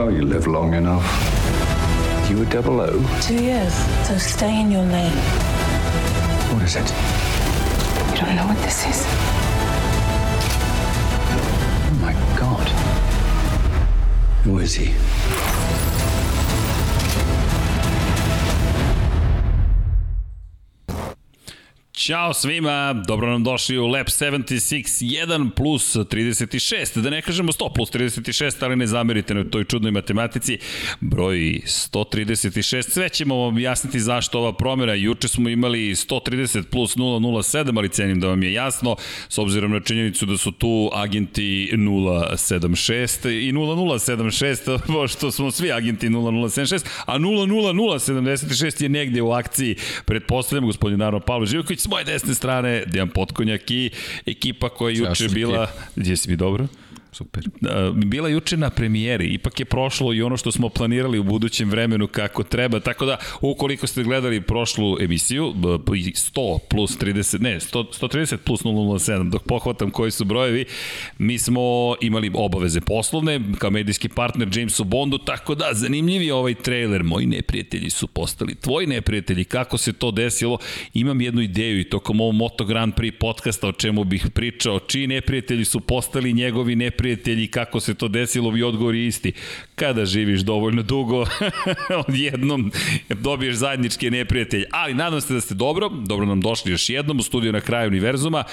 Well, you live long enough. You a double O? Two years, so stay in your lane. What is it? You don't know what this is? Oh my god. Who is he? Ćao svima, dobro nam došli u Lab 76, 1 plus 36, da ne kažemo 100 plus 36, ali ne zamerite na toj čudnoj matematici. Broj 136, sve ćemo vam objasniti zašto ova promjena. Juče smo imali 130 plus 007, ali cenim da vam je jasno, s obzirom na činjenicu da su tu agenti 076 i 0076, pošto smo svi agenti 0076, a 00076 je negde u akciji, pretpostavljam, gospodin Naravno Pavlo Živković, desne strane Dejan Potkonjak i ekipa koja je juče bila... Jesi mi dobro? Super. Bila juče na premijeri, ipak je prošlo i ono što smo planirali u budućem vremenu kako treba, tako da ukoliko ste gledali prošlu emisiju, 100 plus 30, ne, 100, 130 plus 007, dok pohvatam koji su brojevi, mi smo imali obaveze poslovne, kao medijski partner Jamesu Bondu, tako da zanimljiv je ovaj trailer, moji neprijatelji su postali tvoji neprijatelji, kako se to desilo, imam jednu ideju i tokom ovog Moto Grand Prix podcasta o čemu bih pričao, čiji neprijatelji su postali njegovi neprijatelji neprijatelji, kako se to desilo, vi odgovor isti. Kada živiš dovoljno dugo, odjednom dobiješ zajedničke neprijatelje. Ali nadam se da ste dobro, dobro nam došli još jednom u studiju na kraju univerzuma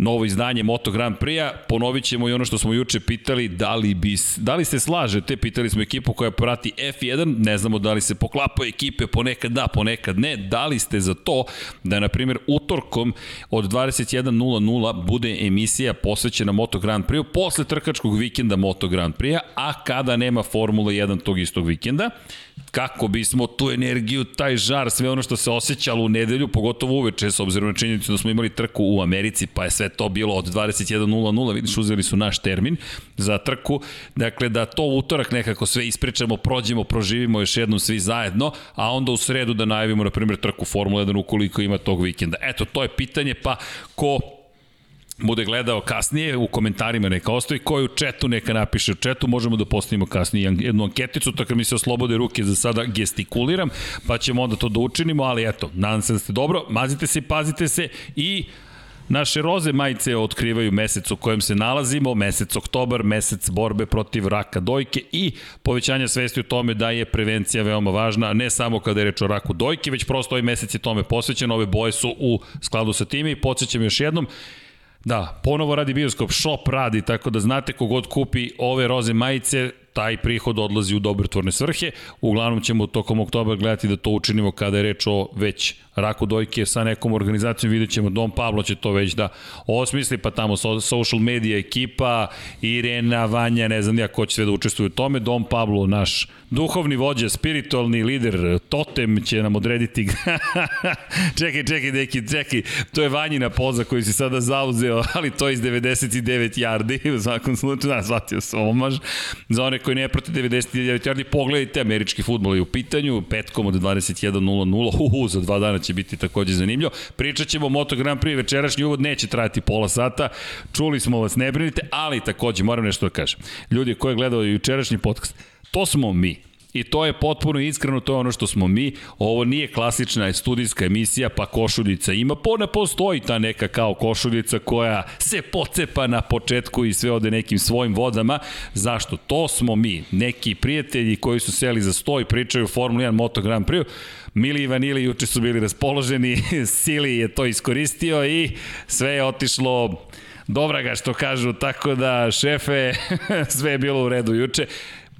novo izdanje Moto Grand Prix-a. Ponovit ćemo i ono što smo juče pitali, da li, bi, da li se slažete, pitali smo ekipu koja prati F1, ne znamo da li se poklapaju ekipe, ponekad da, ponekad ne, da li ste za to da, na primjer, utorkom od 21.00 bude emisija posvećena Moto Grand Prix-u posle trkačkog vikenda Moto Grand Prix-a, a kada nema Formula 1 tog istog vikenda, kako bismo tu energiju, taj žar, sve ono što se osjećalo u nedelju, pogotovo uveče, s obzirom na činjenicu da smo imali trku u Americi, pa je sve to bilo od 21.00, vidiš, uzeli su naš termin za trku, dakle da to utorak nekako sve ispričamo, prođemo, proživimo još jednom svi zajedno, a onda u sredu da najavimo, na primjer, trku Formula 1 ukoliko ima tog vikenda. Eto, to je pitanje, pa ko bude gledao kasnije, u komentarima neka ostavi, koji u četu neka napiše u četu, možemo da postavimo kasnije jednu anketicu, tako mi se oslobode ruke za sada gestikuliram, pa ćemo onda to da učinimo, ali eto, nadam se da ste dobro, mazite se, pazite se i Naše roze majice otkrivaju mesec u kojem se nalazimo, mesec oktobar, mesec borbe protiv raka dojke i povećanja svesti o tome da je prevencija veoma važna, ne samo kada je reč o raku dojke, već prosto ovaj mesec je tome posvećen, ove boje su u skladu sa time i podsjećam još jednom, Da, ponovo radi bioskop, shop radi, tako da znate kogod kupi ove roze majice, taj prihod odlazi u dobrotvorne svrhe. Uglavnom ćemo tokom oktobra gledati da to učinimo kada je reč o već raku dojke sa nekom organizacijom, vidjet ćemo, Dom Pablo će to već da osmisli, pa tamo social media ekipa, Irena, Vanja, ne znam ja ko će sve da učestvuje u tome, Dom Pablo, naš duhovni vođa, spiritualni lider, totem će nam odrediti čekaj, čekaj, neki, čekaj, to je Vanjina poza koju si sada zauzeo, ali to iz 99 yardi, u svakom slučaju, da, shvatio se omaž, za one koji ne prati 99 yardi, pogledajte, američki futbol je u pitanju, petkom od 21.00, uhu, za dva dana će biti takođe zanimljivo. Pričat ćemo o Moto Grand Prix, večerašnji uvod neće trajati pola sata, čuli smo vas, ne brinite, ali takođe moram nešto da kažem. Ljudi koji gledaju jučerašnji podcast, to smo mi. I to je potpuno iskreno, to je ono što smo mi. Ovo nije klasična studijska emisija, pa košuljica ima. Po ne postoji ta neka kao košuljica koja se pocepa na početku i sve ode nekim svojim vodama. Zašto? To smo mi. Neki prijatelji koji su seli za sto i pričaju Formula 1 Moto Grand Prix. Mili i Vanili juče su bili raspoloženi, Sili je to iskoristio i sve je otišlo dobra ga što kažu, tako da šefe, sve je bilo u redu juče.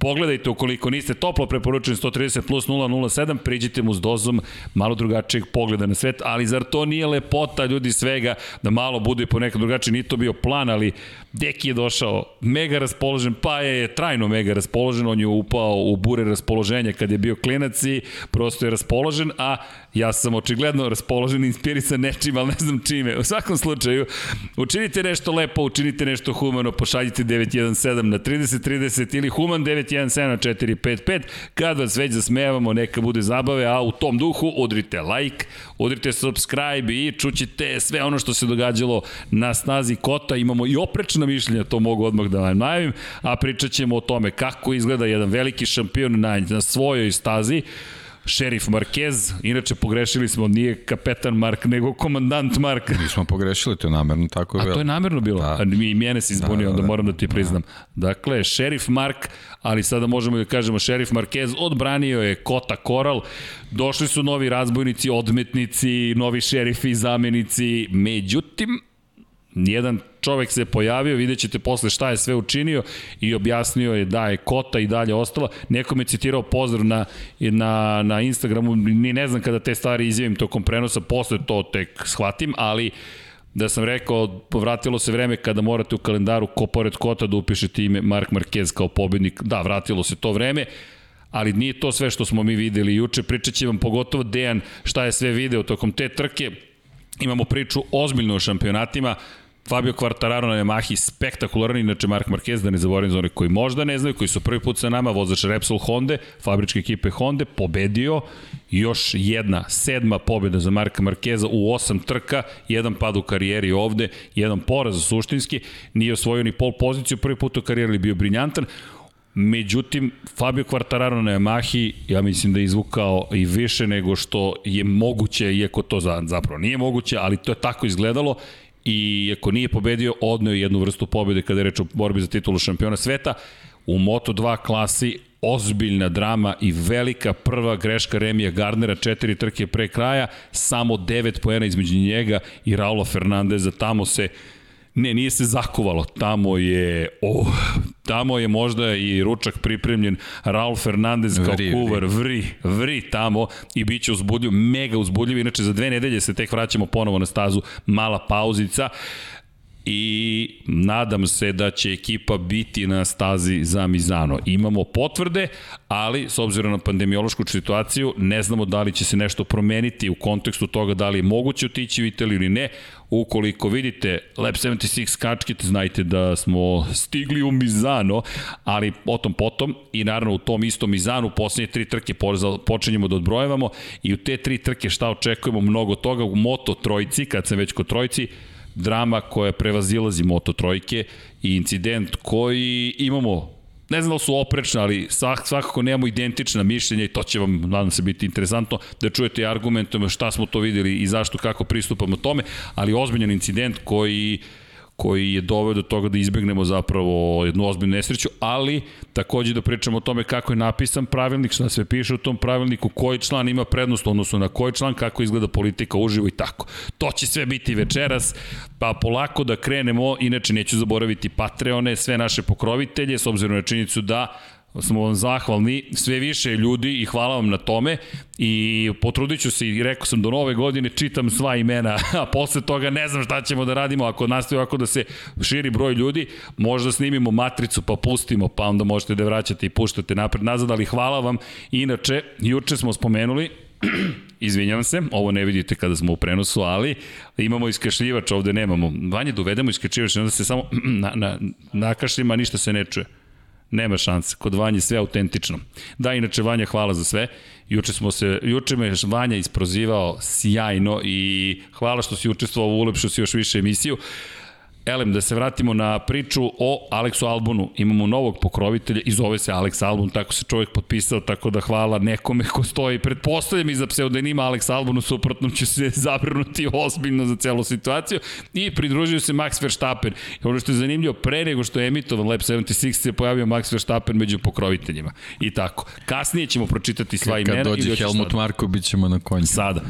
Pogledajte ukoliko niste toplo preporučeni 130 plus 007, priđite mu s dozom malo drugačijeg pogleda na svet, ali zar to nije lepota ljudi svega da malo bude ponekad drugačiji, nije to bio plan, ali Deki je došao mega raspoložen, pa je trajno mega raspoložen, on je upao u bure raspoloženja kad je bio klinac i prosto je raspoložen, a ja sam očigledno raspoložen i inspirisan nečim, ali ne znam čime. U svakom slučaju, učinite nešto lepo, učinite nešto humano, pošaljite 917 na 3030 ili human 917 na 455. Kad vas već zasmejavamo, neka bude zabave, a u tom duhu udrite like, udrite subscribe i čućite sve ono što se događalo na snazi kota. Imamo i oprečna mišljenja, to mogu odmah da vam najavim, a pričat ćemo o tome kako izgleda jedan veliki šampion na, na svojoj stazi. Šerif Marquez, inače pogrešili smo, nije kapetan Mark, nego komandant Mark. Nismo pogrešili, to je namerno tako je A to je namerno bilo. Da. A mi i mene se izbunio, da, da, onda moram da ti priznam. Da. Dakle, šerif Mark, ali sada možemo da kažemo šerif Marquez, odbranio je Kota Koral, došli su novi razbojnici, odmetnici, novi šerifi, zamenici, međutim, Jedan čovek se pojavio, vidjet ćete posle šta je sve učinio i objasnio je da je Kota i dalje ostala. Neko me citirao pozdrav na, na, na Instagramu, ni ne znam kada te stvari izjavim tokom prenosa, posle to tek shvatim, ali da sam rekao, vratilo se vreme kada morate u kalendaru ko pored Kota da upišete ime Mark Marquez kao pobednik. Da, vratilo se to vreme ali nije to sve što smo mi videli juče. Pričat će vam pogotovo Dejan šta je sve video tokom te trke. Imamo priču ozbiljno o šampionatima. Fabio Quartararo na Yamahi, spektakularan, inače Mark Marquez, da ne zaboravim za one koji možda ne znaju, koji su prvi put sa nama, vozač Repsol Honda, fabričke ekipe Honda, pobedio, još jedna, sedma pobjeda za Marka Markeza u osam trka, jedan pad u karijeri ovde, jedan poraz suštinski, nije osvojio ni pol poziciju, prvi put u karijeri bio briljantan, Međutim, Fabio Quartararo na Yamahi, ja mislim da je izvukao i više nego što je moguće, iako to zapravo nije moguće, ali to je tako izgledalo i ako nije pobedio, odneo jednu vrstu pobede kada je reč o borbi za titulu šampiona sveta. U Moto2 klasi ozbiljna drama i velika prva greška Remija Gardnera, četiri trke pre kraja, samo devet poena između njega i Raula Fernandeza, tamo se Ne, nije se zakovalo. Tamo je, oh, tamo je možda i ručak pripremljen Raul Fernandez kao vri, kuvar, vri, vri tamo i bit će uzbudljiv, mega uzbudljiv. Inače, za dve nedelje se tek vraćamo ponovo na stazu, mala pauzica i nadam se da će ekipa biti na stazi za Mizano. Imamo potvrde, ali s obzirom na pandemiološku situaciju ne znamo da li će se nešto promeniti u kontekstu toga da li je moguće otići u Italiju ili ne. Ukoliko vidite Lab 76 kačkite, znajte da smo stigli u Mizano, ali o tom potom i naravno u tom istom Mizanu poslednje tri trke počinjemo da odbrojevamo i u te tri trke šta očekujemo mnogo toga u Moto trojci, kad sam već kod trojci, drama koja prevazilazi Moto trojke i incident koji imamo ne znam da su oprečne, ali svak, svakako nemamo identična mišljenja i to će vam, nadam se, biti interesantno da čujete argumentom šta smo to videli i zašto, kako pristupamo tome, ali ozbiljan incident koji koji je doveo do toga da izbegnemo zapravo jednu ozbiljnu nesreću, ali takođe da pričamo o tome kako je napisan pravilnik, šta sve piše u tom pravilniku, koji član ima prednost, odnosno na koji član, kako izgleda politika uživo i tako. To će sve biti večeras, pa polako da krenemo, inače neću zaboraviti Patreone, sve naše pokrovitelje, s obzirom na činjenicu da smo vam zahvalni, sve više ljudi i hvala vam na tome i potrudit ću se i rekao sam do nove godine čitam sva imena, a posle toga ne znam šta ćemo da radimo ako nastavi ovako da se širi broj ljudi, možda snimimo matricu pa pustimo, pa onda možete da vraćate i puštate napred nazad, ali hvala vam. Inače, juče smo spomenuli, izvinjavam se, ovo ne vidite kada smo u prenosu, ali imamo iskašljivač, ovde nemamo. Vanje, dovedemo iskašljivač, onda se samo na, na, nakašljima, ništa se ne čuje. Nema šanse. Kod Vanje sve autentično. Da, inače Vanja, hvala za sve. Juče smo se, juče me Vanja isprozivao sjajno i hvala što si učestvovao, ulepšao si još više emisiju. Elem, da se vratimo na priču o Aleksu Albonu. Imamo novog pokrovitelja i zove se Alex Albon, tako se čovjek potpisao, tako da hvala nekome ko stoji. Pretpostavljam i za pseudonima Alex Albon, u suprotnom će se zabrinuti ozbiljno za celu situaciju. I pridružio se Max Verstappen. I ono što je zanimljivo, pre nego što je emitovan Lab 76 se pojavio Max Verstappen među pokroviteljima. I tako. Kasnije ćemo pročitati sva imena. Kad dođe Helmut Marko, bit ćemo na konju. Sada.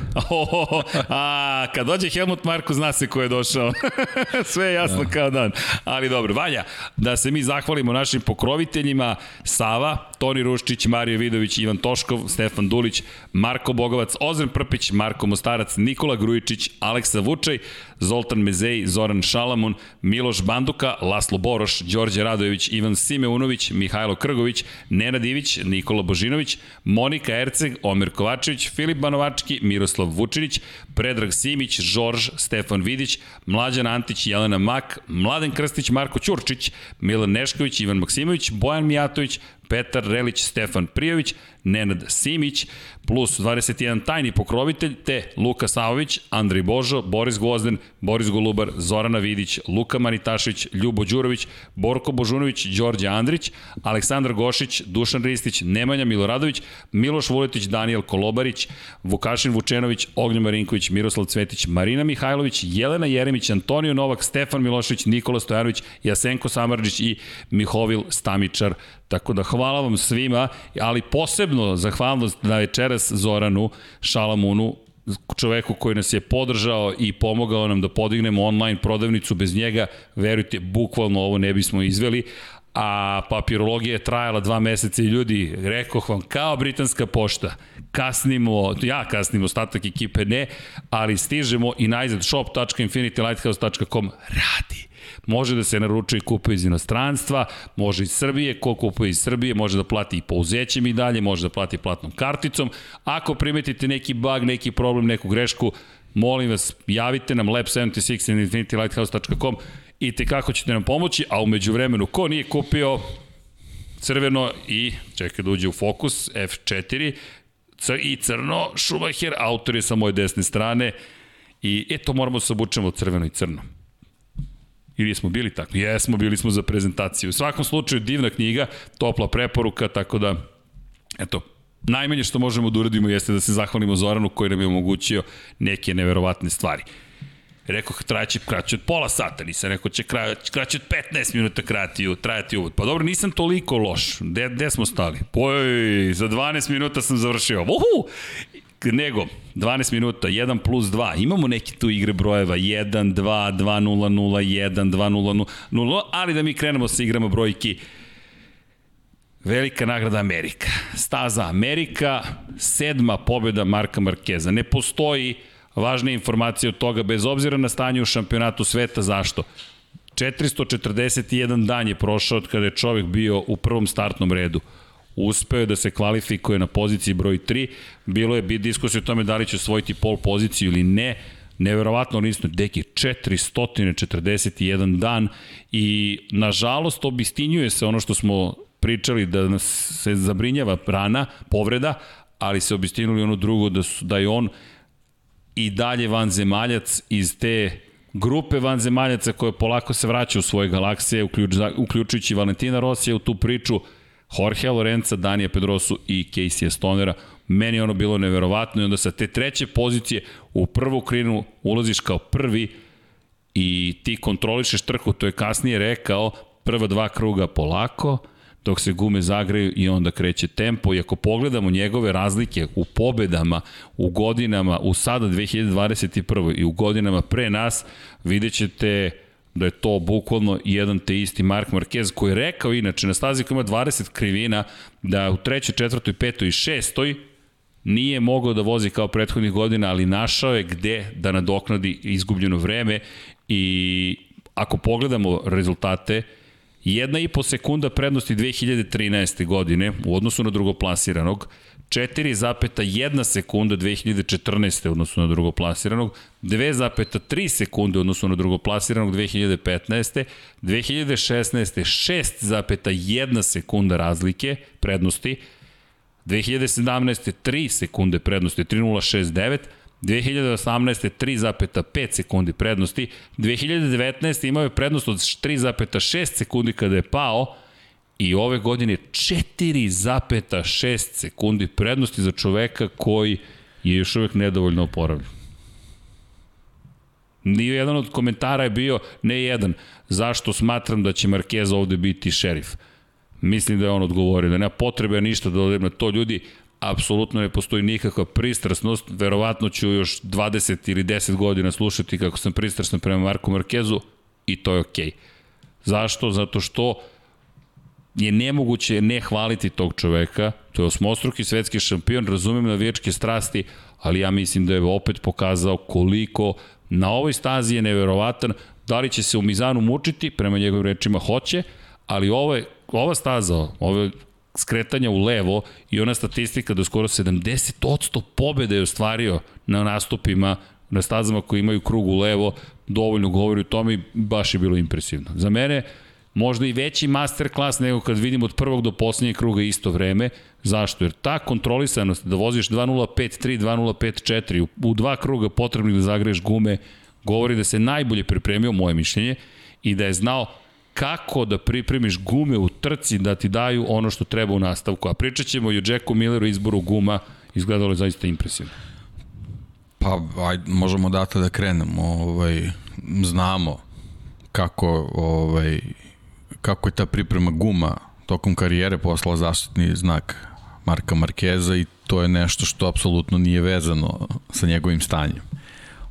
A, kad dođe Helmut Marko, zna se ko je došao. Sve jasno kao dan. Ali dobro, Vanja, da se mi zahvalimo našim pokroviteljima, Sava, Toni Ruščić, Mario Vidović, Ivan Toškov, Stefan Dulić, Marko Bogovac, Ozren Prpić, Marko Mostarac, Nikola Grujičić, Aleksa Vučaj, Zoltan Mezej, Zoran Šalamun, Miloš Banduka, Laslo Boroš, Đorđe Radojević, Ivan Simeunović, Mihajlo Krgović, Nenad Ivić, Nikola Božinović, Monika Erceg, Omer Kovačević, Filip Banovački, Miroslav Vučinić, Predrag Simić, Žorž, Stefan Vidić, Mlađan Antić, Jelena Mak, Mladen Krstić, Marko Ćurčić, Milan Nešković, Ivan Maksimović, Bojan Mijatović, Petar Relić, Stefan Prijović, Nenad Simić, plus 21 tajni pokrovitelj, te Luka Savović, Andrej Božo, Boris Gvozden, Boris Golubar, Zorana Vidić, Luka Manitašić, Ljubo Đurović, Borko Božunović, Đorđe Andrić, Aleksandar Gošić, Dušan Ristić, Nemanja Miloradović, Miloš Vuletić, Daniel Kolobarić, Vukašin Vučenović, Ognjo Marinković, Miroslav Cvetić, Marina Mihajlović, Jelena Jeremić, Antonio Novak, Stefan Milošević, Nikola Stojanović, Jasenko Samarđić i Mihovil Stamičar. Tako da hvala vam svima, ali posebno zahvalnost na večeras Zoranu Šalamunu, čoveku koji nas je podržao i pomogao nam da podignemo online prodavnicu. Bez njega, verujte, bukvalno ovo ne bismo izveli, a papirologija je trajala dva meseca i ljudi, rekoh vam, kao britanska pošta, kasnimo, ja kasnimo, ostatak ekipe ne, ali stižemo i najzad shop.infinitylighthouse.com radi Može da se naručuje i kupuje iz inostranstva, može iz Srbije, ko kupuje iz Srbije može da plati i pouzećem i dalje, može da plati platnom karticom. Ako primetite neki bug, neki problem, neku grešku, molim vas, javite nam lab76 infinitylighthouse.com i te kako ćete nam pomoći, a umeđu vremenu, ko nije kupio crveno i, čekaj da uđe u fokus, F4, i crno, Schumacher, autor je sa moje desne strane, i eto moramo da se obučemo crveno i crno. Ili smo bili tako? Jesmo, bili smo za prezentaciju. U svakom slučaju, divna knjiga, topla preporuka, tako da, eto, najmanje što možemo da uradimo jeste da se zahvalimo Zoranu koji nam je omogućio neke neverovatne stvari. Rekao, trajaće kraće od pola sata, nisam rekao će kraće od 15 minuta krati, trajati uvod. Pa dobro, nisam toliko loš. Gde, gde smo stali? Poj, za 12 minuta sam završio. Uhu! Nego 12 minuta, 1 plus 2, imamo neke tu igre brojeva, 1, 2, 2, 0, 0, 1, 2, 0, 0, ali da mi krenemo sa igrama brojki, Velika nagrada Amerika. Staza Amerika, sedma pobjeda Marka Markeza. Ne postoji važna informacija od toga, bez obzira na stanje u šampionatu sveta, zašto? 441 dan je prošao od kada je čovjek bio u prvom startnom redu uspeo da se kvalifikuje na poziciji broj 3. Bilo je bit diskusija o tome da li će osvojiti pol poziciju ili ne. Neverovatno nisno, deki 441 dan i nažalost obistinjuje se ono što smo pričali da nas se zabrinjava rana, povreda, ali se obistinuli ono drugo da, su, da je on i dalje vanzemaljac iz te grupe vanzemaljaca koje polako se vraća u svoje galaksije, uključ, uključujući Valentina Rosija u tu priču, Jorge Lorenza, Danija Pedrosu i Casey Stonera. Meni ono bilo neverovatno i onda sa te treće pozicije u prvu krinu ulaziš kao prvi i ti kontrolišeš trku, to je kasnije rekao, prva dva kruga polako, dok se gume zagreju i onda kreće tempo i ako pogledamo njegove razlike u pobedama, u godinama, u sada 2021. i u godinama pre nas, vidjet ćete da je to bukvalno jedan te isti Mark Marquez koji je rekao inače na stazi koja ima 20 krivina da u trećoj, četvrtoj, petoj i šestoj nije mogao da vozi kao prethodnih godina, ali našao je gde da nadoknadi izgubljeno vreme i ako pogledamo rezultate, jedna i po sekunda prednosti 2013. godine u odnosu na drugoplasiranog, 4,1 sekunda 2014. odnosno na drugoplasiranog, 2,3 sekunde odnosno na drugoplasiranog 2015. 2016. 6,1 sekunda razlike prednosti, 2017. 3 sekunde prednosti, 3,069, 2018. 3,5 sekundi prednosti, 2019. imao je prednost od 3,6 sekundi kada je pao, i ove godine 4,6 sekundi prednosti za čoveka koji je još uvek nedovoljno oporavljen. Nije jedan od komentara je bio, ne jedan, zašto smatram da će Marquez ovde biti šerif. Mislim da je on odgovorio, da nema potrebe ništa da odem na to ljudi, apsolutno ne postoji nikakva pristrasnost, verovatno ću još 20 ili 10 godina slušati kako sam pristrasno prema Marku Markezu, I to je okej. Okay. Zašto? Zato što je nemoguće ne hvaliti tog čoveka, to je osmostruki svetski šampion, razumem navijačke strasti, ali ja mislim da je opet pokazao koliko na ovoj stazi je neverovatan, da li će se u Mizanu mučiti, prema njegovim rečima hoće, ali ovo je, ova staza, ove skretanja u levo i ona statistika da skoro 70% pobjede je ostvario na nastupima na stazama koji imaju krug u levo, dovoljno govori o tome i baš je bilo impresivno. Za mene, možda i veći masterclass nego kad vidim od prvog do poslednjeg kruga isto vreme. Zašto? Jer ta kontrolisanost da voziš 2.05.3, 2.05.4 u, dva kruga potrebnih da zagreješ gume, govori da se najbolje pripremio, moje mišljenje, i da je znao kako da pripremiš gume u trci da ti daju ono što treba u nastavku. A pričat ćemo i o Jacku Milleru izboru guma, izgledalo je zaista impresivno. Pa, aj, možemo data da krenemo. Ovaj, znamo kako, ovaj, kako je ta priprema guma tokom karijere poslala zaštitni znak Marka Markeza i to je nešto što apsolutno nije vezano sa njegovim stanjem.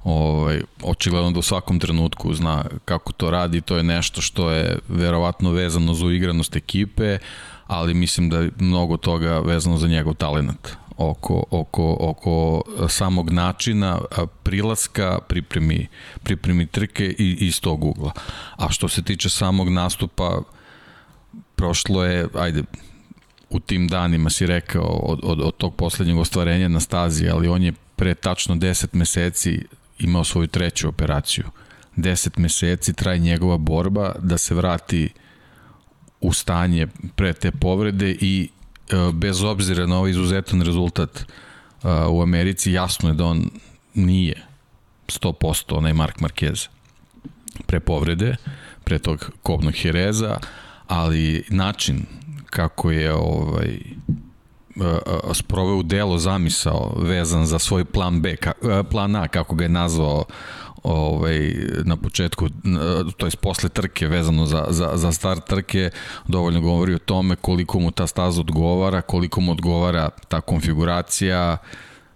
Ovaj, očigledno da u svakom trenutku zna kako to radi, to je nešto što je verovatno vezano za uigranost ekipe, ali mislim da je mnogo toga vezano za njegov talent oko, oko, oko samog načina prilaska pripremi, pripremi trke i iz tog ugla. A što se tiče samog nastupa, prošlo je, ajde, u tim danima si rekao od, od, od tog poslednjeg ostvarenja na stazi, ali on je pre tačno 10 meseci imao svoju treću operaciju. 10 meseci traje njegova borba da se vrati u stanje pre te povrede i e, bez obzira na ovaj izuzetan rezultat e, u Americi, jasno je da on nije 100% onaj Mark Marquez pre povrede, pre tog kobnog hereza, ali način kako je ovaj sproveo u delo zamisao vezan za svoj plan B, plan A, kako ga je nazvao ovaj, na početku, to je posle trke vezano za, za, za start trke, dovoljno govori o tome koliko mu ta staza odgovara, koliko mu odgovara ta konfiguracija,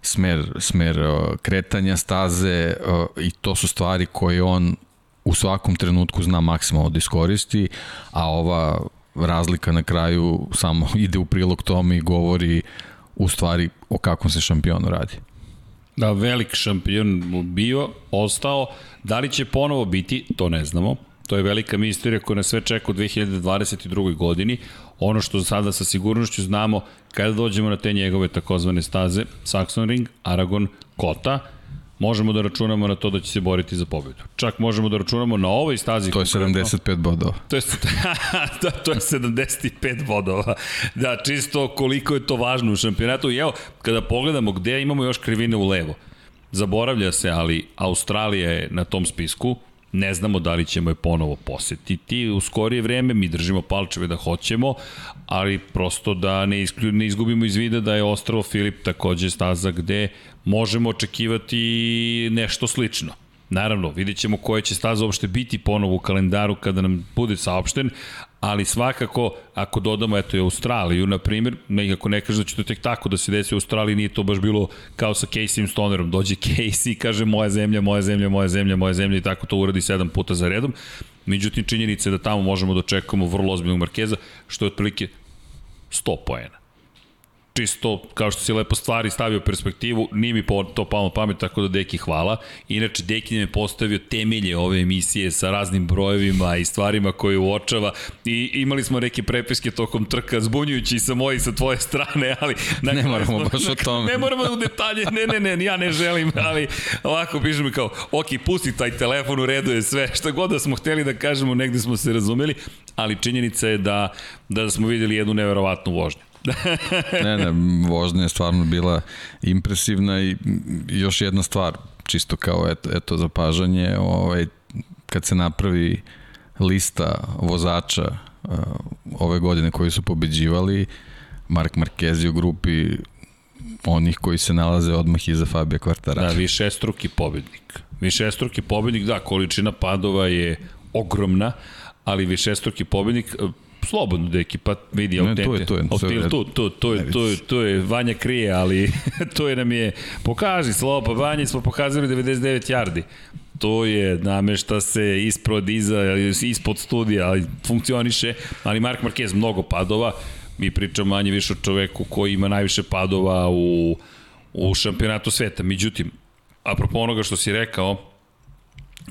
smer, smer kretanja staze i to su stvari koje on u svakom trenutku zna maksimalno da iskoristi, a ova razlika na kraju samo ide u prilog tome i govori u stvari o kakvom se šampionu radi. Da, velik šampion bio, ostao. Da li će ponovo biti, to ne znamo. To je velika misterija koja nas sve čeka u 2022. godini. Ono što sada sa sigurnošću znamo, kada dođemo na te njegove takozvane staze, Saxon Ring, Aragon, Kota, možemo da računamo na to da će se boriti za pobedu. Čak možemo da računamo na ovoj stazi. To je 75 bodova. To je, da, to je 75 bodova. Da, čisto koliko je to važno u šampionatu. I evo, kada pogledamo gde imamo još krivine u levo, zaboravlja se, ali Australija je na tom spisku, ne znamo da li ćemo je ponovo posetiti u skorije vreme, mi držimo palčeve da hoćemo, ali prosto da ne, isklju, ne izgubimo iz vida da je Ostrovo Filip takođe staza gde možemo očekivati nešto slično. Naravno, vidjet ćemo koje će staza uopšte biti ponovo u kalendaru kada nam bude saopšten, ali svakako, ako dodamo eto i Australiju, na primjer, nekako ne kaže da će to tek tako da se desi u Australiji, nije to baš bilo kao sa Casey Stonerom, dođe Casey i kaže moja zemlja, moja zemlja, moja zemlja, moja zemlja i tako to uradi sedam puta za redom. Međutim, činjenica je da tamo možemo da očekujemo vrlo ozbiljnog Markeza, što je otprilike 100 poena čisto, kao što si lepo stvari stavio perspektivu, nije mi to palo pamet, tako da Deki hvala. Inače, Deki nam je postavio temelje ove emisije sa raznim brojevima i stvarima koje uočava i imali smo neke prepiske tokom trka, zbunjujući i sa moje i sa tvoje strane, ali... Na ne moramo smo, baš o tome. Ne moramo u detalje, ne, ne, ne, ja ne želim, ali ovako piše mi kao, ok, pusti taj telefon, u redu je sve, šta god da smo hteli da kažemo, negde smo se razumeli, ali činjenica je da, da smo videli jednu neverovatnu vožnju. Ne, ne, vožnja je stvarno bila impresivna i još jedna stvar, čisto kao eto, eto zapažanje, ovaj, kad se napravi lista vozača uh, ove godine koji su pobeđivali, Mark Marquez je u grupi onih koji se nalaze odmah iza Fabio Quartararo. Da, višestruki pobednik. Višestruki pobednik, da, količina padova je ogromna, ali višestruki pobednik, slobodno deki, pa vidi autente. Ne, to je, to je. Autil, to, to, to, je, to, je, to je, Vanja krije, ali to je nam je, pokaži slobo, Vanja smo pokazali 99 yardi. to je, namešta se ispod, iza, ispod studija, ali funkcioniše, ali Mark Marquez mnogo padova, mi pričamo manje više o čoveku koji ima najviše padova u, u šampionatu sveta. Međutim, apropo onoga što si rekao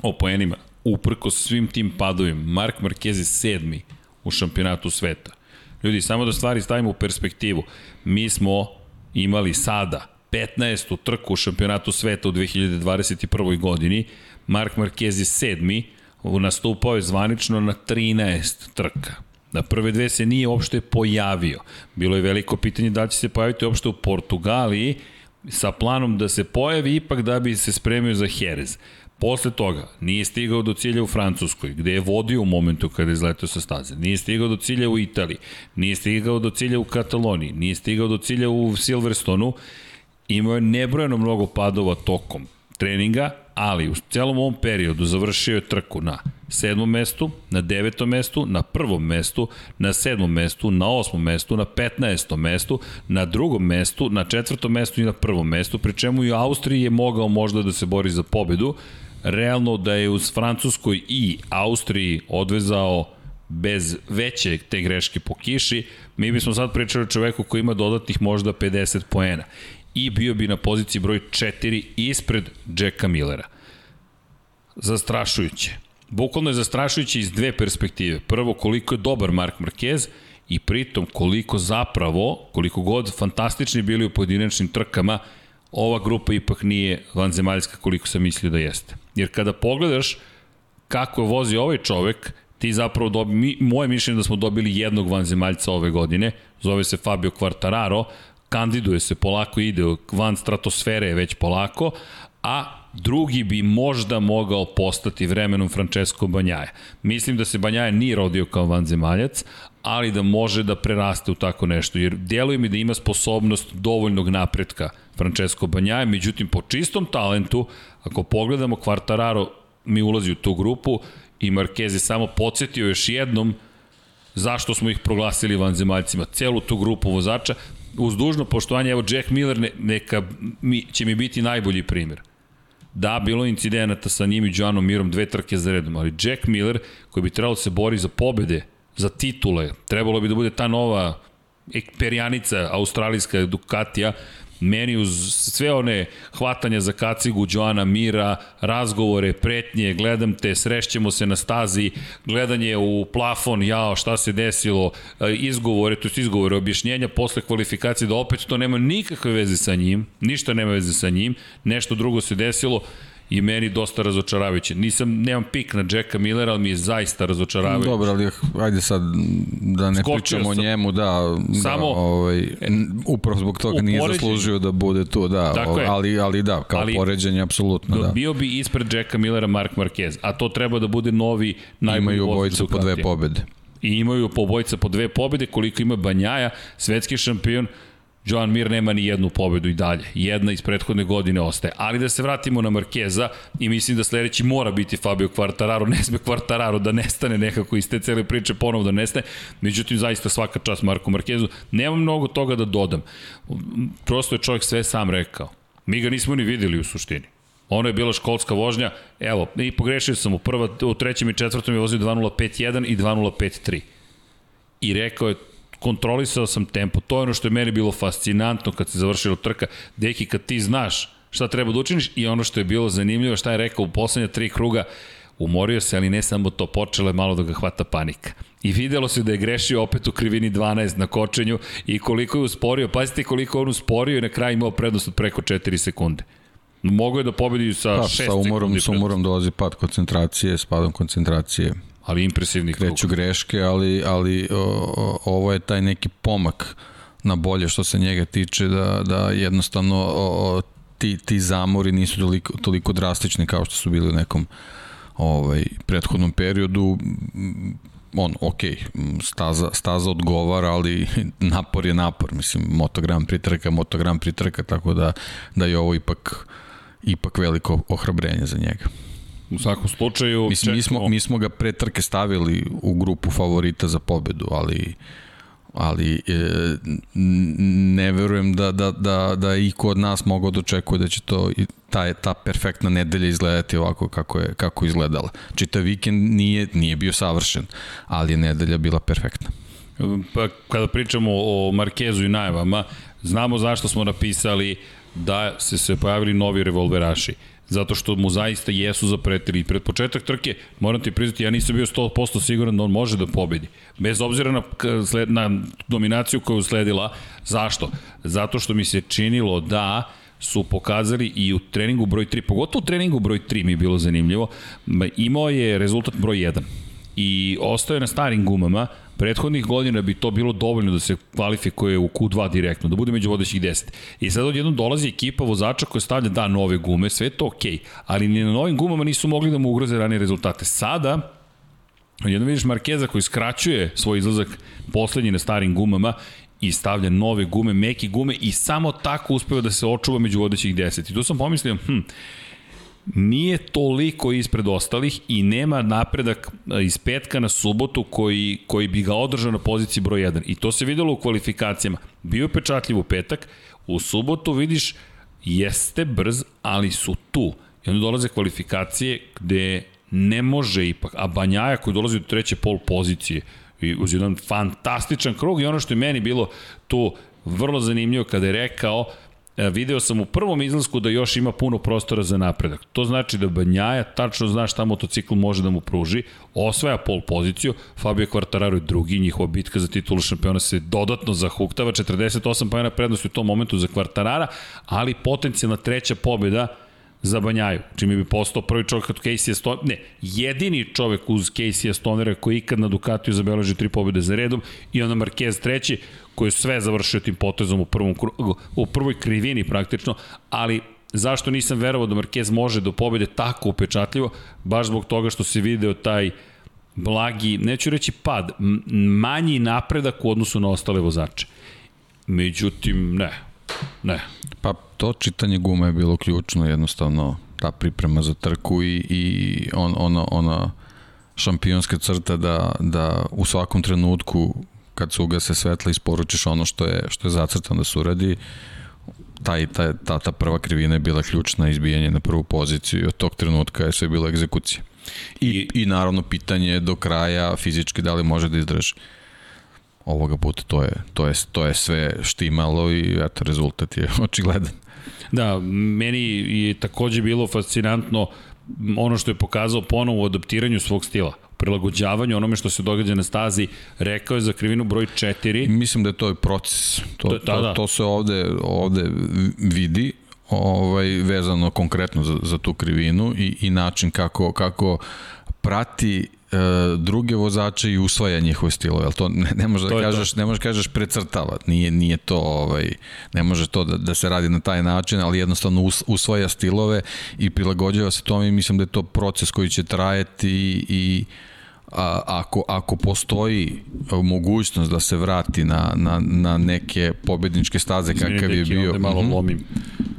o poenima, uprko svim tim padovima, Mark Marquez je sedmi u šampionatu sveta. Ljudi, samo da stvari stavimo u perspektivu. Mi smo imali sada 15. trku u šampionatu sveta u 2021. godini. Mark Marquez je sedmi, nastupao je zvanično na 13 trka. Na prve dve se nije uopšte pojavio. Bilo je veliko pitanje da će se pojaviti uopšte u Portugaliji sa planom da se pojavi ipak da bi se spremio za Jerez. Posle toga nije stigao do cilja u Francuskoj, gde je vodio u momentu kada je izletao sa staze. Nije stigao do cilja u Italiji, nije stigao do cilja u Kataloniji, nije stigao do cilja u Silverstonu. Imao je nebrojeno mnogo padova tokom treninga, ali u celom ovom periodu završio je trku na sedmom mestu, na devetom mestu, na prvom mestu, na sedmom mestu, na osmom mestu, na petnaestom mestu, na drugom mestu, na četvrtom mestu i na prvom mestu, pri čemu i u Austriji je mogao možda da se bori za pobedu, realno da je uz Francuskoj i Austriji odvezao bez veće te greške po kiši, mi bismo sad pričali o čoveku koji ima dodatnih možda 50 poena i bio bi na poziciji broj 4 ispred Jacka Millera. Zastrašujuće. Bukvalno je zastrašujuće iz dve perspektive. Prvo, koliko je dobar Mark Marquez i pritom koliko zapravo, koliko god fantastični bili u pojedinačnim trkama, ova grupa ipak nije vanzemaljska koliko sam mislio da jeste. Jer kada pogledaš kako je vozi ovaj čovek, ti zapravo dobi, mi, moje mišljenje da smo dobili jednog vanzemaljca ove godine, zove se Fabio Quartararo, kandiduje se, polako ide, van stratosfere već polako, a drugi bi možda mogao postati vremenom Francesco Banjaja. Mislim da se Banjaja nije rodio kao vanzemaljac, ali da može da preraste u tako nešto, jer djeluje mi da ima sposobnost dovoljnog napretka Francesco Banjaja, međutim po čistom talentu, ako pogledamo Quartararo mi ulazi u tu grupu i Marquez je samo podsjetio još jednom zašto smo ih proglasili vanzemaljcima, celu tu grupu vozača, uz dužno poštovanje, evo Jack Miller ne, neka mi, će mi biti najbolji primjer. Da, bilo je incidenata sa njim i Joanom Mirom dve trke za redom, ali Jack Miller, koji bi trebalo da se bori za pobede, za titule, trebalo bi da bude ta nova eksperijanica australijska Ducatija, meni uz sve one hvatanja za kacigu Joana Mira, razgovore, pretnje, gledam te, srešćemo se na stazi, gledanje u plafon, jao, šta se desilo, e, izgovore, to je izgovore, objašnjenja posle kvalifikacije, da opet to nema nikakve veze sa njim, ništa nema veze sa njim, nešto drugo se desilo, i meni dosta razočaravajuće. Nisam, nemam pik na Jacka Millera, ali mi je zaista razočaravajuće. Dobro, ali ajde sad da ne Skočio pričamo sam. o njemu, da, da Samo, da ovaj, upravo zbog toga nije zaslužio da bude tu, da, ovaj, ali, ali da, kao ali, poređenje, apsolutno, da. Bio bi ispred Jacka Millera Mark Marquez, a to treba da bude novi najbolji Imaju obojica po dve pobede. I imaju po obojica po dve pobede, koliko ima Banjaja, svetski šampion, Joan Mir nema ni jednu pobedu i dalje. Jedna iz prethodne godine ostaje. Ali da se vratimo na Markeza i mislim da sledeći mora biti Fabio Quartararo, ne sme Quartararo da nestane nekako iz te cele priče ponovo da nestane. Međutim, zaista svaka čast Marku Markezu. Nema mnogo toga da dodam. Prosto je čovjek sve sam rekao. Mi ga nismo ni videli u suštini. Ono je bila školska vožnja, evo, i pogrešio sam u prva, u trećem i četvrtom je vozio 2.05.1 i 2.05.3. I rekao je, kontrolisao sam tempo. To je ono što je meni bilo fascinantno kad se završila trka. Deki, kad ti znaš šta treba da učiniš i ono što je bilo zanimljivo, šta je rekao u poslednja tri kruga, umorio se, ali ne samo to, počelo je malo da ga hvata panika. I videlo se da je grešio opet u krivini 12 na kočenju i koliko je usporio, pazite koliko on usporio i na kraju imao prednost od preko 4 sekunde. Mogu je da pobedi sa 6 sekundi. Sa umorom, sa umorom dolazi pad koncentracije, s padom koncentracije ali impresivni krug. Kreću greške, ali, ali o, o, ovo je taj neki pomak na bolje što se njega tiče, da, da jednostavno o, o, ti, ti zamori nisu toliko, toliko drastični kao što su bili u nekom ovaj, prethodnom periodu on, ok, staza, staza odgovara, ali napor je napor, mislim, motogram pritrka, motogram pritrka, tako da, da je ovo ipak, ipak veliko ohrabrenje za njega. U svakom slučaju... Mislim, mi smo, mi smo ga pre trke stavili u grupu favorita za pobedu, ali ali e, ne verujem da, da, da, da i ko od nas mogao da očekuje da će to ta, ta perfektna nedelja izgledati ovako kako je kako je izgledala. Čitav vikend nije, nije bio savršen, ali je nedelja bila perfektna. Pa kada pričamo o Markezu i najavama, znamo zašto smo napisali da se se pojavili novi revolveraši zato što mu zaista jesu zapretili. Pred početak trke, moram ti priznati, ja nisam bio 100% siguran da on može da pobedi. Bez obzira na, na dominaciju koju sledila. Zašto? Zato što mi se činilo da su pokazali i u treningu broj 3, pogotovo u treningu broj 3 mi je bilo zanimljivo, imao je rezultat broj 1 i ostaje na starim gumama, prethodnih godina bi to bilo dovoljno da se kvalifikuje u Q2 direktno, da bude među vodećih 10. I sad odjednom dolazi ekipa vozača koja stavlja da nove gume, sve to okay, ali ni na novim gumama nisu mogli da mu ugroze ranije rezultate. Sada, jedno vidiš Markeza koji skraćuje svoj izlazak poslednji na starim gumama i stavlja nove gume, meke gume i samo tako uspeva da se očuva među vodećih 10. I tu sam pomislio, hm, nije toliko ispred ostalih i nema napredak iz petka na subotu koji, koji bi ga održao na poziciji broj 1. I to se videlo u kvalifikacijama. Bio je pečatljiv u petak, u subotu vidiš jeste brz, ali su tu. I onda dolaze kvalifikacije gde ne može ipak, a Banjaja koji dolazi do treće pol pozicije, i uz jedan fantastičan krug i ono što je meni bilo tu vrlo zanimljivo kada je rekao E, video sam u prvom izlasku da još ima puno prostora za napredak. To znači da Banjaja tačno zna šta motocikl može da mu pruži, osvaja pol poziciju, Fabio Quartararo je drugi, njihova bitka za titulu šampiona se dodatno zahuktava, 48 pojena prednosti u tom momentu za Quartarara, ali potencijalna treća pobjeda za Banjaju, čime bi postao prvi čovjek od Casey Stoner, ne, jedini čovjek uz Casey Stonera koji ikad na Ducatiju zabeleži tri pobjede za redom i onda Marquez treći, koji je sve završio tim potezom u, prvom, u prvoj krivini praktično, ali zašto nisam verovao da Marquez može do pobjede tako upečatljivo, baš zbog toga što se video taj blagi, neću reći pad, manji napredak u odnosu na ostale vozače. Međutim, ne, ne. Pa to čitanje gume je bilo ključno, jednostavno ta priprema za trku i, i on, ona, ona šampionska crta da, da u svakom trenutku kad se ugase svetla isporučiš ono što je, što je zacrtano da se uradi, taj, taj, ta, ta prva krivina je bila ključna izbijanje na prvu poziciju i od tog trenutka je sve bilo egzekucija. I, I, i naravno pitanje do kraja fizički da li može da izdrži. Ovoga puta to je, to je, to je sve štimalo i eto, rezultat je očigledan. Da, meni je takođe bilo fascinantno ono što je pokazao ponovo u adaptiranju svog stila prilagođavanju onome što se događa na stazi, rekao je za krivinu broj 4. Mislim da je to proces. To, to, da, da. to se ovde, ovde vidi ovaj vezano konkretno za, za tu krivinu i, i način kako, kako prati druge vozače i usvaja njihove stilove, al to ne, ne može da kažeš, to. ne možeš da kažeš precrtava. Nije nije to ovaj ne može to da, da se radi na taj način, ali jednostavno us, usvaja stilove i prilagođava se tome i mislim da je to proces koji će trajati i, i a, ako, ako postoji mogućnost da se vrati na, na, na neke pobedničke staze kakav je bio... malo mm -hmm, lomim.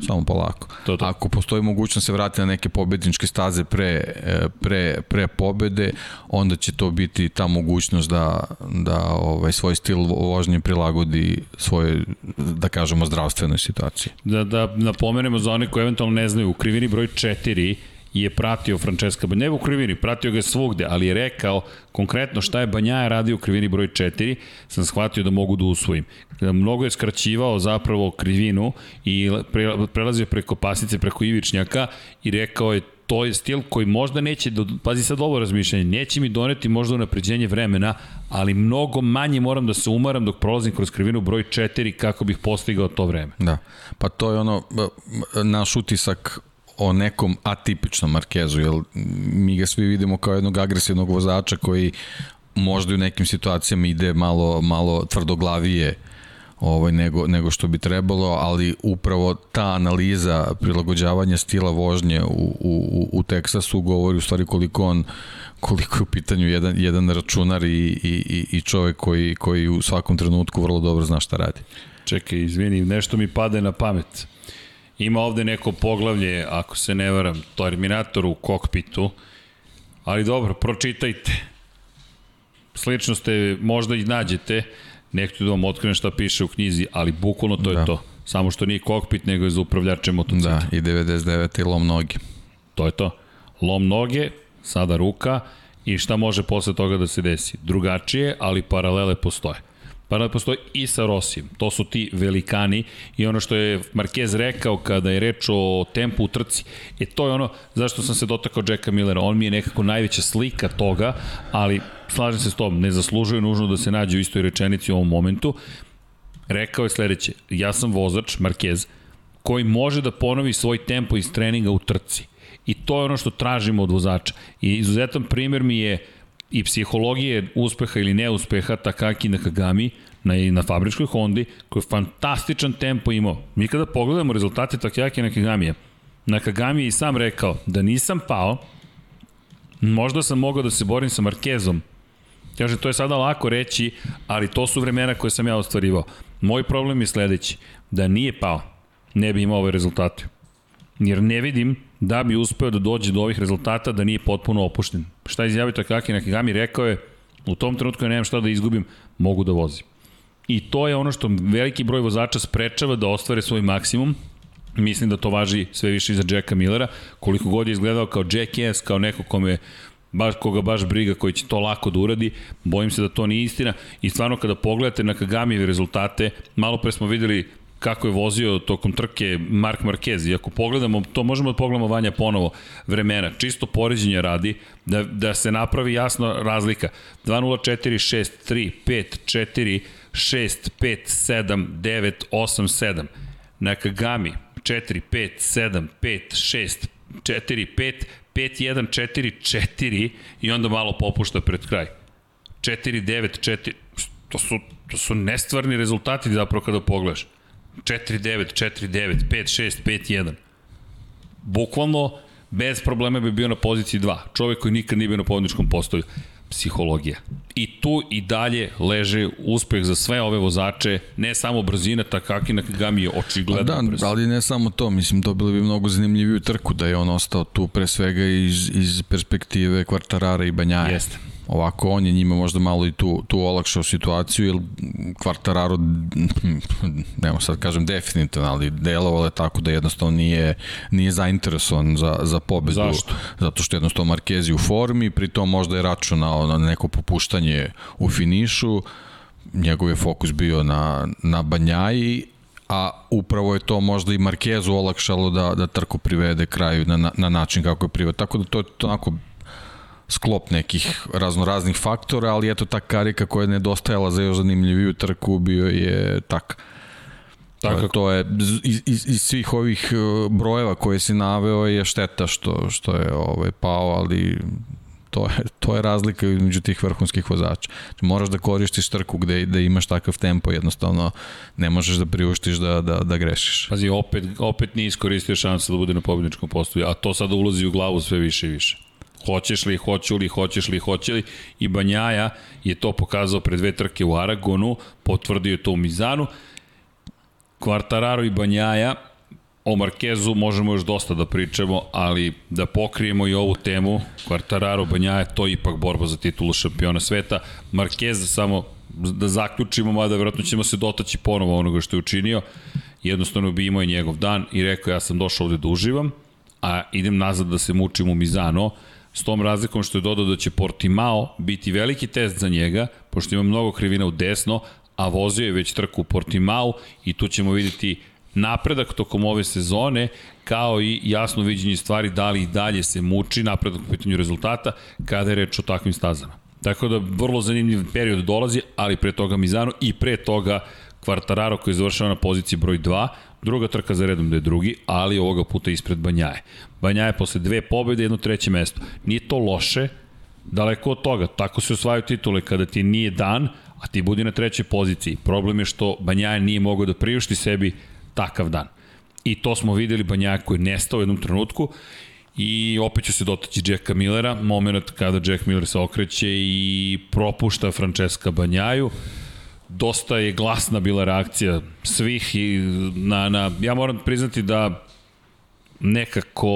Samo polako. To, to. Ako postoji mogućnost da se vrati na neke pobedničke staze pre, e, pre, pre pobede, onda će to biti ta mogućnost da, da ovaj, svoj stil vožnje prilagodi svoje, da kažemo, zdravstvenoj situaciji. Da, da napomenemo za one koji eventualno ne znaju, u krivini broj 4 je pratio Francesca Banjaja, u krivini, pratio ga svugde, ali je rekao konkretno šta je Banjaja radio u krivini broj 4, sam shvatio da mogu da usvojim. Mnogo je skraćivao zapravo krivinu i prelazio preko pasice, preko ivičnjaka i rekao je to je stil koji možda neće, do, pazi sad ovo razmišljanje, neće mi doneti možda unapređenje vremena, ali mnogo manje moram da se umaram dok prolazim kroz krivinu broj 4 kako bih postigao to vreme. Da, pa to je ono, naš utisak o nekom atipičnom Markezu, jer mi ga svi vidimo kao jednog agresivnog vozača koji možda u nekim situacijama ide malo, malo tvrdoglavije ovaj, nego, nego što bi trebalo, ali upravo ta analiza prilagođavanja stila vožnje u, u, u Teksasu govori u stvari koliko on koliko je u pitanju jedan, jedan računar i, i, i čovek koji, koji u svakom trenutku vrlo dobro zna šta radi. Čekaj, izvini, nešto mi pade na pamet. Ima ovde neko poglavlje, ako se ne varam, Terminator u kokpitu, ali dobro, pročitajte. Slično ste, možda i nađete, nekto da vam otkrene šta piše u knjizi, ali bukvalno to da. je to. Samo što nije kokpit, nego je za upravljače motocikla. Da, i 99 i lom noge. To je to. Lom noge, sada ruka i šta može posle toga da se desi? Drugačije, ali paralele postoje. Paralele postoje i sa Rosijem. To su ti velikani i ono što je Marquez rekao kada je reč o tempu u trci. E to je ono zašto sam se dotakao Jacka Millera. On mi je nekako najveća slika toga, ali slažem se s tom, ne zaslužuje nužno da se nađe u istoj rečenici u ovom momentu. Rekao je sledeće, ja sam vozač, Marquez, koji može da ponovi svoj tempo iz treninga u trci. I to je ono što tražimo od vozača. I izuzetan primer mi je i psihologije uspeha ili neuspeha Takaki Nakagami na, na fabričkoj Hondi, koji je fantastičan tempo imao. Mi kada pogledamo rezultate Takaki Nakagamija, Nakagami je i sam rekao da nisam pao, možda sam mogao da se borim sa Markezom. Kaže, to je sada lako reći, ali to su vremena koje sam ja ostvarivao. Moj problem je sledeći, da nije pao, ne bi imao ove rezultate. Jer ne vidim da bi uspeo da dođe do ovih rezultata da nije potpuno opušten. Šta je izjavio Takaki Nakagami? Rekao je, u tom trenutku ja nemam šta da izgubim, mogu da vozim. I to je ono što veliki broj vozača sprečava da ostvare svoj maksimum, Mislim da to važi sve više i za Jacka Millera, koliko god je izgledao kao Jackass, kao neko kome baš koga baš briga koji će to lako da uradi, bojim se da to nije istina i stvarno kada pogledate na Kagamijevi rezultate, malo pre smo videli kako je vozio tokom trke Mark Marquez. I ako pogledamo, to možemo da pogledamo Vanja ponovo vremena, čisto poređenja radi, da, da se napravi jasno razlika. 2.04, 6, 3, 5, 4, 6, 5, 7, 9, 8, 7. Nakagami, 4, 5, 7, 5, 6, 4, 5, 5, 1, 4, 4 i onda malo popušta pred kraj. 4, 9, 4, to su, to su nestvarni rezultati zapravo kada pogledaš. 4, 9, 4, 9, 5, 6, 5, 1. Bukvalno, bez problema bi bio na poziciji 2. Čovek koji nikad nije bio na pobedničkom postoju psihologija. I tu i dalje leže uspeh za sve ove vozače, ne samo brzina, Takaki Nakagami je očigledno da, brz. ali ne samo to, mislim, dobili bi mnogo zanimljiviju trku da je on ostao tu pre svega iz, iz perspektive Kvartarara i Banjaja. Jeste. Ovako, on je njima možda malo i tu, tu olakšao situaciju, jer Kvartararo, nemo sad kažem definitivno, ali delovalo je tako da jednostavno nije, nije zainteresovan za, za pobedu. Zašto? Zato što jednostavno Markezi u formi, pritom možda je računao na neko popuštanje u finišu, njegov je fokus bio na, na Banjaji, a upravo je to možda i Markezu olakšalo da, da trku privede kraju na, na, na način kako je privede. Tako da to je to onako sklop nekih raznoraznih faktora, ali eto ta karika koja je nedostajala za još zanimljiviju trku bio je tak. Tako. To je iz, iz, iz svih ovih e, brojeva koje si naveo je šteta što što je ovaj pao, ali to je, to je razlika između tih vrhunskih vozača. Moraš da koristiš trku gde, da imaš takav tempo, jednostavno ne možeš da priuštiš da, da, da grešiš. Pazi, opet, opet nije iskoristio šansu da bude na pobedničkom postoju, a to sada ulazi u glavu sve više i više. Hoćeš li, hoću li, hoćeš li, hoće li. I Banjaja je to pokazao pre dve trke u Aragonu, potvrdio je to u Mizanu. Kvartararo i Banjaja, o Markezu možemo još dosta da pričamo, ali da pokrijemo i ovu temu, Kvartararo, Banjaja, to je ipak borba za titulu šampiona sveta. Markez, samo da zaključimo, mada vjerojatno ćemo se dotaći ponovo onoga što je učinio, jednostavno bi imao i njegov dan i rekao ja sam došao ovde da uživam, a idem nazad da se mučim u Mizano, s tom razlikom što je dodao da će Portimao biti veliki test za njega, pošto ima mnogo krivina u desno, a vozio je već trku u Portimao i tu ćemo videti napredak tokom ove sezone, kao i jasno viđenje stvari da li i dalje se muči napredak u pitanju rezultata kada je reč o takvim stazama. Tako da vrlo zanimljiv period dolazi, ali pre toga Mizano i pre toga Kvartararo koji je završava na poziciji broj 2, druga trka za redom da je drugi, ali ovoga puta ispred Banjaje. Banjaje posle dve pobede, jedno treće mesto. Nije to loše, daleko od toga. Tako se osvajaju titule kada ti nije dan, a ti budi na trećoj poziciji. Problem je što Banjaje nije mogao da priušti sebi takav dan. I to smo videli Banjaje koji je nestao u jednom trenutku I opet ću se dotaći Jacka Millera, moment kada Jack Miller se okreće i propušta Francesca Banjaju dosta je glasna bila reakcija svih i na, na, ja moram priznati da nekako,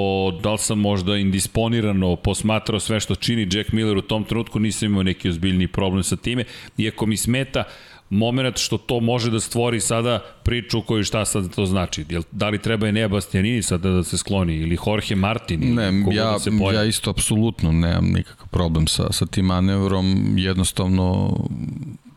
da li sam možda indisponirano posmatrao sve što čini Jack Miller u tom trenutku, nisam imao neki ozbiljni problem sa time, iako mi smeta moment što to može da stvori sada priču u kojoj šta sad to znači. Jel, da li treba je Nea Bastianini sada da se skloni ili Jorge Martin ili Ne, koga ja, da se pojavi? ja isto apsolutno nemam nikakav problem sa, sa tim manevrom, jednostavno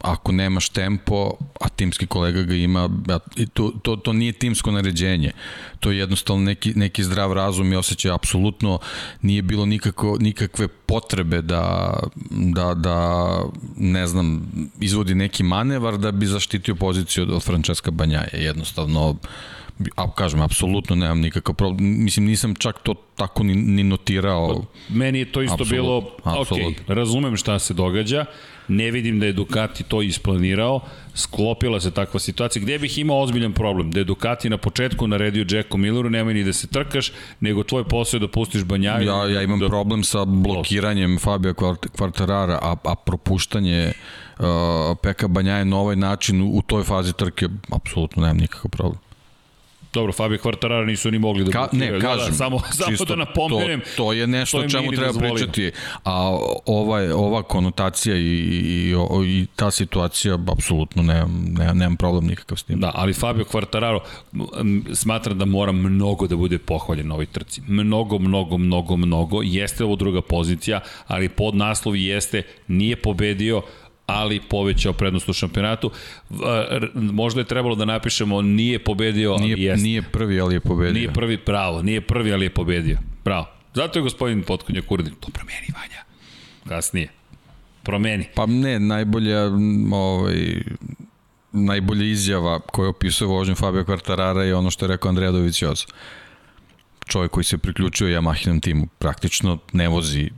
ako nemaš tempo, a timski kolega ga ima, ja, i to, to, to nije timsko naređenje, to je jednostavno neki, neki zdrav razum i osjećaj, apsolutno nije bilo nikako, nikakve potrebe da, da, da, ne znam, izvodi neki manevar da bi zaštitio poziciju od, od Francesca Banjaja, jednostavno a kažem, apsolutno nemam nikakav problem, mislim nisam čak to tako ni, ni notirao. Meni je to isto Apsolutno, bilo, ok, apsolutno. razumem šta se događa, ne vidim da je Ducati to isplanirao, sklopila se takva situacija, gde bih imao ozbiljan problem, da je Ducati na početku naredio Jacku Milleru, nemoj ni da se trkaš, nego tvoj posao je da pustiš Banjaju. Ja, ja imam da, problem sa blokiranjem Fabio Kvartarara, a, a propuštanje uh, Peka Banjaje na ovaj način u, u toj fazi trke, apsolutno nemam nikakav problem. Dobro, Fabio Quartararo nisu ni mogli da Ka, ne, Da, kažem, da, samo, samo čisto da napomenem. To, to je nešto to o čemu treba dozvolio. pričati, a ova, ova konotacija i, i, i, ta situacija, apsolutno nemam, nemam, nemam problem nikakav s tim. Da, ali Fabio Quartararo smatram da mora mnogo da bude pohvaljen na ovoj trci. Mnogo, mnogo, mnogo, mnogo. Jeste ovo druga pozicija, ali pod naslovi jeste nije pobedio, ali povećao prednost u šampionatu. Možda je trebalo da napišemo nije pobedio, ali Nije, jeste. nije prvi, ali je pobedio. Nije prvi, pravo, nije prvi, ali je pobedio. Bravo. Zato je gospodin Potkonjak Urdin. To promeni, Vanja. Kasnije. Promeni. Pa ne, najbolja ovaj, najbolja izjava koja opisuje vožnju Fabio Quartarara je ono što je rekao Andreja Dovicioza. Čovjek koji se priključio Yamahinom timu praktično ne vozi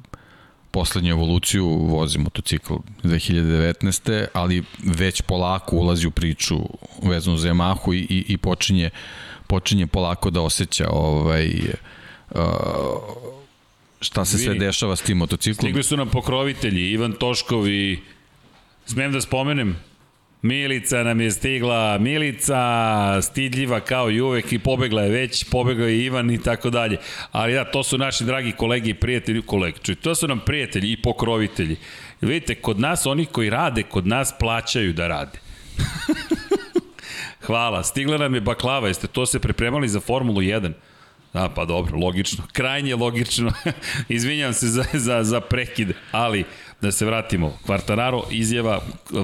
poslednju evoluciju, vozi motocikl 2019. ali već polako ulazi u priču vezanu za Yamahu i, i, i počinje, počinje polako da osjeća ovaj, uh, šta se sve Vidi. dešava s tim motociklom. Stigli su nam pokrovitelji, Ivan Toškov i... Smem da spomenem? Milica nam je stigla, Milica stidljiva kao i uvek i pobegla je već, pobegao je Ivan i tako dalje. Ali da, to su naši dragi kolegi i prijatelji, kolegi, čuj, to su nam prijatelji i pokrovitelji. Vidite, kod nas oni koji rade, kod nas plaćaju da rade. Hvala, stigla nam je baklava, jeste to se pripremali za Formulu 1? A, pa dobro, logično. Krajnje logično. Izvinjam se za, za, za prekid, ali da se vratimo. Kvartararo, izjava,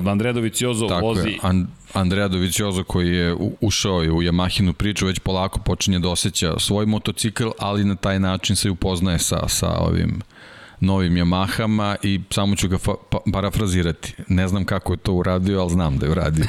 Andrea Doviciozo Tako vozi... je, An Andrea Doviciozo koji je ušao je u Yamahinu priču, već polako počinje da osjeća svoj motocikl, ali na taj način se upoznaje sa, sa ovim novim Yamahama i samo ću ga pa, parafrazirati. Ne znam kako je to uradio, ali znam da je uradio.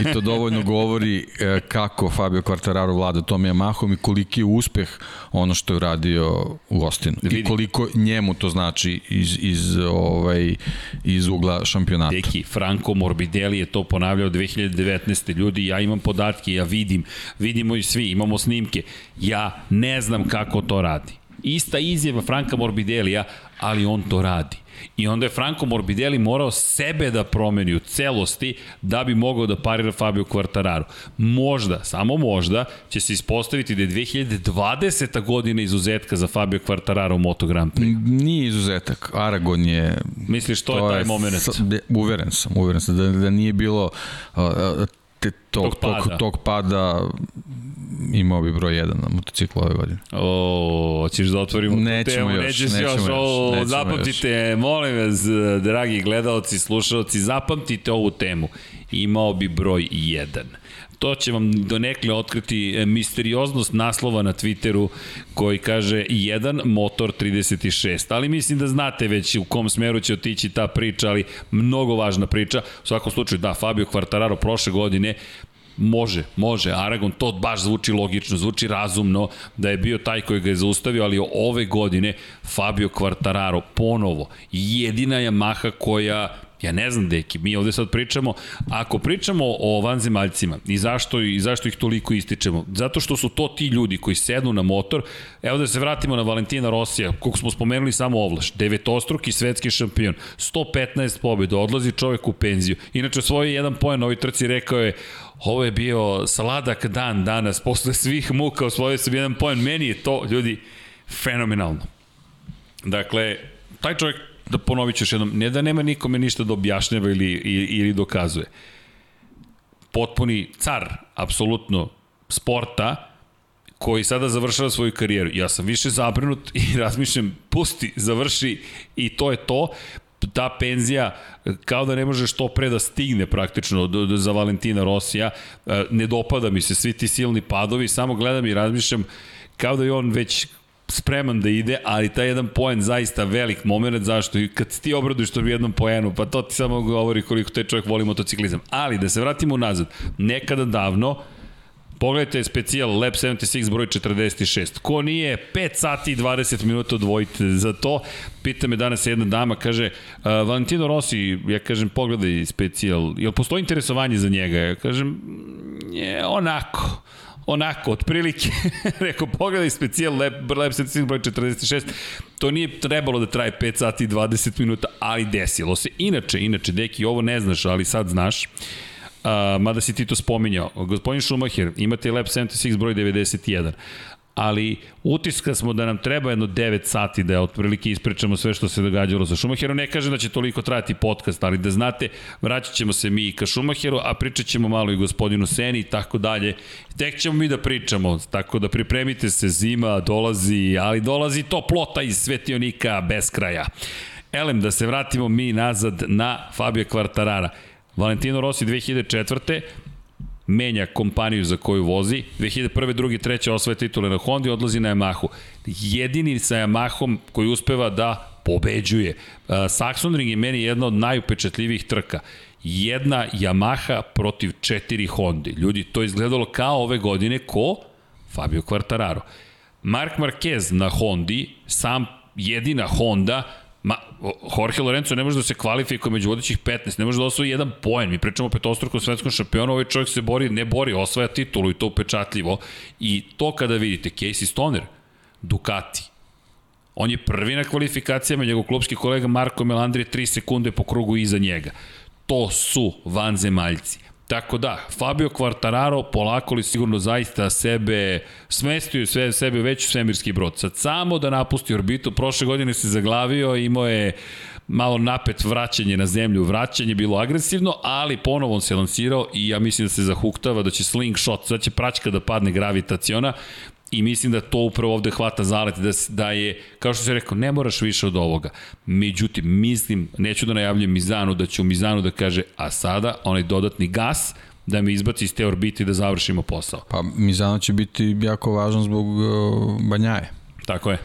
I to dovoljno govori e, kako Fabio Quartararo vlada tom Yamahom i koliki je uspeh ono što je uradio u Ostinu. I koliko njemu to znači iz, iz, ovaj, iz ugla šampionata. Deki, Franco Morbidelli je to ponavljao 2019. Ljudi, ja imam podatke, ja vidim, vidimo i svi, imamo snimke. Ja ne znam kako to radi. Ista izjava Franka Morbidelija, ali on to radi. I onda je Franco Morbidelli morao sebe da promeni u celosti da bi mogao da parira Fabio Quartararo. Možda, samo možda, će se ispostaviti da je 2020. godina izuzetka za Fabio Quartararo u Moto Grand Prix. Nije izuzetak. Aragon je Misliš, to, je taj moment? s- de- Uveren sam, uveren sam da, da nije bilo uh, te, tog, Tog pada. tog, tog pada imao bi broj 1 na motociklu ove godine. O, hoćeš da otvorimo Nećemo temu, još, nećeš nećemo još, još, o, nećemo zapamtite, molim vas, dragi gledalci, slušalci, zapamtite ovu temu. Imao bi broj 1. To će vam donekle otkriti e, misterioznost naslova na Twitteru koji kaže 1 motor 36. Ali mislim da znate već u kom smeru će otići ta priča, ali mnogo važna priča. U svakom slučaju, da, Fabio Quartararo prošle godine Može, može. Aragon, to baš zvuči logično, zvuči razumno da je bio taj koji ga je zaustavio, ali ove godine Fabio Quartararo ponovo jedina Yamaha koja Ja ne znam, deki, mi ovde sad pričamo, ako pričamo o vanzemaljcima i zašto, i zašto ih toliko ističemo, zato što su to ti ljudi koji sednu na motor, evo da se vratimo na Valentina Rosija, koliko smo spomenuli samo ovlaš, devetostruki svetski šampion, 115 pobjeda, odlazi čovek u penziju. Inače, svoj jedan poen ovoj trci rekao je, ovo je bio sladak dan danas, posle svih muka osvojio sam jedan poen, meni je to, ljudi, fenomenalno. Dakle, taj čovjek, da ponovit ću još jednom, ne da nema nikome ništa da objašnjava ili, ili, dokazuje. potpuni car, apsolutno, sporta, koji sada završava svoju karijeru. Ja sam više zabrinut i razmišljam, pusti, završi i to je to ta penzija kao da ne može što pre da stigne praktično za Valentina Rosija. E, ne dopada mi se svi ti silni padovi, samo gledam i razmišljam kao da je on već spreman da ide, ali taj jedan poen zaista velik moment, zašto? I kad ti obraduješ to jednom poenu, pa to ti samo govori koliko taj čovjek voli motociklizam. Ali, da se vratimo nazad, nekada davno, Pogledajte specijal Lab 76 broj 46. Ko nije 5 sati i 20 minuta odvojite za to? Pita me danas jedna dama, kaže, uh, Valentino Rossi, ja kažem, pogledaj specijal, jel postoji interesovanje za njega? Ja kažem, je, onako onako, otprilike, rekao, pogledaj specijal Lab, Lab 76 broj 46, to nije trebalo da traje 5 sati i 20 minuta, ali desilo se. Inače, inače, deki, ovo ne znaš, ali sad znaš, a, mada si ti to spominjao. Gospodin Schumacher, imate Lab 76 broj 91 ali utiska smo da nam treba jedno 9 sati da otprilike ispričamo sve što se događalo sa Schumacherom. Ne kažem da će toliko trajati podcast, ali da znate, vraćat ćemo se mi ka Schumacheru, a pričat ćemo malo i gospodinu Seni i tako dalje. Tek ćemo mi da pričamo, tako da pripremite se, zima dolazi, ali dolazi to plota iz svetionika bez kraja. Elem, da se vratimo mi nazad na Fabio Quartarara. Valentino Rossi 2004 menja kompaniju za koju vozi. 2001. drugi, treće osvoje titule na Hondi, odlazi na Yamahu. Jedini sa Yamahom koji uspeva da pobeđuje. Saxon Ring je meni jedna od najupečatljivijih trka. Jedna Yamaha protiv četiri Hondi. Ljudi, to je izgledalo kao ove godine ko? Fabio Quartararo. Mark Marquez na Hondi, sam jedina Honda, Ma, Jorge Lorenzo ne može da se kvalifikuje među vodećih 15, ne može da osvoji jedan poen. Mi pričamo o petostrukom svetskom šampionu, ovaj čovjek se bori, ne bori, osvaja titulu i to upečatljivo. I to kada vidite, Casey Stoner, Ducati, on je prvi na kvalifikacijama, njegov klubski kolega Marko Melandri je 3 sekunde po krugu iza njega. To su vanzemaljci. Tako da, Fabio Quartararo polako li sigurno zaista sebe smestio sve sebe već u svemirski brod. Sad samo da napusti orbitu, prošle godine se zaglavio, imao je malo napet vraćanje na zemlju, vraćanje bilo agresivno, ali ponovo on se lansirao i ja mislim da se zahuktava da će slingshot, da će praćka da padne gravitaciona I mislim da to upravo ovde hvata zalet, da, da je, kao što se rekao, ne moraš više od ovoga. Međutim, mislim, neću da najavljam Mizanu, da će u Mizanu da kaže, a sada onaj dodatni gas, da me izbaci iz te orbite i da završimo posao. Pa Mizano će biti jako važan zbog uh, Banjaje. Tako je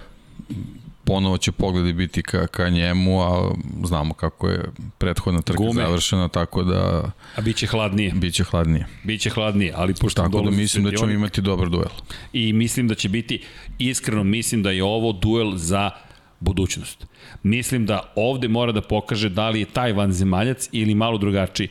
ponovo će pogledi biti ka, ka njemu, a znamo kako je prethodna trka Gume. završena, tako da... A bit će hladnije. Biće hladnije. Biće hladnije, ali pošto Tako da mislim da ćemo imati dobar duel. I mislim da će biti, iskreno mislim da je ovo duel za budućnost. Mislim da ovde mora da pokaže da li je taj vanzemaljac ili malo drugačiji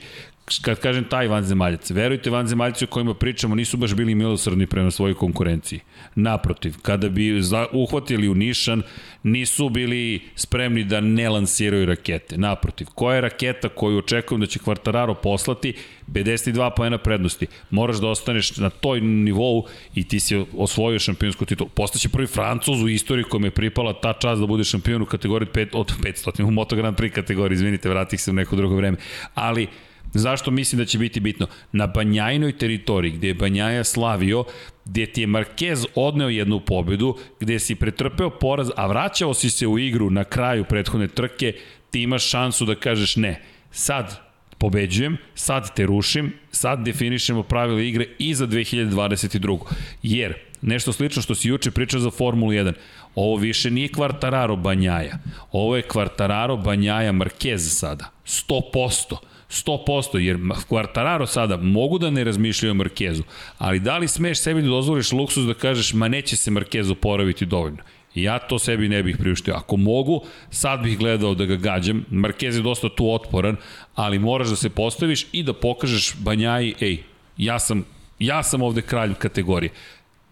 kad kažem taj vanzemaljac, verujte vanzemaljci o kojima pričamo nisu baš bili milosrdni prema svojoj konkurenciji. Naprotiv, kada bi uhvatili u nišan, nisu bili spremni da ne lansiraju rakete. Naprotiv, koja je raketa koju očekujem da će Kvartararo poslati, 52 poena prednosti. Moraš da ostaneš na toj nivou i ti si osvojio šampionsku titulu. Postaće prvi Francuz u istoriji kojom je pripala ta čast da bude šampion u kategoriji 5, od 500, u Moto Grand Prix kategoriji, izvinite, vratih se u neko drugo vreme. Ali, Zašto mislim da će biti bitno? Na Banjajnoj teritoriji, gde je Banjaja slavio, gde ti je Marquez odneo jednu pobedu, gde si pretrpeo poraz, a vraćao si se u igru na kraju prethodne trke, ti imaš šansu da kažeš ne. Sad pobeđujem, sad te rušim, sad definišemo pravila igre i za 2022. Jer, nešto slično što si juče pričao za Formulu 1, ovo više nije Quartararo Banjaja, ovo je Quartararo Banjaja Marquez sada, 100%. 100%, jer Quartararo sada mogu da ne razmišljaju o Markezu, ali da li smeš sebi da dozvoliš luksus da kažeš ma neće se Markezu poraviti dovoljno? Ja to sebi ne bih priuštio. Ako mogu, sad bih gledao da ga gađam. Marquez je dosta tu otporan, ali moraš da se postaviš i da pokažeš Banjaji, ej, ja sam, ja sam ovde kralj kategorije.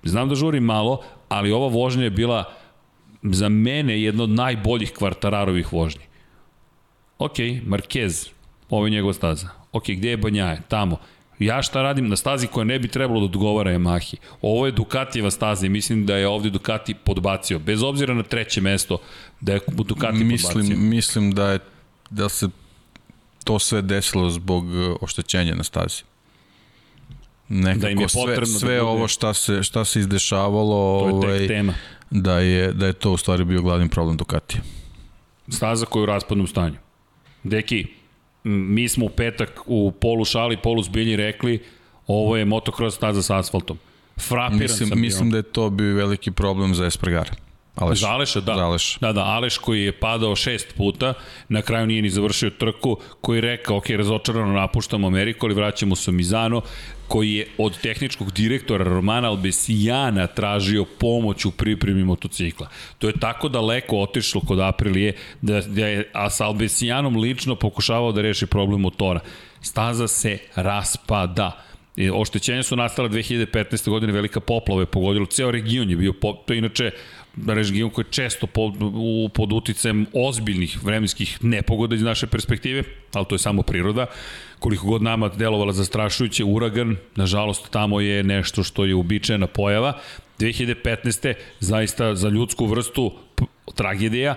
Znam da žurim malo, ali ova vožnja je bila za mene jedna od najboljih kvartararovih vožnji. Ok, Marquez, ovo je njegova staza. Ok, gde je Banjaje? Tamo. Ja šta radim na stazi koja ne bi trebalo da odgovara Yamahi. Ovo je Ducatijeva staza i mislim da je ovde Ducati podbacio. Bez obzira na treće mesto, da je Ducati mislim, podbacio. Mislim da je da se to sve desilo zbog uh, oštećenja na stazi. nekako Da im je sve, da sve bude- ovo šta se, šta se izdešavalo, To je tek ovaj, tema. da, je, da je to u stvari bio glavni problem Ducatija. Staza koja je u raspadnom stanju. Deki, mi smo u petak u polu šali, polu zbilji rekli ovo je motocross staza sa asfaltom. Frapiran Mislim, sam mislim da je to bio veliki problem za Espargara. Aleš, Za Aleša, da. Za Aleša. Da, da, Aleš koji je padao šest puta, na kraju nije ni završio trku, koji je rekao, ok, razočarano napuštamo Ameriku, ali vraćamo se u Mizano, koji je od tehničkog direktora Romana Albesijana tražio pomoć u pripremi motocikla. To je tako daleko otišlo kod Aprilije, da, da je a sa Albesijanom lično pokušavao da reši problem motora. Staza se raspada. E, Oštećenja su nastala 2015. godine, velika poplava je pogodila, ceo region je bio, pop, to je inače region koji je često pod, u, pod uticajem ozbiljnih vremenskih nepogoda iz naše perspektive, ali to je samo priroda. Koliko god nama delovala zastrašujuće uragan, nažalost tamo je nešto što je uobičajena pojava. 2015. zaista za ljudsku vrstu tragedija,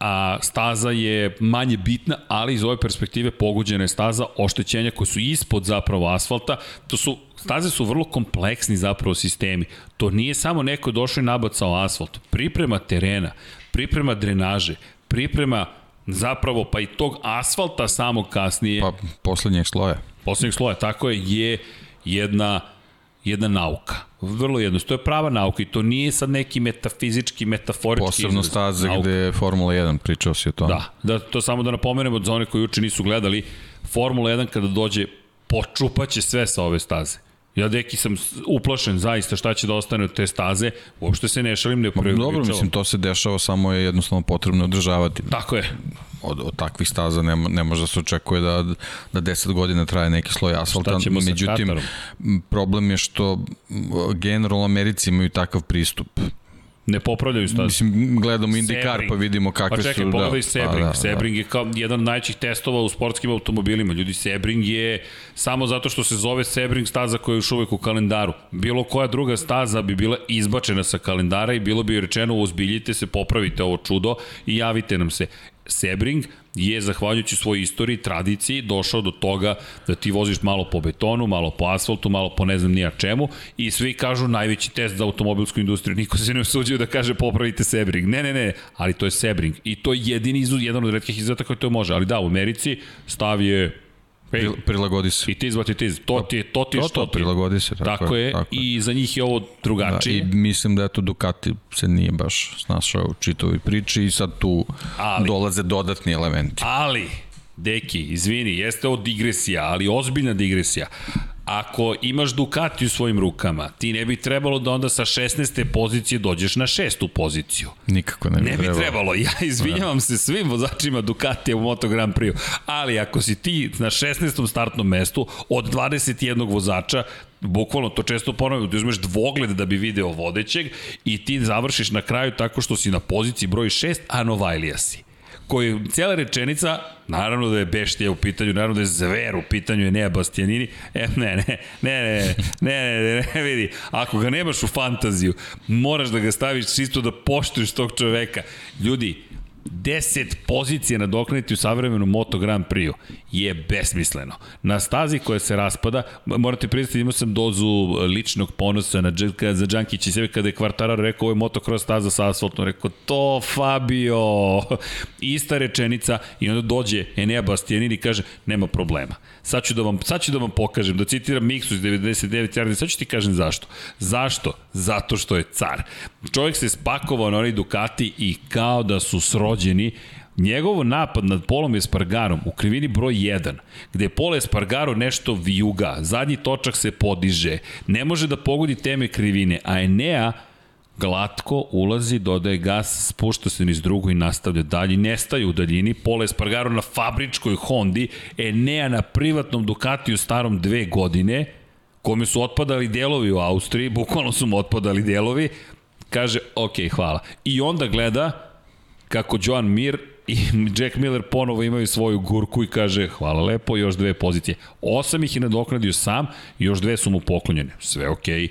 a staza je manje bitna, ali iz ove perspektive pogođena je staza, oštećenja koje su ispod zapravo asfalta, to su Staze su vrlo kompleksni zapravo sistemi. To nije samo neko došao i nabacao asfalt. Priprema terena, priprema drenaže, priprema zapravo pa i tog asfalta samog kasnije, pa, Pa poslednjeg sloja. poslednjeg sloja, tako je, je jedna jedna nauka. Vrlo jednostavno. To je prava nauka i to nije sad neki metafizički, metaforički Posebno izraz. staze Nauka. gde je Formula 1, pričao si o tome. Da, da, to samo da napomenemo za one koji uče nisu gledali, Formula 1 kada dođe, počupaće sve sa ove staze. Ja deki sam uplašen zaista šta će da ostane od te staze, uopšte se ne šalim, ne Ma, preuveličavam. Dobro, mislim, to se dešava, samo je jednostavno potrebno održavati. Tako je. Od, od takvih staza ne, ne može da se očekuje da, da 10 godina traje neki sloj asfalta. Međutim, problem je što generalno Americi imaju takav pristup. Ne popravljaju staze. Mislim, gledamo IndyCar pa vidimo kakve pa čekaj, su... pogledaj Sebring. Pa, da, Sebring je kao jedan od najvećih testova u sportskim automobilima. Ljudi, Sebring je samo zato što se zove Sebring staza koja je još uvek u kalendaru. Bilo koja druga staza bi bila izbačena sa kalendara i bilo bi rečeno uzbiljite se, popravite ovo čudo i javite nam se. Sebring je, zahvaljujući svojoj istoriji, tradiciji, došao do toga da ti voziš malo po betonu, malo po asfaltu, malo po ne znam nija čemu i svi kažu najveći test za automobilsku industriju. Niko se ne usuđuje da kaže popravite Sebring. Ne, ne, ne, ali to je Sebring. I to je jedini izuz, jedan od redkih izuzetaka koji to može. Ali da, u Americi stav je Pril- Prilagodi se. it is what it is. To ti je, to ti je To, što to, ti je. prilagodi se. Tako, Tako je, Tako je. i za njih je ovo Da, drugačije. I mislim da eto Ducati se nije baš snašao u čitovi priči i sad tu Ali- dolaze dodatni elementi. Ali, deki, izvini, jeste ovo digresija, ali ozbiljna digresija. Ako imaš Ducati u svojim rukama, ti ne bi trebalo da onda sa 16. pozicije dođeš na šestu poziciju. Nikako ne bi Ne bi trebalo. trebalo, ja izvinjavam se svim vozačima Ducatija u Moto Grand Prix, ali ako si ti na 16. startnom mestu od 21 vozača, bukvalno to često ponavljam, da uzmeš dvogled da bi video vodećeg i ti završiš na kraju tako što si na poziciji broj 6, a Novajlija si koji cijela rečenica, naravno da je Beštija u pitanju, naravno da je Zver u pitanju, Nea Bastianini, e, ne, ne, ne, ne, ne, ne, ne, vidi, ako ga nemaš u fantaziju, moraš da ga staviš čisto da poštuješ tog čoveka. Ljudi, 10 pozicija nadoknaditi u savremenom Moto Grand Prix je besmisleno. Na stazi koja se raspada, morate priznati, imao sam dozu ličnog ponosa na, za Đankić i sebe kada je Kvartarar rekao ovo je motocross staza sa asfaltom, rekao to Fabio, ista rečenica i onda dođe Enea Bastianini i kaže nema problema. Sad ću da vam, sad ću da vam pokažem, da citiram Miksu iz 99 yardi, sad ću ti kažem zašto. Zašto? Zato što je car. Čovjek se spakovao na onaj Ducati i kao da su srođeni, njegov napad nad Polom Espargarom u krivini broj 1, gde je Pol Espargaro nešto vijuga, zadnji točak se podiže, ne može da pogodi teme krivine, a Enea glatko ulazi, dodaje gas, spušta se niz drugu i nastavlja dalje. Nestaje u daljini. Pola Espargaro na fabričkoj Hondi, Enea na privatnom Ducatiju starom dve godine, kome su otpadali delovi u Austriji, bukvalno su mu otpadali delovi, kaže, ok, hvala. I onda gleda kako Joan Mir i Jack Miller ponovo imaju svoju gurku i kaže hvala lepo, još dve pozicije. Osam ih je nadoknadio sam, još dve su mu poklonjene. Sve okej.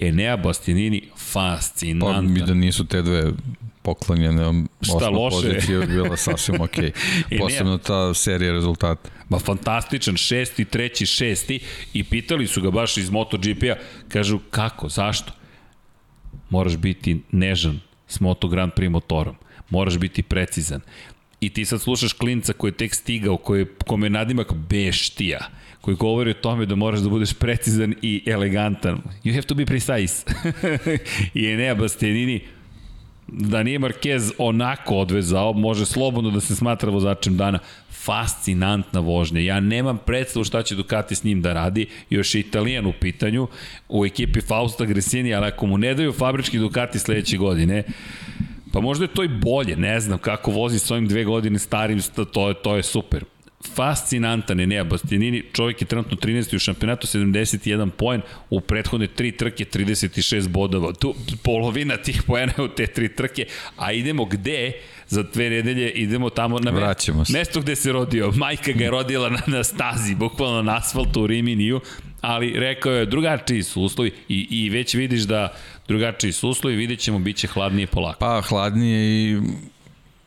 Enea Bastianini, Pa fascinantan. mi da nisu te dve poklonjene Šta osma loše? pozicija bi bila sasvim ok. ne. Posebno ta serija rezultata. Ma fantastičan, šesti, treći, šesti i pitali su ga baš iz MotoGP-a, kažu kako, zašto? Moraš biti nežan s Moto Grand Prix motorom, moraš biti precizan. I ti sad slušaš klinca koji je tek stigao, koji, kome je nadimak Beštija, koji govori o tome da moraš da budeš precizan i elegantan. You have to be precise. I Enea Bastianini, da nije Marquez onako odvezao, može slobodno da se smatra vozačem dana. Fascinantna vožnja. Ja nemam predstavu šta će Ducati s njim da radi. Još je Italijan u pitanju u ekipi Fausta Gresini, ali ako mu ne daju fabrički Ducati sledeće godine, pa možda je to i bolje, ne znam kako vozi s ovim dve godine starim, to je, to je super fascinantan je Nea Bastianini, čovjek je trenutno 13. u šampionatu, 71 poen, u prethodne tri trke 36 bodova. Tu polovina tih poena u te tri trke, a idemo gde? Za dve nedelje idemo tamo na Vraćamo se. mesto gde se rodio. Majka ga je rodila na, na stazi, bukvalno na asfaltu u Riminiju, ali rekao je drugačiji su uslovi i, i već vidiš da drugačiji su uslovi, vidjet ćemo, bit će hladnije polako. Pa hladnije i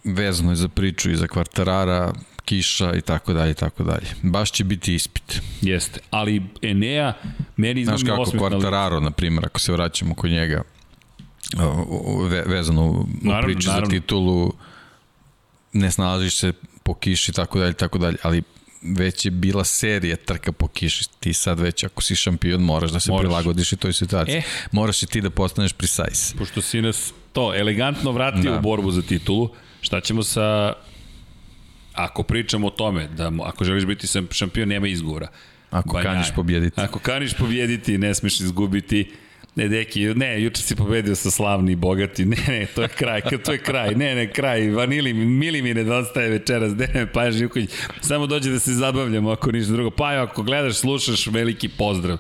vezano je za priču i za kvartarara, kiša i tako dalje i tako dalje. Baš će biti ispit. Jeste, ali Enea meni Znaš izgleda kako na licu. Quartararo, na primjer, ako se vraćamo kod njega, ve, vezano u Naravno, priči naravno. za titulu, ne snalaziš se po kiši i tako dalje, i tako dalje, ali već je bila serija trka po kiši. Ti sad već, ako si šampion, moraš da se Moraš. prilagodiš i toj situaciji. E. E. Moraš i ti da postaneš precise. Pošto si nas to elegantno vratio. Da. u borbu za titulu, šta ćemo sa ako pričamo o tome da ako želiš biti sam- šampion nema izgovora. Ako Banjaja. kaniš pobjediti. Ako kaniš pobjediti, ne smeš izgubiti. Ne, deki, ne, juče si pobedio sa slavni i bogati. Ne, ne, to je kraj, to je kraj. Ne, ne, kraj. Vanili mi, mili mi nedostaje večeras. Ne, ne, Paja Živković. Samo dođe da se zabavljamo ako ništa drugo. Paja, ako gledaš, slušaš, veliki pozdrav.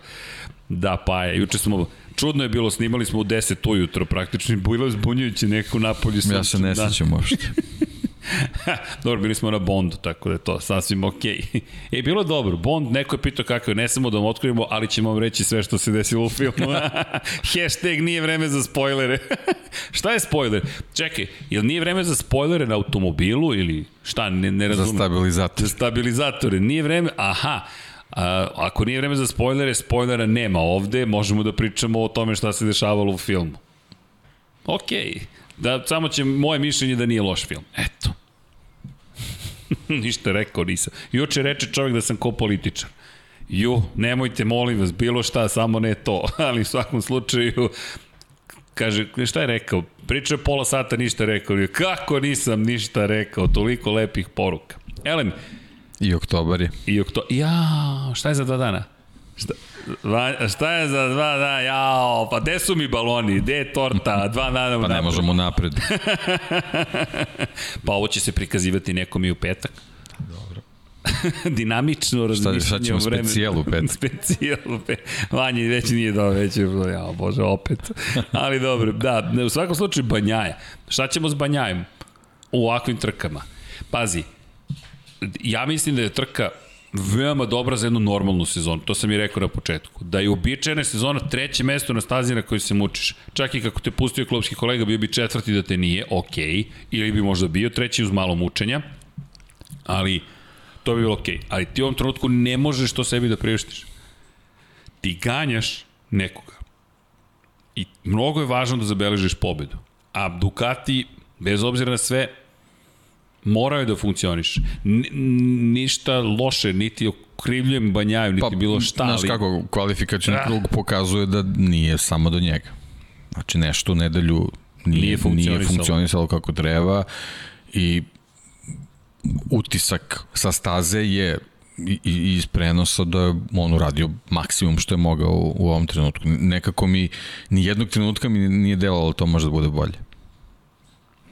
Da, Paja, juče smo Čudno je bilo, snimali smo u 10 ujutro praktično, bilo je zbunjujuće neko napolju. Ja se ne Da. sećam uopšte. dobro, bili smo na Bondu, tako da je to sasvim okej. Okay. E, bilo je dobro. Bond, neko je pitao kako je, ne samo da vam otkrivimo, ali ćemo vam reći sve što se desilo u filmu. Hashtag nije vreme za spoilere. šta je spoiler? Čekaj, jel nije vreme za spoilere na automobilu ili šta, ne, ne Za razumem. stabilizator. Za stabilizatore. Nije vreme, aha, A, ako nije vreme za spoilere, spoilera nema ovde, možemo da pričamo o tome šta se dešavalo u filmu. Okej. Da, samo će moje mišljenje da nije loš film. Eto. Ništa rekao nisam. Juče reče čovjek da sam ko političar. Ju, nemojte, molim vas, bilo šta, samo ne to. Ali u svakom slučaju, kaže, šta je rekao? Pričao je pola sata, ništa rekao. Kako nisam ništa rekao? Toliko lepih poruka. Elem, I oktobar je. I okto... Ja, šta je za dva dana? Šta, va, šta je za dva dana? Jao, pa gde su mi baloni? Gde je torta? Dva dana Pa ne možemo napred. Pa ovo će se prikazivati nekom i u petak. Dobro. Dinamično razmišljanje šta ćemo, o vremenu. specijal u petak? specijal u petak. Vanje već nije dobro, već je, jao bože, opet. Ali dobro, da, u svakom slučaju Banjaja. Šta ćemo s Banjajem u ovakvim trkama? Pazi, ja mislim da je trka veoma dobra za jednu normalnu sezonu. To sam i rekao na početku. Da je uobičajena sezona treće mesto na stazi na kojoj se mučiš. Čak i kako te pustio klubski kolega, bio bi četvrti da te nije, ok, ili bi možda bio treći uz malo mučenja, ali to bi bilo ok. Ali ti u ovom trenutku ne možeš to sebi da priuštiš. Ti ganjaš nekoga. I mnogo je važno da zabeležiš pobedu. A Ducati, bez obzira na sve, morao je da funkcioniš. N ništa loše, niti okrivljujem Banjaju, niti pa, bilo šta, Znaš ali... kako, kvalifikačni Ah. krug pokazuje da nije samo do njega. Znači nešto u nedelju nije, Nije nije, funkcionisalo. nije funkcionisalo kako treba i utisak sa staze je i, i iz prenosa da je on uradio maksimum što je mogao u, u ovom trenutku. Nekako mi, ni jednog trenutka mi nije delalo da to može da bude bolje.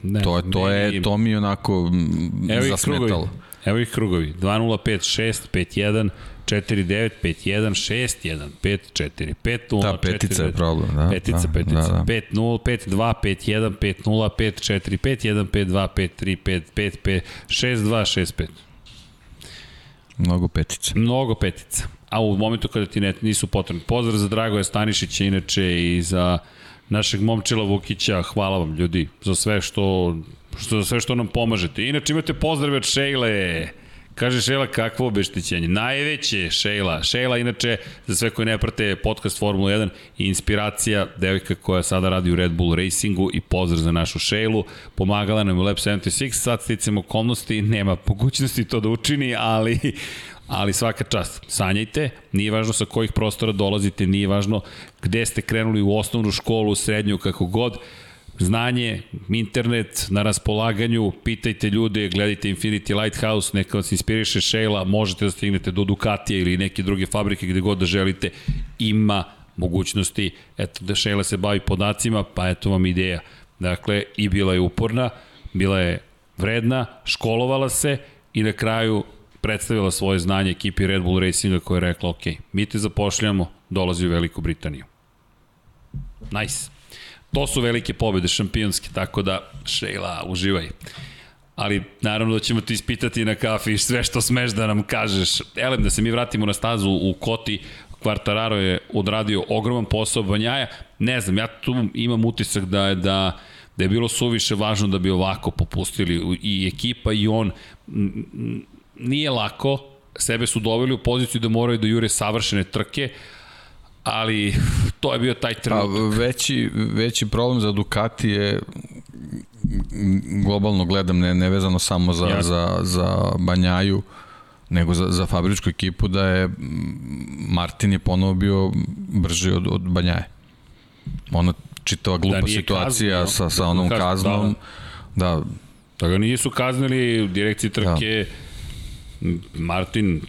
Ne, To je, to meni- je, to mi je onako mm, Evo zasmetalo. krugovi. Evo ih krugovi. 2-0-5-6, 5-1, 4-9, 5-1, 6-1, 5-4, 5-0, Ta petica je problem, da, Petica, da, petica. da, da. 5-0, 5-2, 5-1, 5-0, 5-4, 5-1, 5-2, 5-3, 5-5, 6-2, 6-5. Mnogo petice. Mnogo petica. A u momentu kada ti ne, nisu potrebni. Pozdrav za Dragoja Stanišića, inače i za našeg momčila Vukića. Hvala vam ljudi za sve što, što, za sve što nam pomažete. Inače imate pozdrave od Šejle. Kaže Šejla kakvo obeštećenje. Najveće Šejla. Šejla inače za sve koji ne prate podcast Formula 1 inspiracija devojka koja sada radi u Red Bull Racingu i pozdrav za našu Šejlu. Pomagala nam u Lab 76, sad sticamo okolnosti, nema mogućnosti to da učini, ali ali svaka čast. Sanjajte, nije važno sa kojih prostora dolazite, nije važno gde ste krenuli u osnovnu školu, srednju, kako god. Znanje, internet na raspolaganju, pitajte ljude, gledajte Infinity Lighthouse, neka vas inspiriše Sheila, možete da stignete do Ducatija ili neke druge fabrike gde god da želite, ima mogućnosti, eto da Sheila se bavi podacima, pa eto vam ideja. Dakle, i bila je uporna, bila je vredna, školovala se i na kraju predstavila svoje znanje ekipi Red Bull Racinga koja je rekla, ok, mi te zapošljamo, dolazi u Veliku Britaniju. Nice. To su velike pobede šampionske, tako da, Sheila, uživaj. Ali naravno da ćemo ti ispitati na kafi sve što smeš da nam kažeš. Elem, da se mi vratimo na stazu u Koti, Kvartararo je odradio ogroman posao Banjaja. Ne znam, ja tu imam utisak da je da da je bilo suviše važno da bi ovako popustili i ekipa i on nije lako, sebe su doveli u poziciju da moraju da jure savršene trke, ali to je bio taj trenutak. A veći, veći problem za Ducati je globalno gledam, ne, ne vezano samo za, Jasne. za, za Banjaju, nego za, za fabričku ekipu da je Martin je ponovo bio brži od, od Banjaje. Ona čitava glupa da situacija kazni, sa, sa onom kaznom. Da, da. da ga nisu kaznili u direkciji trke da Martin,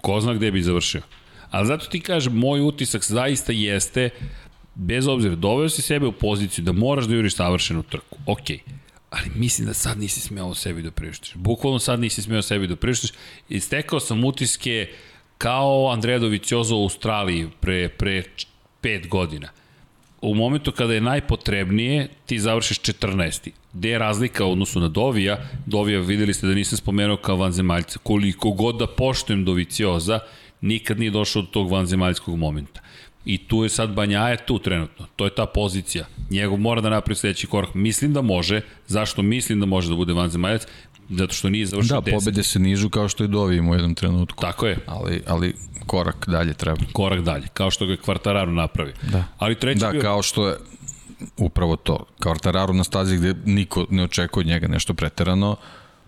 ko zna gde bi završio. Ali zato ti kažem, moj utisak zaista jeste, bez obzira, doveo si sebe u poziciju da moraš da juriš savršenu trku. Okej. Ali mislim da sad nisi smeo sebi da priuštiš. Bukvalno sad nisi smeo sebi da priuštiš. I stekao sam utiske kao Andrea Doviciozo u Australiji pre, pre pet godina u momentu kada je najpotrebnije, ti završiš 14. Gde je razlika u odnosu na Dovija? Dovija videli ste da nisam spomenuo kao vanzemaljca. Koliko god da poštujem Dovicioza, nikad nije došao do tog vanzemaljskog momenta. I tu je sad Banjaje tu trenutno. To je ta pozicija. Njegov mora da napravi sledeći korak. Mislim da može. Zašto mislim da može da bude vanzemaljac? Zato što nije završio 10. Da, pobede se nižu kao što je Dovijim u jednom trenutku. Tako je. Ali, ali korak dalje treba. Korak dalje, kao što ga Kvartararo napravi. Da, Ali treći da bio... kao što je upravo to. Kvartararo na stazi gde niko ne očekuje od njega nešto preterano,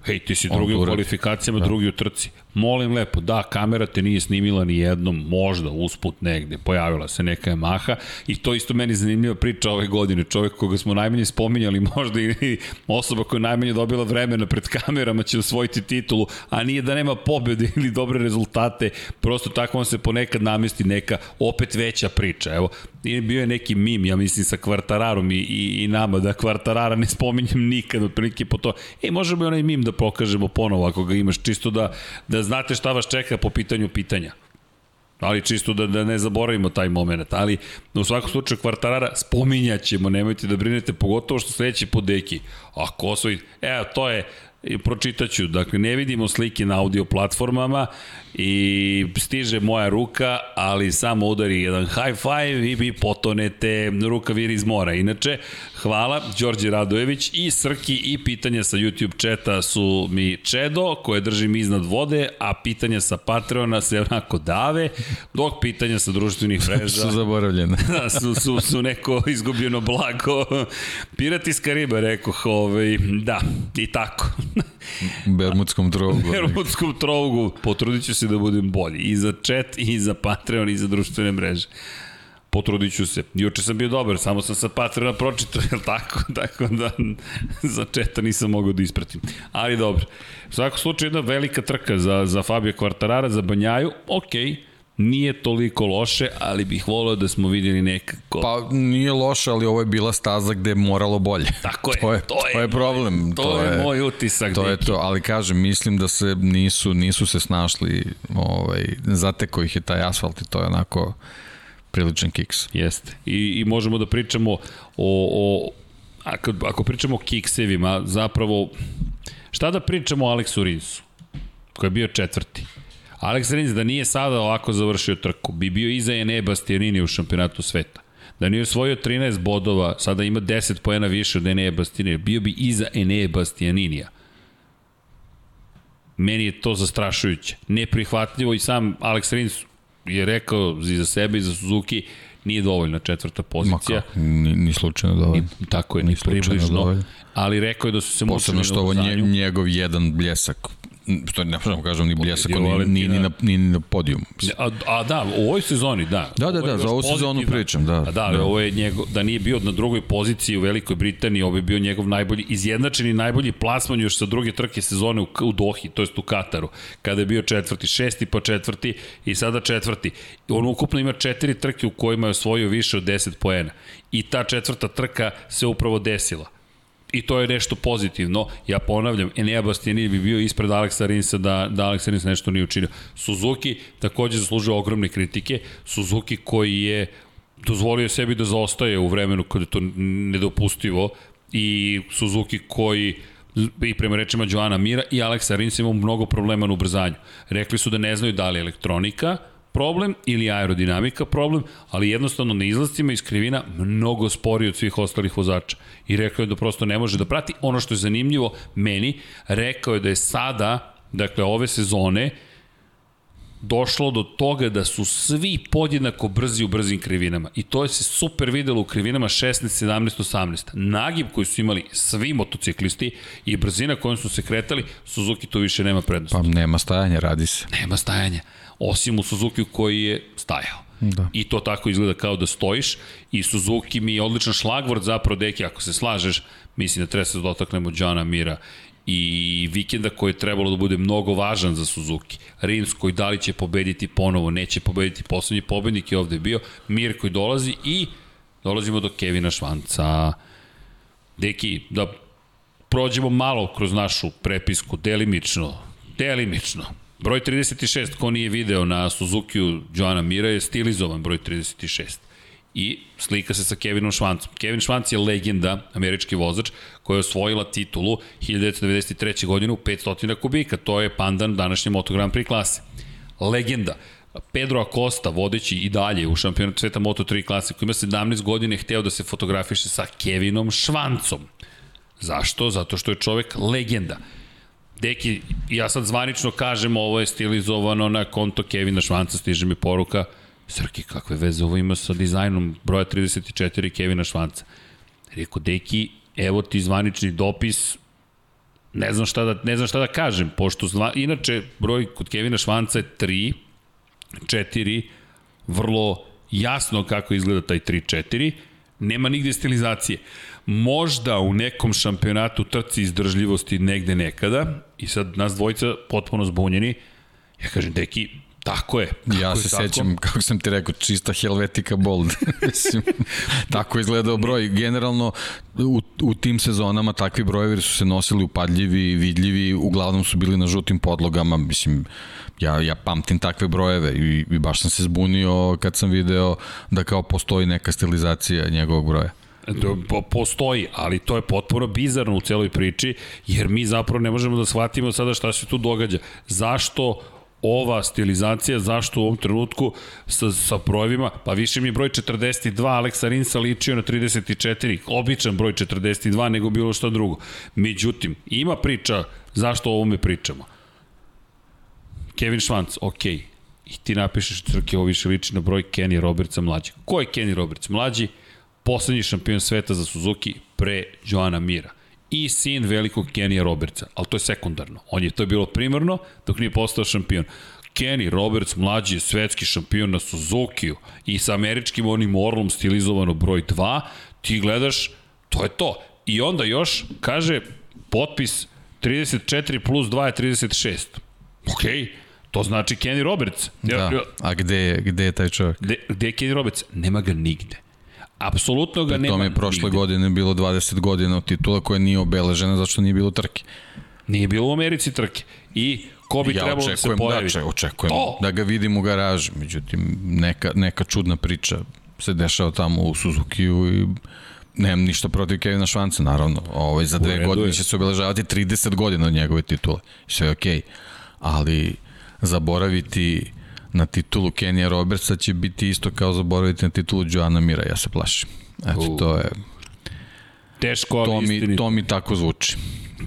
Hej, ti si drugi u kvalifikacijama, da. drugi u trci. Molim lepo, da, kamera te nije snimila ni jednom, možda usput negde, pojavila se neka Yamaha i to isto meni zanimljiva priča ove godine. Čovek koga smo najmanje spominjali, možda i osoba koja je najmanje dobila vremena pred kamerama će osvojiti titulu, a nije da nema pobede ili dobre rezultate, prosto tako vam se ponekad namesti neka opet veća priča. Evo, bio je neki mim, ja mislim, sa Kvartararom i, i, i nama, da Kvartarara ne spominjem nikad, otprilike po to. E, možemo i onaj mim da pokažemo ponovo ako ga imaš, čisto da, da znate šta vas čeka po pitanju pitanja. Ali čisto da, da ne zaboravimo taj moment. Ali u svakom slučaju Kvartarara spominjaćemo, nemojte da brinete, pogotovo što sledeći po deki. A ko su... Evo, to je pročitaću. Dakle, ne vidimo slike na audio platformama i stiže moja ruka, ali samo udari jedan high five i vi potonete, ruka viri iz mora. Inače, hvala, Đorđe Radojević i Srki i pitanja sa YouTube četa su mi Čedo, koje držim iznad vode, a pitanja sa Patreona se onako dave, dok pitanja sa društvenih mreža su zaboravljene. da, su, su, su neko izgubljeno blago. Pirati iz Kariba, rekao, ovaj, da, i tako. Bermudskom trovugu. Bermudskom trovugu. Potrudit ću se da budem bolji. I za chat, i za Patreon, i za društvene mreže. Potrudit ću se. Juče sam bio dobar, samo sam sa Patreona pročitao, jel tako? Tako da za četa nisam mogao da ispratim. Ali dobro. U svakom slučaju jedna velika trka za, za Fabio Kvartarara, za Banjaju. Okej. Okay Nije toliko loše, ali bih volio da smo videli nekako... Pa nije loše, ali ovo je bila staza gde je moralo bolje. Tako je. to je, to je, to je problem. To, to je, je moj utisak. To neki. je to, ali kažem, mislim da se nisu, nisu se snašli, ovaj, zateko ih je taj asfalt i to je onako priličan kiks. Jeste. I, i možemo da pričamo o, o ako, ako pričamo o kiksevima, zapravo, šta da pričamo o Aleksu Rinsu, koji je bio četvrti? Alex Rins da nije sada ovako završio trku, bi bio iza Ene Bastianini u šampionatu sveta. Da nije osvojio 13 bodova, sada ima 10 poena više od Ene Bastianini, bio bi iza Ene Bastianinija. Meni je to zastrašujuće. Neprihvatljivo i sam Alex Rins je rekao i za sebe i za Suzuki nije dovoljna četvrta pozicija. Ma ni, ni slučajno dovoljno. Ni, tako je, ni, ni približno. Dovoljno. Ali rekao je da su se mučili Posebno što ovo nje, njegov jedan bljesak što ne možemo kažem ni bljesak, ni, ni, ni, na, ni na podijum. A, a da, u ovoj sezoni, da. Da, da, da, za ovu sezonu pričam, da. A da, da. ovo je njegov, da nije bio na drugoj poziciji u Velikoj Britaniji, ovo je bio njegov najbolji, izjednačeni najbolji plasman još sa druge trke sezone u, u Dohi, to jest u Kataru, kada je bio četvrti, šesti pa četvrti i sada četvrti. On ukupno ima četiri trke u kojima je osvojio više od 10 poena. I ta četvrta trka se upravo desila i to je nešto pozitivno. Ja ponavljam, Enea Bastianini bi bio ispred Aleksa Rinsa da, da Aleksa Rins nešto nije učinio. Suzuki takođe zaslužuje ogromne kritike. Suzuki koji je dozvolio sebi da zaostaje u vremenu kada je to nedopustivo i Suzuki koji i prema rečima Joana Mira i Aleksa Rinsa imao mnogo problema na ubrzanju. Rekli su da ne znaju da li elektronika, problem ili aerodinamika problem, ali jednostavno na izlascima iz krivina mnogo sporiji od svih ostalih vozača. I rekao je da prosto ne može da prati. Ono što je zanimljivo meni, rekao je da je sada, dakle ove sezone, došlo do toga da su svi podjednako brzi u brzim krivinama. I to je se super videlo u krivinama 16, 17, 18. Nagib koji su imali svi motociklisti i brzina kojom su se kretali, Suzuki to više nema prednosti. Pa nema stajanja, radi se. Nema stajanja osim u Suzuki koji je stajao. Da. I to tako izgleda kao da stojiš i Suzuki mi je odličan šlagvord zapravo deki, ako se slažeš, mislim da treba se dotaknemo Johna Mira i vikenda koji je trebalo da bude mnogo važan za Suzuki. Rins koji da li će pobediti ponovo, neće pobediti, poslednji pobednik je ovde bio, Mir koji dolazi i dolazimo do Kevina Švanca. Deki, da prođemo malo kroz našu prepisku, delimično, delimično, Broj 36, ko nije video na Suzuki-u Joana Mira, je stilizovan broj 36. I slika se sa Kevinom Švancom. Kevin Švanc je legenda, američki vozač, koja je osvojila titulu 1993. godine u 500 kubika. To je pandan današnje Moto Grand Prix klase. Legenda. Pedro Acosta, vodeći i dalje u šampionatu sveta Moto3 klase, koji ima 17 godina, je hteo da se fotografiše sa Kevinom Švancom. Zašto? Zato što je čovek legenda. Deki, ja sad zvanično kažem, ovo je stilizovano na konto Kevina Švanca, stiže mi poruka, Srki, kakve veze ovo ima sa dizajnom broja 34 Kevina Švanca. Rekao, Deki, evo ti zvanični dopis, ne znam šta da, ne znam šta da kažem, pošto zva, inače broj kod Kevina Švanca je 3, 4, vrlo jasno kako izgleda taj 3-4, nema nigde stilizacije možda u nekom šampionatu trci izdržljivosti negde nekada i sad nas dvojica potpuno zbunjeni, ja kažem, deki, Tako je. Kako ja se tako? sećam, kako sam ti rekao, čista Helvetica Bold. Mislim, tako izgledao broj. Generalno, u, u tim sezonama takvi brojevi su se nosili upadljivi, vidljivi, uglavnom su bili na žutim podlogama. Mislim, ja, ja pamtim takve brojeve i, i baš sam se zbunio kad sam video da kao postoji neka stilizacija njegovog broja. Po, postoji, ali to je potpuno bizarno u celoj priči, jer mi zapravo ne možemo da shvatimo sada šta se tu događa. Zašto ova stilizacija, zašto u ovom trenutku sa, sa brojevima, pa više mi je broj 42 Aleksa Rinsa ličio na 34, običan broj 42 nego bilo šta drugo. Međutim, ima priča zašto o ovome pričamo. Kevin Švanc, ok, i ti napišeš trke ovo više liči na broj Kenny Robertsa mlađi. Ko je Kenny Roberts mlađi? Poslednji šampion sveta za Suzuki pre Joana Mira i sin velikog Kenija Robertsa, ali to je sekundarno. On je to je bilo primarno dok nije postao šampion. Kenny Roberts, mlađi je svetski šampion na Suzukiju i sa američkim onim orlom stilizovano broj 2, ti gledaš, to je to. I onda još, kaže, potpis 34 plus 2 je 36. Okej, okay. To znači Kenny Roberts. Da. A gde, gde je taj čovjek? Gde, gde je Kenny Roberts? Nema ga nigde. Apsolutno ga nema. Tome je prošle nigde. godine bilo 20 godina od titula koja nije obeležena zato što nije bilo trke. Nije bilo u Americi trke. I ko bi ja trebalo da se pojavi? Da, očekujem to. da ga vidim u garaži. Međutim, neka, neka čudna priča se dešava tamo u Suzuki-u i nemam ništa protiv Kevina Švanca, naravno. Ovo, za dve godine će se obeležavati 30 godina od njegove titule. Sve je okej. Okay. Ali zaboraviti na titulu Kenija Robertsa će biti isto kao zaboraviti na titulu Joana Mira, ja se plašim. Eto, U. to je, Teško, ali to mi, istinito. to mi tako zvuči.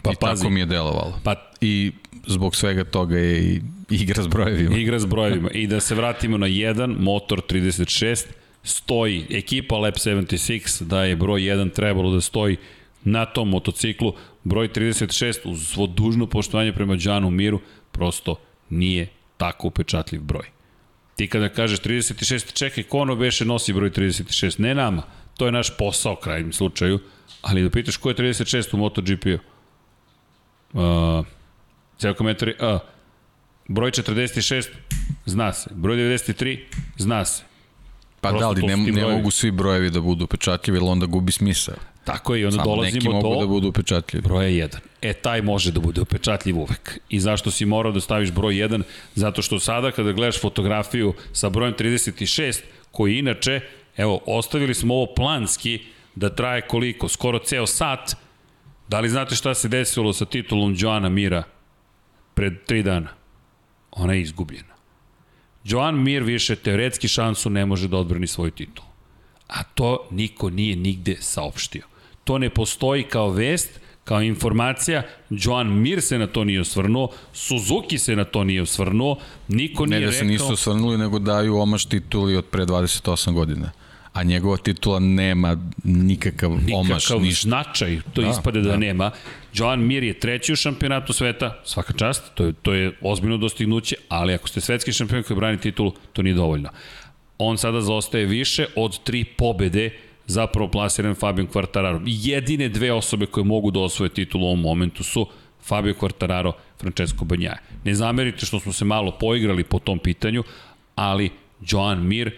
Pa I pazi. tako mi je delovalo. Pa I zbog svega toga je i igra s brojevima. Igra s brojevima. I da se vratimo na 1, motor 36, stoji ekipa Lab 76, da je broj 1 trebalo da stoji na tom motociklu. Broj 36, uz svo dužno poštovanje prema Đanu Miru, prosto nije tako upečatljiv broj. Ti kada kažeš 36, čekaj, ko ono beše nosi broj 36? Ne nama, to je naš posao u krajnjem slučaju, ali da pitaš ko je 36 u MotoGP-u? Uh, Ceo komentar je, uh, broj 46, zna se. Broj 93, zna se. Pa Prosto da, ali ne, ne mogu svi brojevi da budu upečatljivi, jer onda gubi smisao. Tako je, i onda Samo dolazimo neki mogu do da budu upečatljivi. broja 1. E, taj može da bude upečatljiv uvek. I zašto si morao da staviš broj 1? Zato što sada kada gledaš fotografiju sa brojem 36, koji inače, evo, ostavili smo ovo planski da traje koliko? Skoro ceo sat. Da li znate šta se desilo sa titulom Joana Mira pred tri dana? Ona je izgubljena. Joan Mir više teoretski šansu ne može da odbrani svoju titulu. A to niko nije nigde saopštio. To ne postoji kao vest, kao informacija, Joan Mir se na to nije osvrnuo, Suzuki se na to nije osvrnuo, niko Ne nije da rekao... se nisu osvrnuli, nego daju omaš tituli od pre 28 godina. A njegova titula nema nikakav, omaš, nikakav ništa. značaj, to da, Da, ispade da, da. nema. Joan Mir je treći u šampionatu sveta, svaka čast, to je, to je ozbiljno dostignuće, ali ako ste svetski šampion koji brani titulu, to nije dovoljno. On sada zaostaje više od tri pobede zapravo plasiran Fabio Quartararo. Jedine dve osobe koje mogu da osvoje titulu u ovom momentu su Fabio Quartararo, Francesco Banjaja. Ne zamerite što smo se malo poigrali po tom pitanju, ali Joan Mir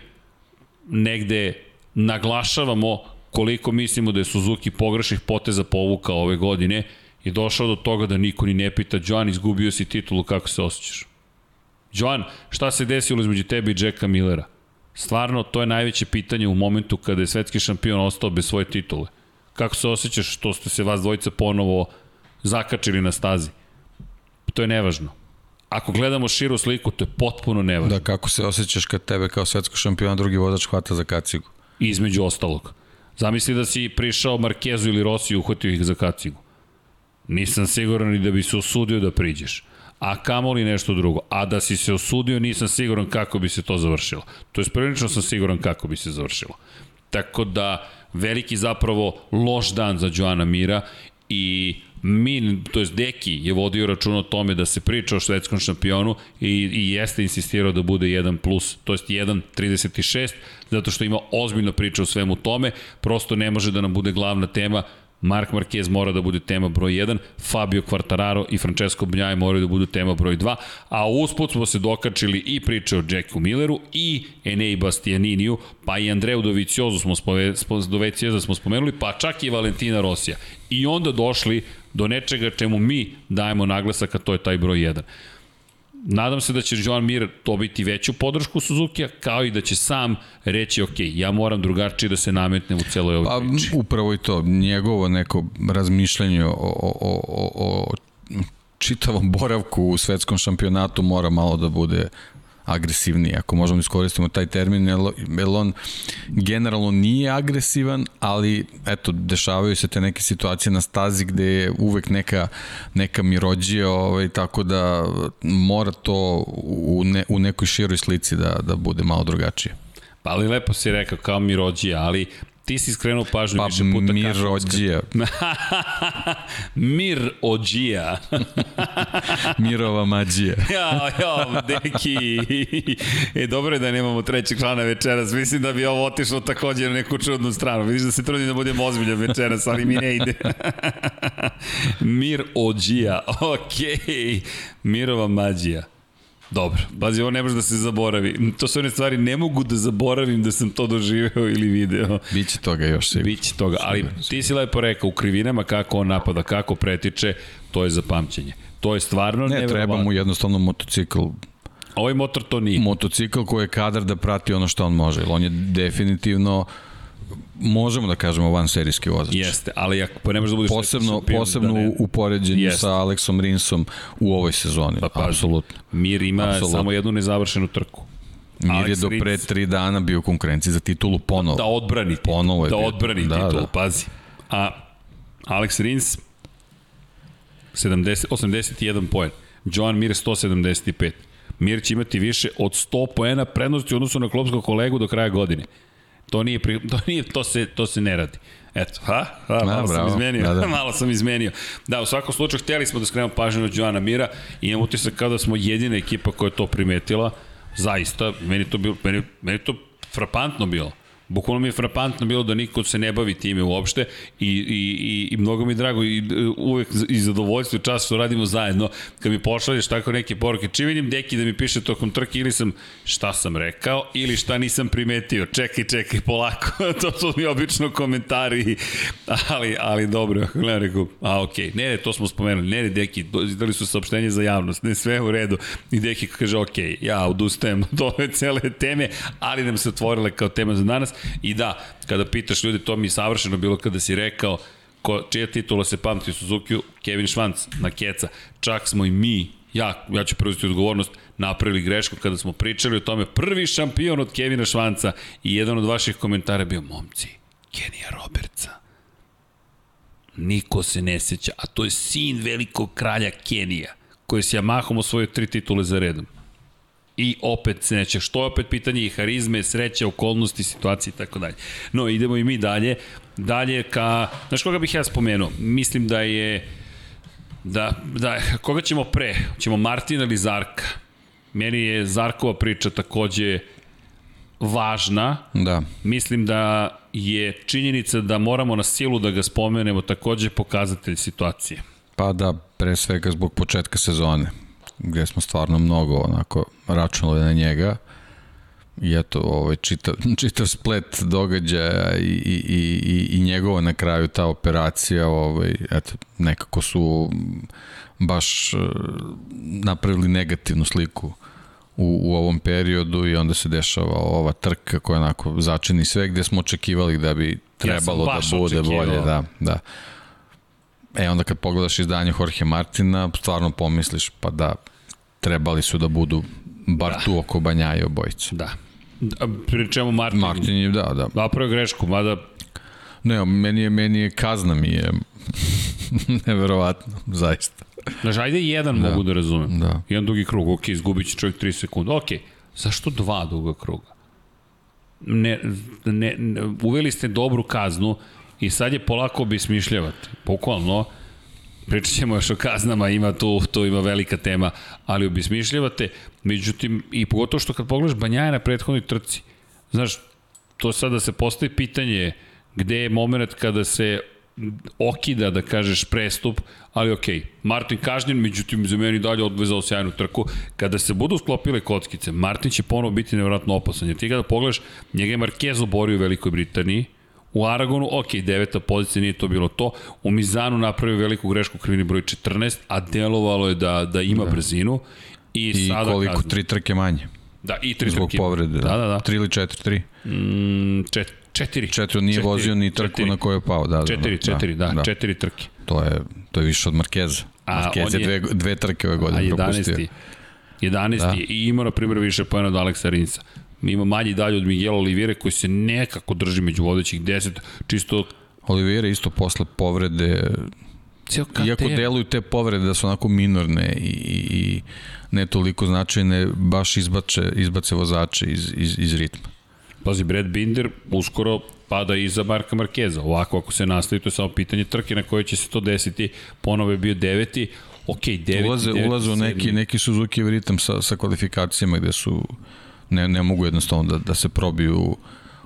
negde naglašavamo koliko mislimo da je Suzuki pogrešnih poteza povukao ove godine i došao do toga da niko ni ne pita Joan, izgubio si titulu, kako se osjećaš? Joan, šta se desilo između tebe i Jacka Millera? Stvarno, to je najveće pitanje u momentu kada je svetski šampion ostao bez svoje titule. Kako se osjećaš što ste se vas dvojica ponovo zakačili na stazi? To je nevažno. Ako gledamo širu sliku, to je potpuno nevažno. Da, kako se osjećaš kad tebe kao svetsko šampiona drugi vozač hvata za kacigu? između ostalog. Zamisli da si prišao Markezu ili Rosiju i uhvatio ih za kacigu. Nisam siguran ni da bi se osudio da priđeš. A kamoli nešto drugo. A da si se osudio, nisam siguran kako bi se to završilo. To je prilično sam siguran kako bi se završilo. Tako da, veliki zapravo loš dan za Joana Mira i mi, to jest Deki je vodio račun o tome da se priča o švedskom šampionu i, i jeste insistirao da bude 1 plus, to jest 1.36, zato što ima ozbiljno priča o svemu tome, prosto ne može da nam bude glavna tema, Mark Marquez mora da bude tema broj 1, Fabio Quartararo i Francesco Bnjaj moraju da budu tema broj 2, a usput smo se dokačili i priče o Jacku Milleru i Enei Bastianiniju, pa i Andreu Doviciozu smo, spove, spo, Doviciozu smo spomenuli, pa čak i Valentina Rosija. I onda došli do nečega čemu mi dajemo naglasak, a to je taj broj 1. Nadam se da će Joan Mir dobiti veću podršku Suzuki, kao i da će sam reći, ok, ja moram drugačije da se nametnem u celoj ovoj Pa priči. upravo i to, njegovo neko razmišljanje o, o, o, o čitavom boravku u svetskom šampionatu mora malo da bude agresivniji, ako možemo da iskoristimo taj termin, jer on generalno nije agresivan, ali eto, dešavaju se te neke situacije na stazi gde je uvek neka, neka mirođija, ovaj, tako da mora to u, ne, u nekoj široj slici da, da bude malo drugačije. Pa ali lepo si rekao, kao Mirođija, ali ti si skrenuo pažnju Pa više puta mirođija, Mir ođija. mirova mađija. ja, ja, deki. E, dobro je da nemamo trećeg člana večeras. Mislim da bi ovo otišlo takođe na neku čudnu stranu. Vidiš da se trudim da budem ozbiljan večeras, ali mi ne ide. Mir ođija. Okej. Mirova mađija. Dobro, pazi, ovo ne može da se zaboravi. To su one stvari, ne mogu da zaboravim da sam to doživeo ili video. Biće toga još sigurno. Biće toga, ali ti si lepo rekao, u krivinama kako on napada, kako pretiče, to je za pamćenje. To je stvarno Ne, neverovatno. treba mu jednostavno motocikl, Ovaj motor to nije. motocikl koji je kadar da prati ono što on može. On je definitivno možemo da kažemo van serijski vozač. Jeste, ali ako pa ne može da budeš Posebno, šampion, posebno da ne- u, poređenju Jeste. sa Aleksom Rinsom u ovoj sezoni. Pa, pazi, Apsolutno. Mir ima Apsolutno. samo jednu nezavršenu trku. Mir je Alex do pre tri dana bio u konkurenciji za titulu ponovo. Da odbrani titulu. Ponovo je da bio. odbrani Da, titulu, da. pazi. A Alex Rins 70, 81 poen. Joan Mir 175. Mir će imati više od 100 poena prednosti u odnosu na klopskog kolegu do kraja godine. To nije, pri, to nije, to se, to se ne radi. Eto, ha? ha malo sam bravo. izmenio. Da, da. malo sam izmenio. Da, u svakom slučaju hteli smo da skrenemo pažnju na Joana Mira i imam utisak kao da smo jedina ekipa koja je to primetila. Zaista, meni to bilo, meni, meni to frapantno bilo. Bukvalno mi je frapantno bilo da niko se ne bavi time uopšte i, i, i, i mnogo mi je drago i e, uvek i zadovoljstvo i čast što radimo zajedno. Kad mi pošalješ tako neke poruke, či vidim deki da mi piše tokom trke ili sam šta sam rekao ili šta nisam primetio. Čekaj, čekaj, polako. to su mi obično komentari, ali, ali dobro. Gledam, rekao, a okej, okay. ne, ne, to smo spomenuli. Ne, ne, deki, izdali su saopštenje za javnost, ne, sve u redu. I deki kaže, okej, okay, ja odustajem od ove cele teme, ali nam se otvorile kao tema za danas. I da, kada pitaš ljudi, to mi je savršeno bilo kada si rekao ko, čija titula se pamti u Suzuki, Kevin Švanc na keca. Čak smo i mi, ja, ja ću preuzeti odgovornost, napravili grešku kada smo pričali o tome. Prvi šampion od Kevina Švanca i jedan od vaših komentara bio, momci, Kenija Robertsa. Niko se ne seća, a to je sin velikog kralja Kenija, koji je s Yamahom osvojio tri titule za redom i opet se neće, što je opet pitanje i harizme, sreće, okolnosti, situacije i tako dalje. No, idemo i mi dalje. Dalje ka, znaš koga bih ja spomenuo? Mislim da je, da, da, koga ćemo pre? Ćemo Martina ili Zarka? Meni je Zarkova priča takođe važna. Da. Mislim da je činjenica da moramo na silu da ga spomenemo takođe pokazatelj situacije. Pa da, pre svega zbog početka sezone, gde smo stvarno mnogo onako računali na njega. I eto, ovaj, čitav, čitav splet događaja i, i, i, i, njegova na kraju ta operacija, ovaj, eto, nekako su baš eh, napravili negativnu sliku u, u ovom periodu i onda se dešava ova trka koja onako začini sve gde smo očekivali da bi trebalo da baš bude očekivao. bolje, da, da. E onda kad pogledaš izdanje Jorge Martina, stvarno pomisliš pa da trebali su da budu bar da. tu oko Banjaja obojicu. Da. Da, Pri čemu Martin, Martin je, da, da. napravio grešku, mada Ne, meni je, meni je kazna mi je neverovatno, zaista. Znaš, ajde jedan da. mogu da razumem. Da. Jedan dugi krug, ok, izgubit će čovjek 3 sekunde. Ok, zašto dva duga kruga? Ne, ne, ne, uveli ste dobru kaznu i sad je polako obismišljavate. Bukvalno, pričat ćemo još o kaznama, ima tu, tu ima velika tema, ali obismišljavate, međutim, i pogotovo što kad pogledaš Banjaja na prethodnoj trci, znaš, to sada se postoji pitanje gde je moment kada se okida, da kažeš, prestup, ali okej, Martin kažnjen, međutim, za meni dalje odvezao sjajnu trku. Kada se budu sklopile kockice, Martin će ponovo biti nevjerojatno opasan, jer ti kada pogledaš, njega je Marquez oborio u Velikoj Britaniji, U Aragonu, ok, deveta pozicija, nije to bilo to. U Mizanu napravio veliku grešku krivini broj 14, a delovalo je da, da ima da. brzinu. I, I sada koliko, kazna. tri trke manje. Da, i tri Zbog trke. povrede. Da, da, da. Tri ili četiri, tri. Mm, čet, četiri. Četiri, on nije Četiri, vozio ni trku četiri. na kojoj je pao. Da, da, Četiri, da, četiri, da, da, četiri trke. To je, to je više od Markeza. A, Marquez on je dve, dve trke ove A godine propustio. 11. 11. Da. i ima, na primjer, više pojena od Aleksa Rinsa. Ima manji dalje od Miguela Olivire koji se nekako drži među vodećih 10, čisto Oliveira isto posle povrede. Iako deluju te povrede da su onako minorne i, i, i ne toliko značajne, baš izbače, izbace vozače iz, iz, iz ritma. Pazi, Brad Binder uskoro pada iza Marka Markeza. Ovako, ako se nastavi, to je samo pitanje trke na kojoj će se to desiti. Ponovo je bio deveti. Ok, deveti, Ulaze, deveti, ulaze u neki, neki Suzuki ritam sa, sa kvalifikacijama gde su ne, ne mogu jednostavno da, da se probiju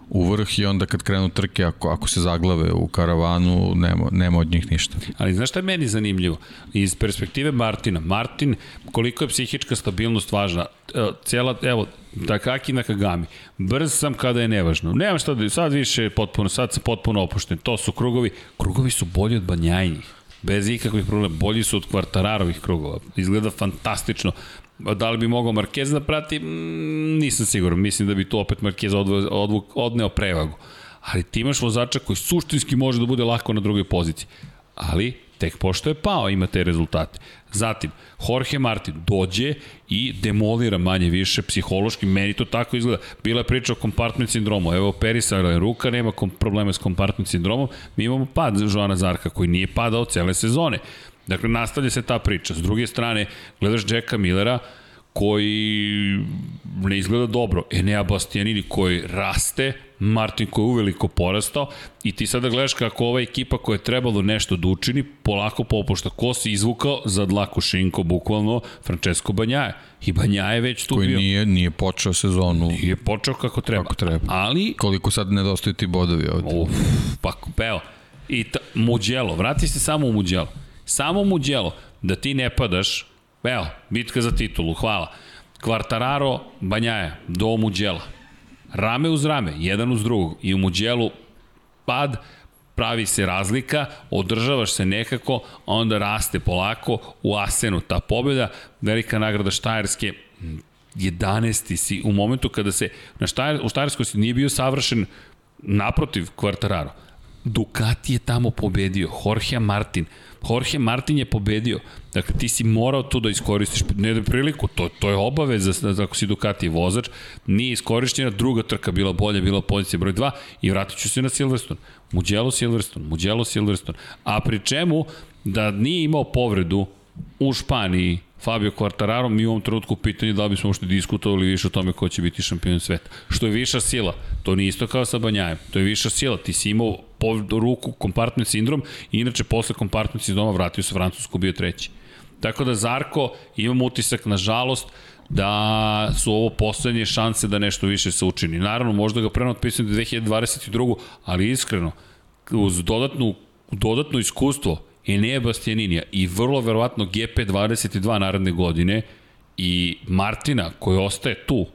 u vrh i onda kad krenu trke, ako, ako se zaglave u karavanu, nema, nema od njih ništa. Ali znaš šta je meni zanimljivo? Iz perspektive Martina. Martin, koliko je psihička stabilnost važna? E, Cela, evo, Takaki Nakagami. Brz sam kada je nevažno. Nemam šta da, sad više potpuno, sad sam potpuno opušten. To su krugovi. Krugovi su bolji od Banjajnih. Bez ikakvih problema. Bolji su od Kvartararovih krugova. Izgleda fantastično. Da li bi mogao Marquez da prati? Mm, nisam siguran. Mislim da bi tu opet Marquez odvuk, odneo prevagu. ali ti imaš vozača koji suštinski može da bude lako na drugoj poziciji. Ali tek pošto je pao ima te rezultate. Zatim, Jorge Martin dođe i demolira manje više psihološki, meni to tako izgleda. Bila je priča o kompartment sindromu, evo Perisa ruka, nema kom, problema s kompartment sindromom, mi imamo pad Joana Zarka koji nije padao cele sezone. Dakle, nastavlja se ta priča. S druge strane, gledaš Jacka Millera, koji ne izgleda dobro. Enea Bastianini koji raste, Martin koji je uveliko porastao i ti sada gledaš kako ova ekipa koja je trebalo nešto da učini, polako popušta. Ko si izvukao za dlaku šinko, bukvalno, Francesco Banjaje. I Banjaje već tu koji bio. nije, nije počeo sezonu Nije počeo kako treba. kako treba. Ali, Koliko sad nedostaju ti bodovi ovde? uf, pa evo, i ta, Muđelo, vrati se samo u Muđelo. Samo Muđelo, da ti ne padaš, evo, bitka za titulu, hvala. Kvartararo, Banjaje, do Muđela. Rame uz rame, jedan uz drugog. I u Muđelu pad, pravi se razlika, održavaš se nekako, onda raste polako u Asenu ta pobjeda, velika nagrada Štajerske, 11. si u momentu kada se na Štajer, u Štajerskoj si nije bio savršen naprotiv Kvartararo. Ducati je tamo pobedio, Jorge Martin. Jorge Martin je pobedio. Dakle, ti si morao to da iskoristiš, ne da priliku, to, to je obaveza ako si Ducati vozač. Nije iskorišćena, druga trka bila bolja, bila pozicija broj 2 i vratit ću se na Silverstone. Mugello Silverstone, Mugello Silverstone. A pri čemu, da nije imao povredu u Španiji, Fabio Quartararo, mi u ovom trenutku pitanje da li bismo uopšte diskutovali više o tome ko će biti šampion sveta. Što je viša sila, to nije isto kao sa Banjajem, to je viša sila, ti si imao po ruku kompartment sindrom i inače posle kompartment sindroma vratio se Francusku, bio treći. Tako da Zarko, imam utisak, nažalost, da su ovo poslednje šanse da nešto više se učini. Naravno, možda ga preno otpisujem do 2022. ali iskreno, uz dodatnu, dodatno iskustvo Enea Bastianinija i vrlo verovatno GP22 naredne godine i Martina koji ostaje tu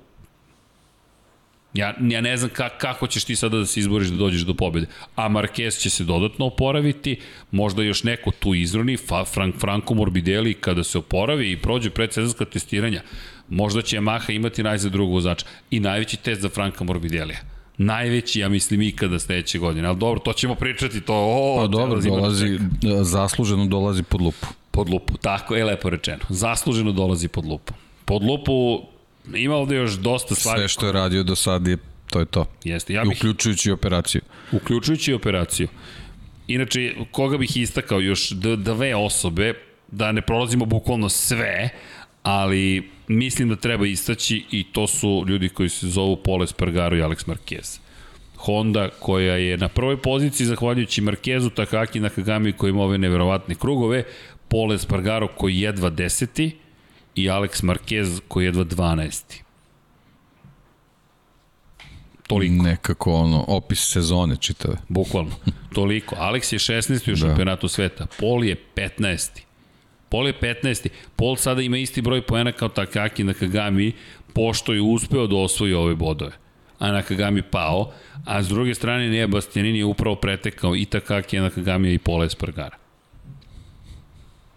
Ja, ja ne znam ka, kako ćeš ti sada da se izboriš da dođeš do pobjede. A Marquez će se dodatno oporaviti, možda još neko tu izroni, Fa, Frank, Franco Morbidelli kada se oporavi i prođe predsezonska testiranja, možda će Yamaha imati najzad drugog vozača. I najveći test za Franka Morbidelija. Najveći, ja mislim, ikada sledeće godine. Ali dobro, to ćemo pričati, to... O, Pa dobro, dolazi, zasluženo dolazi pod lupu. Pod lupu, tako je lepo rečeno. Zasluženo dolazi pod lupu. Pod lupu ima ovde još dosta stvari. Sve što je radio do sad je, to je to. Jeste, ja bih, uključujući operaciju. uključujući operaciju. Inače, koga bih istakao još dve osobe, da ne prolazimo bukvalno sve, ali mislim da treba istaći i to su ljudi koji se zovu Pole Spargaro i Alex Marquez. Honda koja je na prvoj poziciji zahvaljujući Marquezu, Takaki Nakagami koji ima ove neverovatne krugove, Pole Spargaro koji jedva deseti i Alex Marquez koji jedva 12. Toliko. Nekako ono, opis sezone čitave. Bukvalno. Toliko. Alex je 16. u Da. šampionatu sveta. Pol je 15. Pol je 15. Pol sada ima isti broj poena kao Takaki Nakagami, pošto je uspeo da osvoji ove bodove. A Nakagami pao, a s druge strane Nea Bastianini je upravo pretekao i Takaki Nakagami i Pola Espargara.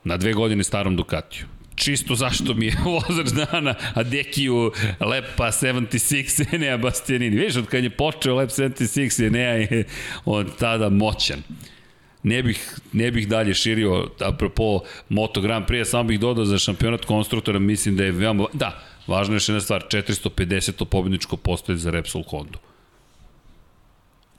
Na dve godine starom Ducatiju čisto zašto mi je vozač dana, a Dekiju Lepa 76 Enea Bastianini. Vidiš, od kad je počeo Lep 76 Enea je od tada moćan. Ne bih, ne bih dalje širio, apropo Moto Grand Prix, samo bih dodao za šampionat konstruktora, mislim da je veoma... Da, važna je još jedna stvar, 450. pobjedničko postoje za Repsol Honda.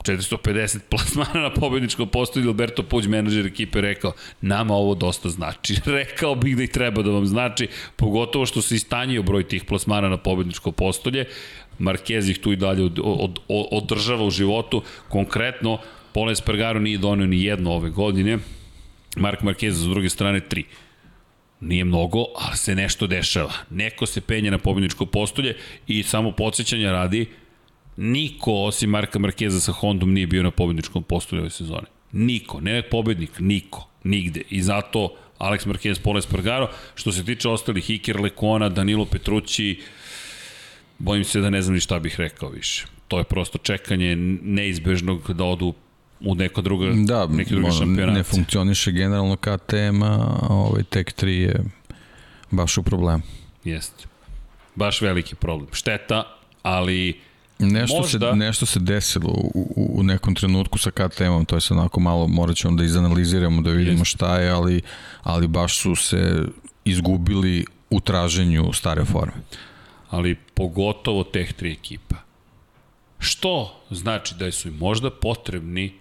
450 plasmana na pobedničkom postoju Alberto Puć, menadžer ekipe, rekao nama ovo dosta znači. rekao bih da i treba da vam znači, pogotovo što se istanjio broj tih plasmana na pobedničko postolje. Marquez ih tu i dalje od, od, od, održava u životu. Konkretno, Pola Espargaro nije donio ni jedno ove godine. Mark Marquez sa druge strane tri. Nije mnogo, ali se nešto dešava. Neko se penje na pobedničko postolje i samo podsjećanja radi, Niko osim Marka Markeza sa Hondom nije bio na pobedničkom postolju ove sezone. Niko, ne pobednik, niko, nigde. I zato Alex Marquez, Paul Espargaro, što se tiče ostalih, Iker Lekona, Danilo Petrucci, bojim se da ne znam ni šta bih rekao više. To je prosto čekanje neizbežnog da odu u neko druga, Da, neki drugi ono, šampionat. ne funkcioniše generalno KTM, a ovaj tek 3 je baš u problemu. Jeste. Baš veliki problem. Šteta, ali Nešto, Možda- se, nešto se desilo u, u, nekom trenutku sa KTM-om, to je sad onako malo, morat ćemo da izanaliziramo, da vidimo Jeste. šta je, ali, ali baš su se izgubili u traženju stare forme. ali pogotovo teh tri ekipa. Što znači da su im možda potrebni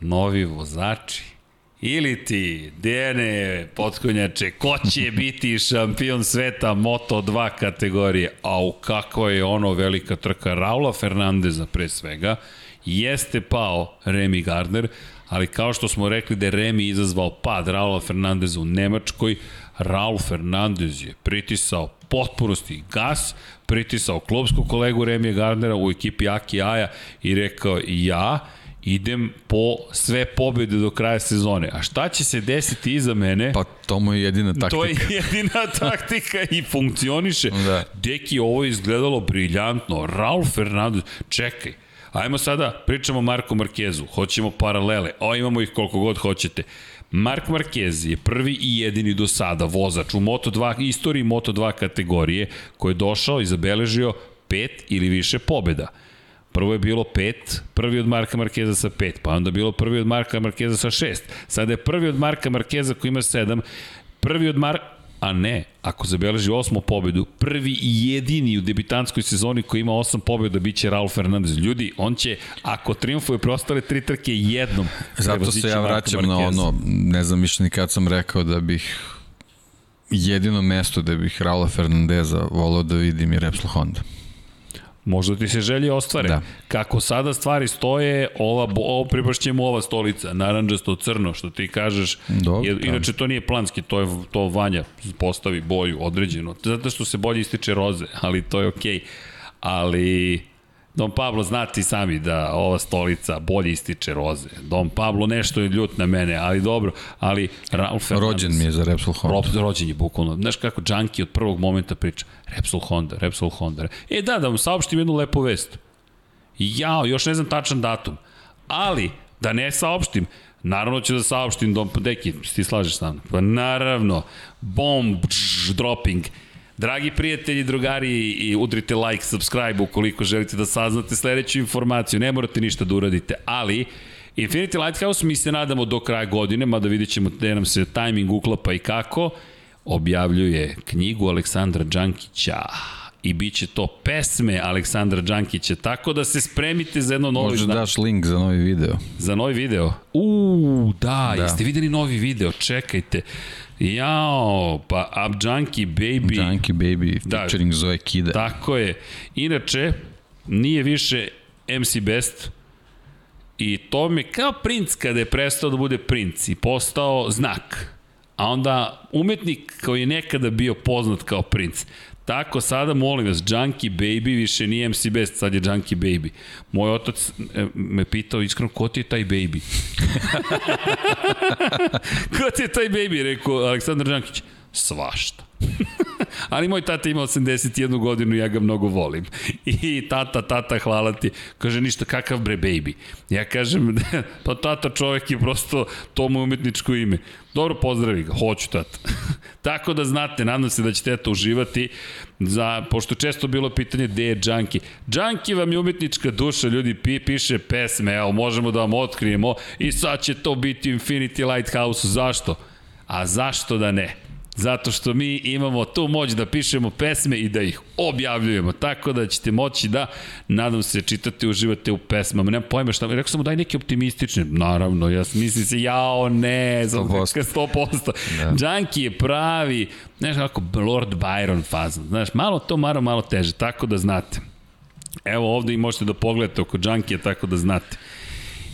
novi vozači? Ili ti, Dejane Potkonjače, ko će biti šampion sveta Moto2 kategorije? A u kakva je ono velika trka Raula Fernandeza pre svega, jeste pao Remy Gardner, ali kao što smo rekli da je Remy izazvao pad Raula Fernandeza u Nemačkoj, Raul Fernandez je pritisao potpunosti gas, pritisao klubskog kolegu Remija Gardnera u ekipi Aki Aja i rekao ja idem po sve pobjede do kraja sezone. A šta će se desiti iza mene? Pa to mu je jedina taktika. To je jedina taktika i funkcioniše. Da. Deki, ovo je izgledalo briljantno. Raul Fernandez, čekaj, ajmo sada, pričamo o Marku Markezu, hoćemo paralele, o imamo ih koliko god hoćete. Mark Marquez je prvi i jedini do sada vozač u Moto2, istoriji Moto2 kategorije koji je došao i zabeležio pet ili više pobjeda. Prvo je bilo pet, prvi od Marka Markeza sa pet, pa onda bilo prvi od Marka Markeza sa šest. Sada je prvi od Marka Markeza koji ima sedam, prvi od Marka A ne, ako zabeleži osmu pobedu, prvi i jedini u debitanskoj sezoni koji ima osam pobeda biće Raul Fernandez. Ljudi, on će, ako triumfuje preostale tri trke jednom, Zato se ja vraćam na ono, ne znam više ni kad sam rekao da bih jedino mesto da bih Raula Fernandeza volao da vidim je Repsol Honda. Možda ti se želje ostvare. Da. Kako sada stvari stoje, ova, ovo pripašće mu ova stolica, naranđasto crno, što ti kažeš. Dobro, je, da. inače, to nije planski, to je to Vanja postavi boju određeno. Zato što se bolje ističe roze, ali to je okej. Okay. Ali... Don Pablo, znate i sami da ova stolica bolje ističe roze. Don Pablo nešto je ljut na mene, ali dobro. Ali Raul Fernandez... Rođen mi je za Repsol Honda. Rob, rođen je bukvalno. Znaš kako Junkie od prvog momenta priča. Repsol Honda, Repsol Honda. E da, da vam saopštim jednu lepu vest. Jao, još ne znam tačan datum. Ali, da ne saopštim, Naravno ću da saopštim, Dom Deki, ti slažeš sa mnom? Pa naravno, bomb, dž, dropping. Dragi prijatelji, drugari, i udrite like, subscribe ukoliko želite da saznate sledeću informaciju. Ne morate ništa da uradite, ali Infinity Lighthouse mi se nadamo do kraja godine, mada vidjet ćemo gde nam se tajming uklapa i kako, objavljuje knjigu Aleksandra Đankića i bit će to pesme Aleksandra Đankića, tako da se spremite za jedno novo Možda izdanje. daš link za novi video. Za novi video? Uuu, da, da, Da. jeste videli novi video, čekajte. Jao, pa Up Junkie Baby. Junkie Baby Da. featuring Zoe Kida. Tako je. Inače, nije više MC Best i to mi je kao princ kada je prestao da bude princ i postao znak. A onda umetnik koji je nekada bio poznat kao princ. Tako sada, molim vas, Junkie Baby više nije MC Best, sad je Junkie Baby. Moj otac e, me pitao iskreno, ko ti je taj baby? ko ti je taj baby? Rekao Aleksandar Đankić. Svašta. Ali moj tata ima 81 godinu i ja ga mnogo volim. I tata, tata, hvala ti. Kaže, ništa, kakav bre baby. Ja kažem, pa tata čovek je prosto to mu je umetničko ime. Dobro, pozdravi ga, hoću tata. Tako da znate, nadam se da ćete eto uživati, za, pošto često bilo pitanje gde je Junkie. Junkie vam je umetnička duša, ljudi pi, piše pesme, evo, možemo da vam otkrijemo i sad će to biti Infinity Lighthouse. Zašto? A zašto da ne? Zato što mi imamo tu moć da pišemo pesme i da ih objavljujemo. Tako da ćete moći da, nadam se, čitate, uživate u pesmama. Nemam pojma šta, rekao sam mu daj neke optimistične. Naravno, ja mislim se, jao ne, 100%. 100%. Da. Junkie je pravi, znaš kako, Lord Byron fazan. Znaš, malo to, malo, malo teže, tako da znate. Evo ovde i možete da pogledate oko Junkija, tako da znate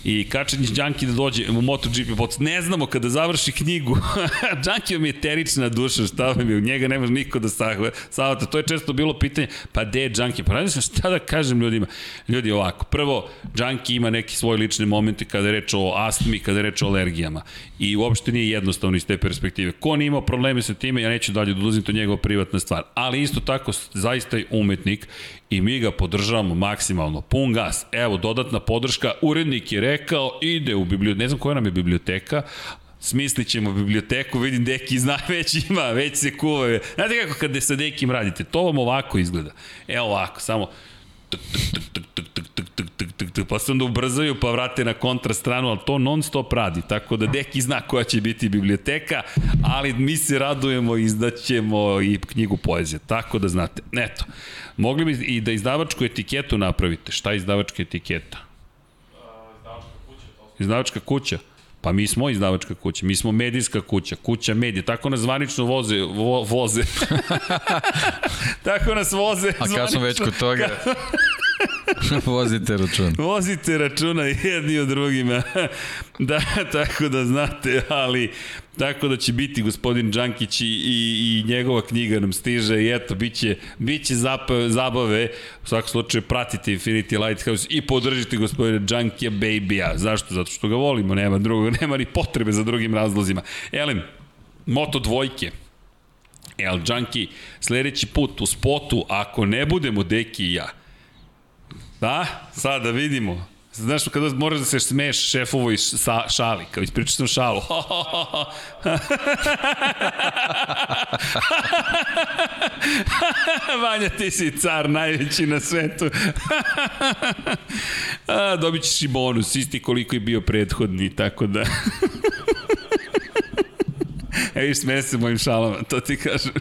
i Kačanić Đanki da dođe u MotoGP podcast. Ne znamo kada završi knjigu. Đanki vam je eterična duša, šta vam je, u njega ne može niko da savata. To je često bilo pitanje, pa gde je Đanki? Pa ne znam šta da kažem ljudima. Ljudi ovako, prvo, Đanki ima neki svoj lične momente kada je reč o astmi, kada je reč o alergijama. I uopšte nije jednostavno iz te perspektive. Ko nije imao probleme sa time, ja neću dalje da oduzim to njegova privatna stvar. Ali isto tako, zaista je umetnik i mi ga podržavamo maksimalno. Pun gas. Evo, dodatna podrška. Urednik je rekao, ide u biblioteku. Ne znam koja nam je biblioteka, smislit ćemo biblioteku, vidim Deki zna, već ima, već se kuva. Znate kako kada sa Dekim radite? To vam ovako izgleda. Evo ovako, samo pa se onda ubrzaju pa vrate na kontrastranu, ali to non stop radi, tako da deki zna koja će biti biblioteka, ali mi se radujemo i izdaćemo i knjigu poezije, tako da znate. Eto, mogli bi i da izdavačku etiketu napravite. Šta je izdavačka etiketa? Izdavačka kuća. To... Izdavačka kuća? Pa mi smo izdavačka kuća, mi smo medijska kuća, kuća medija, tako nas zvanično voze, vo, voze. tako nas voze A kad smo već kod toga, vozite račun. Vozite računa jedni od drugima. da, tako da znate, ali tako da će biti gospodin Đankić i, i, i njegova knjiga nam stiže i eto, bit će, bit će zapa, zabave. U svakom slučaju pratite Infinity Lighthouse i podržite gospodina Đankija Baby-a. Zašto? Zato što ga volimo, nema drugog, nema ni potrebe za drugim razlozima. Elem, Moto dvojke, El Junkie, sledeći put u spotu, ako ne budemo Deki i ja, Da? Sad da vidimo. Znaš, kada moraš da se smeješ šefovoj sa, šali, kao ispričao sam šalu. Vanja, ti si car najveći na svetu. A, dobit ćeš i bonus, isti koliko je bio prethodni, tako da... E, viš, smeje mojim šalama, to ti kažem.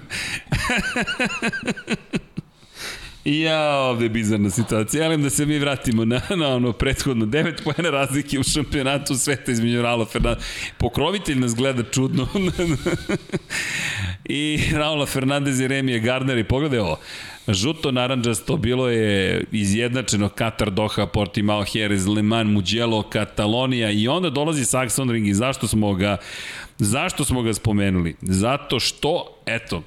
Ja, ovde je bizarna situacija. Jelim da se mi vratimo na, na ono prethodno. 9 pojene razlike u šampionatu sveta između Raula Fernandez. Pokrovitelj nas gleda čudno. I Raula Fernandez i Remije Gardner i pogledaj ovo. Žuto naranđasto bilo je izjednačeno Katar, Doha, Portimao, Jerez, Le Mans, Mugello, Katalonija i onda dolazi Saxon Ring i zašto smo ga zašto smo ga spomenuli? Zato što, eto,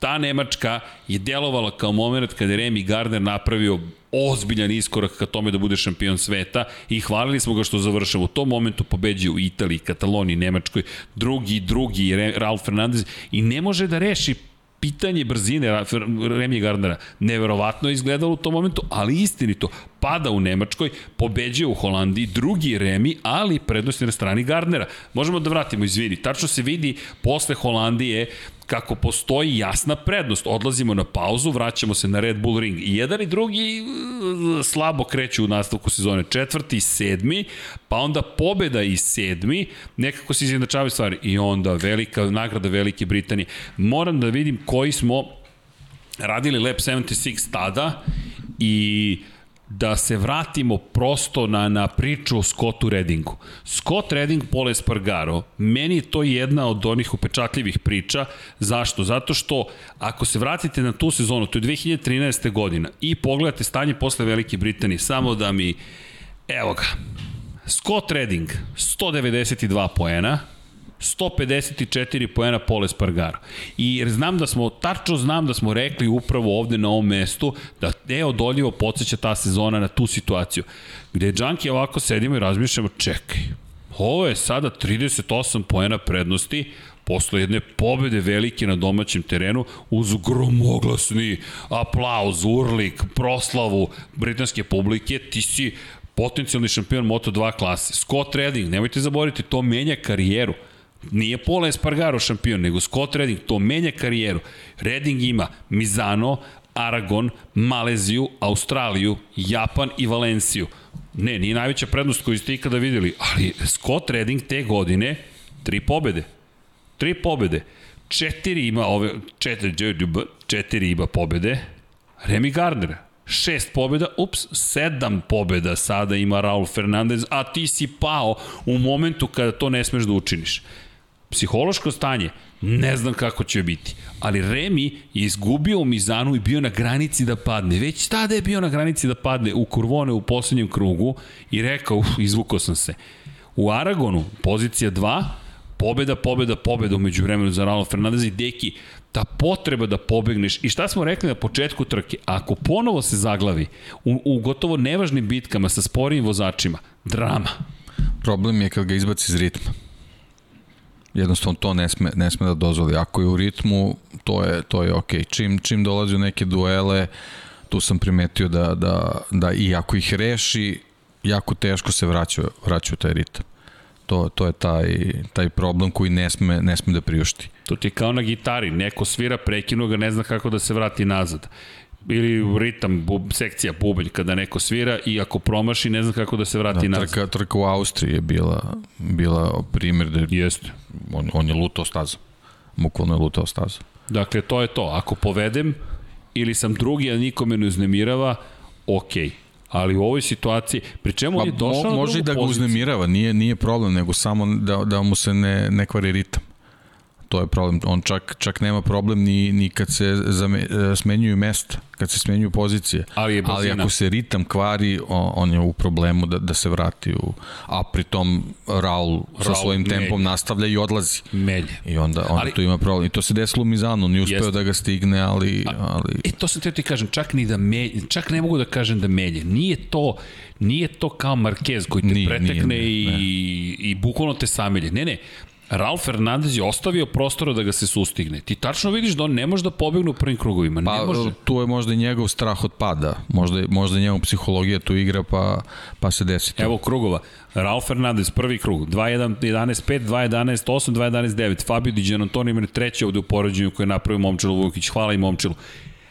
ta Nemačka je delovala kao moment kada je Remy Gardner napravio ozbiljan iskorak ka tome da bude šampion sveta i hvalili smo ga što završava. U tom momentu pobeđuje u Italiji, Kataloniji, Nemačkoj, drugi, drugi, Ralf Fernandez i ne može da reši pitanje brzine Remi Gardnera neverovatno je izgledalo u tom momentu, ali istinito. Pada u Nemačkoj, pobeđuje u Holandiji, drugi Remi, ali prednost je na strani Gardnera. Možemo da vratimo, izvini. Tačno se vidi posle Holandije kako postoji jasna prednost. Odlazimo na pauzu, vraćamo se na Red Bull Ring. I jedan i drugi uh, slabo kreću u nastavku sezone. Četvrti i sedmi, pa onda pobeda i sedmi, nekako se izjednačavaju stvari. I onda velika nagrada Velike Britanije. Moram da vidim koji smo radili Lab 76 tada i da se vratimo prosto na, na priču o Scottu Reddingu. Scott Redding, Paul Espargaro, meni je to jedna od onih upečatljivih priča. Zašto? Zato što ako se vratite na tu sezonu, to je 2013. godina, i pogledate stanje posle Velike Britanije, samo da mi, evo ga, Scott Redding, 192 poena, 154 poena Pole Spargaro. I znam da smo, tačno znam da smo rekli upravo ovde na ovom mestu da neodoljivo podsjeća ta sezona na tu situaciju. Gde Džanki ovako sedimo i razmišljamo, čekaj, ovo je sada 38 poena prednosti, posle jedne pobede velike na domaćem terenu uz gromoglasni aplauz, urlik, proslavu britanske publike, ti si potencijalni šampion Moto2 klase. Scott Redding, nemojte zaboraviti, to menja karijeru. Nije Pola Espargaro šampion, nego Scott Redding, to menja karijeru. Redding ima Mizano, Aragon, Maleziju, Australiju, Japan i Valenciju. Ne, nije najveća prednost koju ste ikada videli, ali Scott Redding te godine, tri pobede. Tri pobede. Četiri ima ove, četiri, četiri ima pobede. Remy Gardner, šest pobjeda, ups, sedam pobjeda sada ima Raul Fernandez, a ti si pao u momentu kada to ne smeš da učiniš psihološko stanje, ne znam kako će biti. Ali Remi je izgubio Mizanu i bio na granici da padne. Već tada je bio na granici da padne u Kurvone u poslednjem krugu i rekao, uf, izvukao sam se. U Aragonu, pozicija 2, pobeda, pobeda, pobeda umeđu vremenu za Raul Fernandez i Deki, ta potreba da pobegneš i šta smo rekli na početku trke, ako ponovo se zaglavi u, u gotovo nevažnim bitkama sa sporijim vozačima, drama. Problem je kad ga izbaci iz ritma jednostavno to ne sme, ne sme da dozvoli. Ako je u ritmu, to je, to je ok. Čim, čim dolazi u neke duele, tu sam primetio da, da, da i ako ih reši, jako teško se vraća, vraća u taj ritam. To, to je taj, taj problem koji ne sme, ne sme da priušti. To ti je kao na gitari, neko svira, prekinu ga, ne zna kako da se vrati nazad ili ritam, bub, sekcija bubanj kada neko svira i ako promaši ne znam kako da se vrati Da, nazad. trka, trka u Austriji je bila, bila primjer da je, Jeste. on, on je lutao stazu. Bukvalno je lutao stazu. Dakle, to je to. Ako povedem ili sam drugi, a niko me ne uznemirava, okej. Okay. Ali u ovoj situaciji, pri čemu on je došao Pa mo, na može da ga poziciju. uznemirava, nije, nije problem, nego samo da, da mu se ne, ne kvari ritam. To je problem. On čak, čak nema problem ni, ni kad se zame, e, smenjuju mesta, kad se smenjuju pozicije. Ali je Ali ako se ritam kvari, on, on je u problemu da, da se vrati. U, a pritom Raul sa Raul svojim tempom nastavlja i odlazi. Melje. I onda, onda Ali- tu ima problem. I to se desilo u Mizanu, on nije uspeo Jeste. da ga stigne, ali... ali E, to sam teo ti kažem, čak ni da melje, čak ne mogu da kažem da melje. Nije to, nije to kao Marquez koji te Nije, pretekne nije, ne, i, i bukvalno te samelje. Ne, ne, Ralf Fernandez je ostavio prostora da ga se sustigne. Ti tačno vidiš da on ne može da pobegne u prvim krugovima. Pa ne može. tu je možda i njegov strah od pada. Možda, možda je njegov psihologija tu igra pa, pa se desi to. Evo krugova. Ralf Fernandez, prvi krug, 2-1-11-5, 2-11-8, 2-11-9. Fabio Di Giannantonio ima treći ovde u poređenju koje je napravio Momčilo Vukić. Hvala i Momčilu.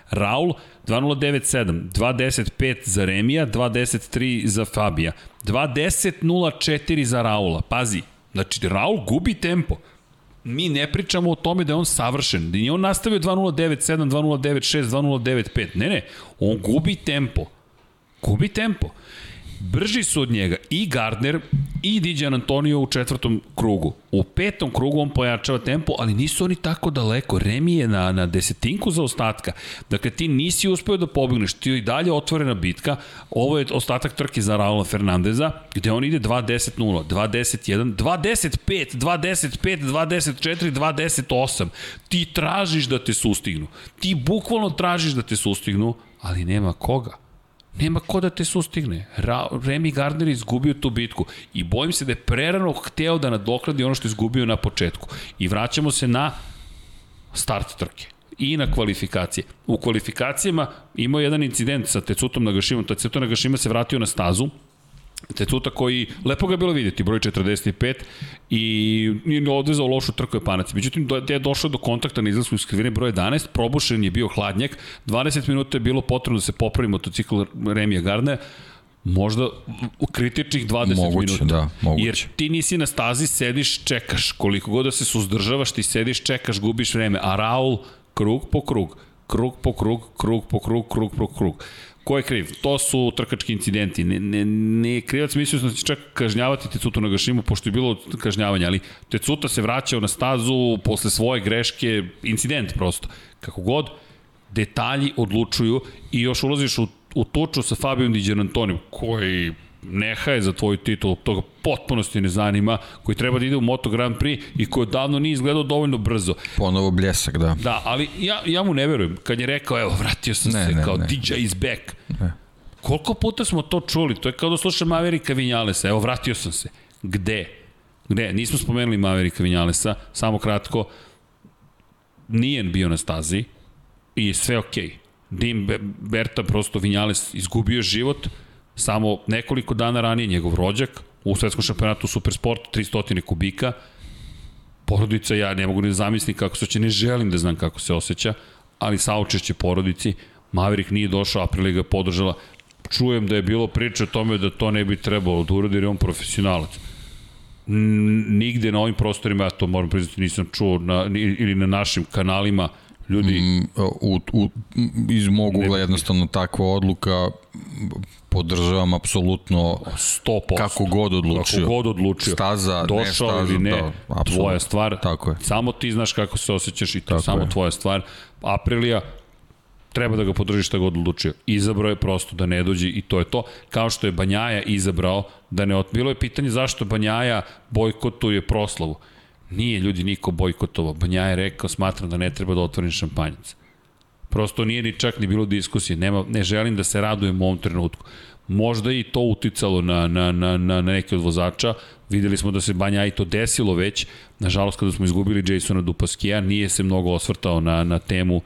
Raul 2-0-9-7, 2-10-5 za Remija, 2-10-3 za Fabija, 2-10-0-4 za Raula. Pazi, znači Raul gubi tempo. Mi ne pričamo o tome da je on savršen. Da nije on nastavio 2-0-9-7, 2-0-9-6, 2-0-9-5. Ne, ne, on gubi tempo. Gubi tempo. Brži su od njega i Gardner i Diđan Antonio u četvrtom krugu. U petom krugu on pojačava tempo, ali nisu oni tako daleko. Remi je na, na desetinku za ostatka. Dakle, ti nisi uspeo da pobegneš, ti je i dalje otvorena bitka. Ovo je ostatak trke za Raula Fernandeza, gde on ide 2-10-0, 2-10-1, 2-10-5, 2-10-5, 2-10-4, 2-10-8. Ti tražiš da te sustignu. Ti bukvalno tražiš da te sustignu, ali nema koga. Nema ko da te sustigne. Ra Remy Gardner izgubio tu bitku i bojim se da je prerano hteo da nadokradi ono što je izgubio na početku. I vraćamo se na start trke i na kvalifikacije. U kvalifikacijama imao jedan incident sa Tecutom Nagashimom. Tecuta Nagashima se vratio na stazu, Tecuta koji, lepo ga je bilo vidjeti, broj 45 i nije odvezao lošu trku je panac. Međutim, do, je došao do kontakta na izlasku iz krivine broj 11, probušen je bio hladnjak, 20 minuta je bilo potrebno da se popravi motocikl Remija Gardner, možda u kritičnih 20 Moguće, minuta. da, moguće. Jer ti nisi na stazi, sediš, čekaš. Koliko god da se suzdržavaš, ti sediš, čekaš, gubiš vreme. A Raul, krug po krug, krug po krug, krug po krug, krug po krug. Ko je kriv? To su trkački incidenti. Ne, ne, ne krivac mislio sam da će čak kažnjavati Tecutu Nagashimu, pošto je bilo kažnjavanja, ali Tecuta se vraćao na stazu posle svoje greške, incident prosto. Kako god, detalji odlučuju i još ulaziš u, u tuču sa Fabijom Di Giannantonijom, koji neha je za tvoju titulu, toga potpunosti ne zanima, koji treba da ide u Moto Grand Prix i koji odavno nije izgledao dovoljno brzo. Ponovo bljesak, da. Da, ali ja, ja mu ne verujem. Kad je rekao, evo, vratio sam Ne, se, ne, kao ne. DJ is back. Ne. Koliko puta smo to čuli? To je kao da slušam Maverika Vinjalesa. Evo, vratio sam se. Gde? Gde? Nismo spomenuli Maverika Vinjalesa. Samo kratko. Nije bio na stazi i sve okej. Okay. Dim Be- Berta, prosto Vinjales izgubio život samo nekoliko dana ranije njegov rođak u svetskom šampionatu Supersport 300 kubika. Porodica, ja ne mogu ni da zamislim kako se će, ne želim da znam kako se osjeća, ali saučešće porodici, Maverick nije došao, Aprilia ga podržala, čujem da je bilo priče o tome da to ne bi trebalo da uradi jer je on profesionalac. Nigde na ovim prostorima, ja to moram priznati, nisam čuo, na, ili na našim kanalima, ljudi, mm, u, u, iz mog ugla Ne- jednostavno takva odluka podržavam apsolutno 100%. kako god odlučio. Kako god odlučio. Staza, ne Došao staza, ili ne, da, apsolutno. tvoja stvar. Tako je. Samo ti znaš kako se osjećaš i to Tako samo je. tvoja stvar. Aprilija, treba da ga podržiš šta god odlučio. Izabrao je prosto da ne dođe i to je to. Kao što je Banjaja izabrao da ne... Ot... Bilo je pitanje zašto Banjaja bojkotuje proslavu. Nije ljudi niko bojkotovao. Banjaja je rekao, smatram da ne treba da otvorim šampanjac. Prosto nije ni čak ni bilo diskusije. Nema, ne želim da se radujem u ovom trenutku. Možda i to uticalo na, na, na, na, neke od vozača. Videli smo da se Banja i to desilo već. Nažalost, kada smo izgubili Jasona Dupaskija, nije se mnogo osvrtao na, na temu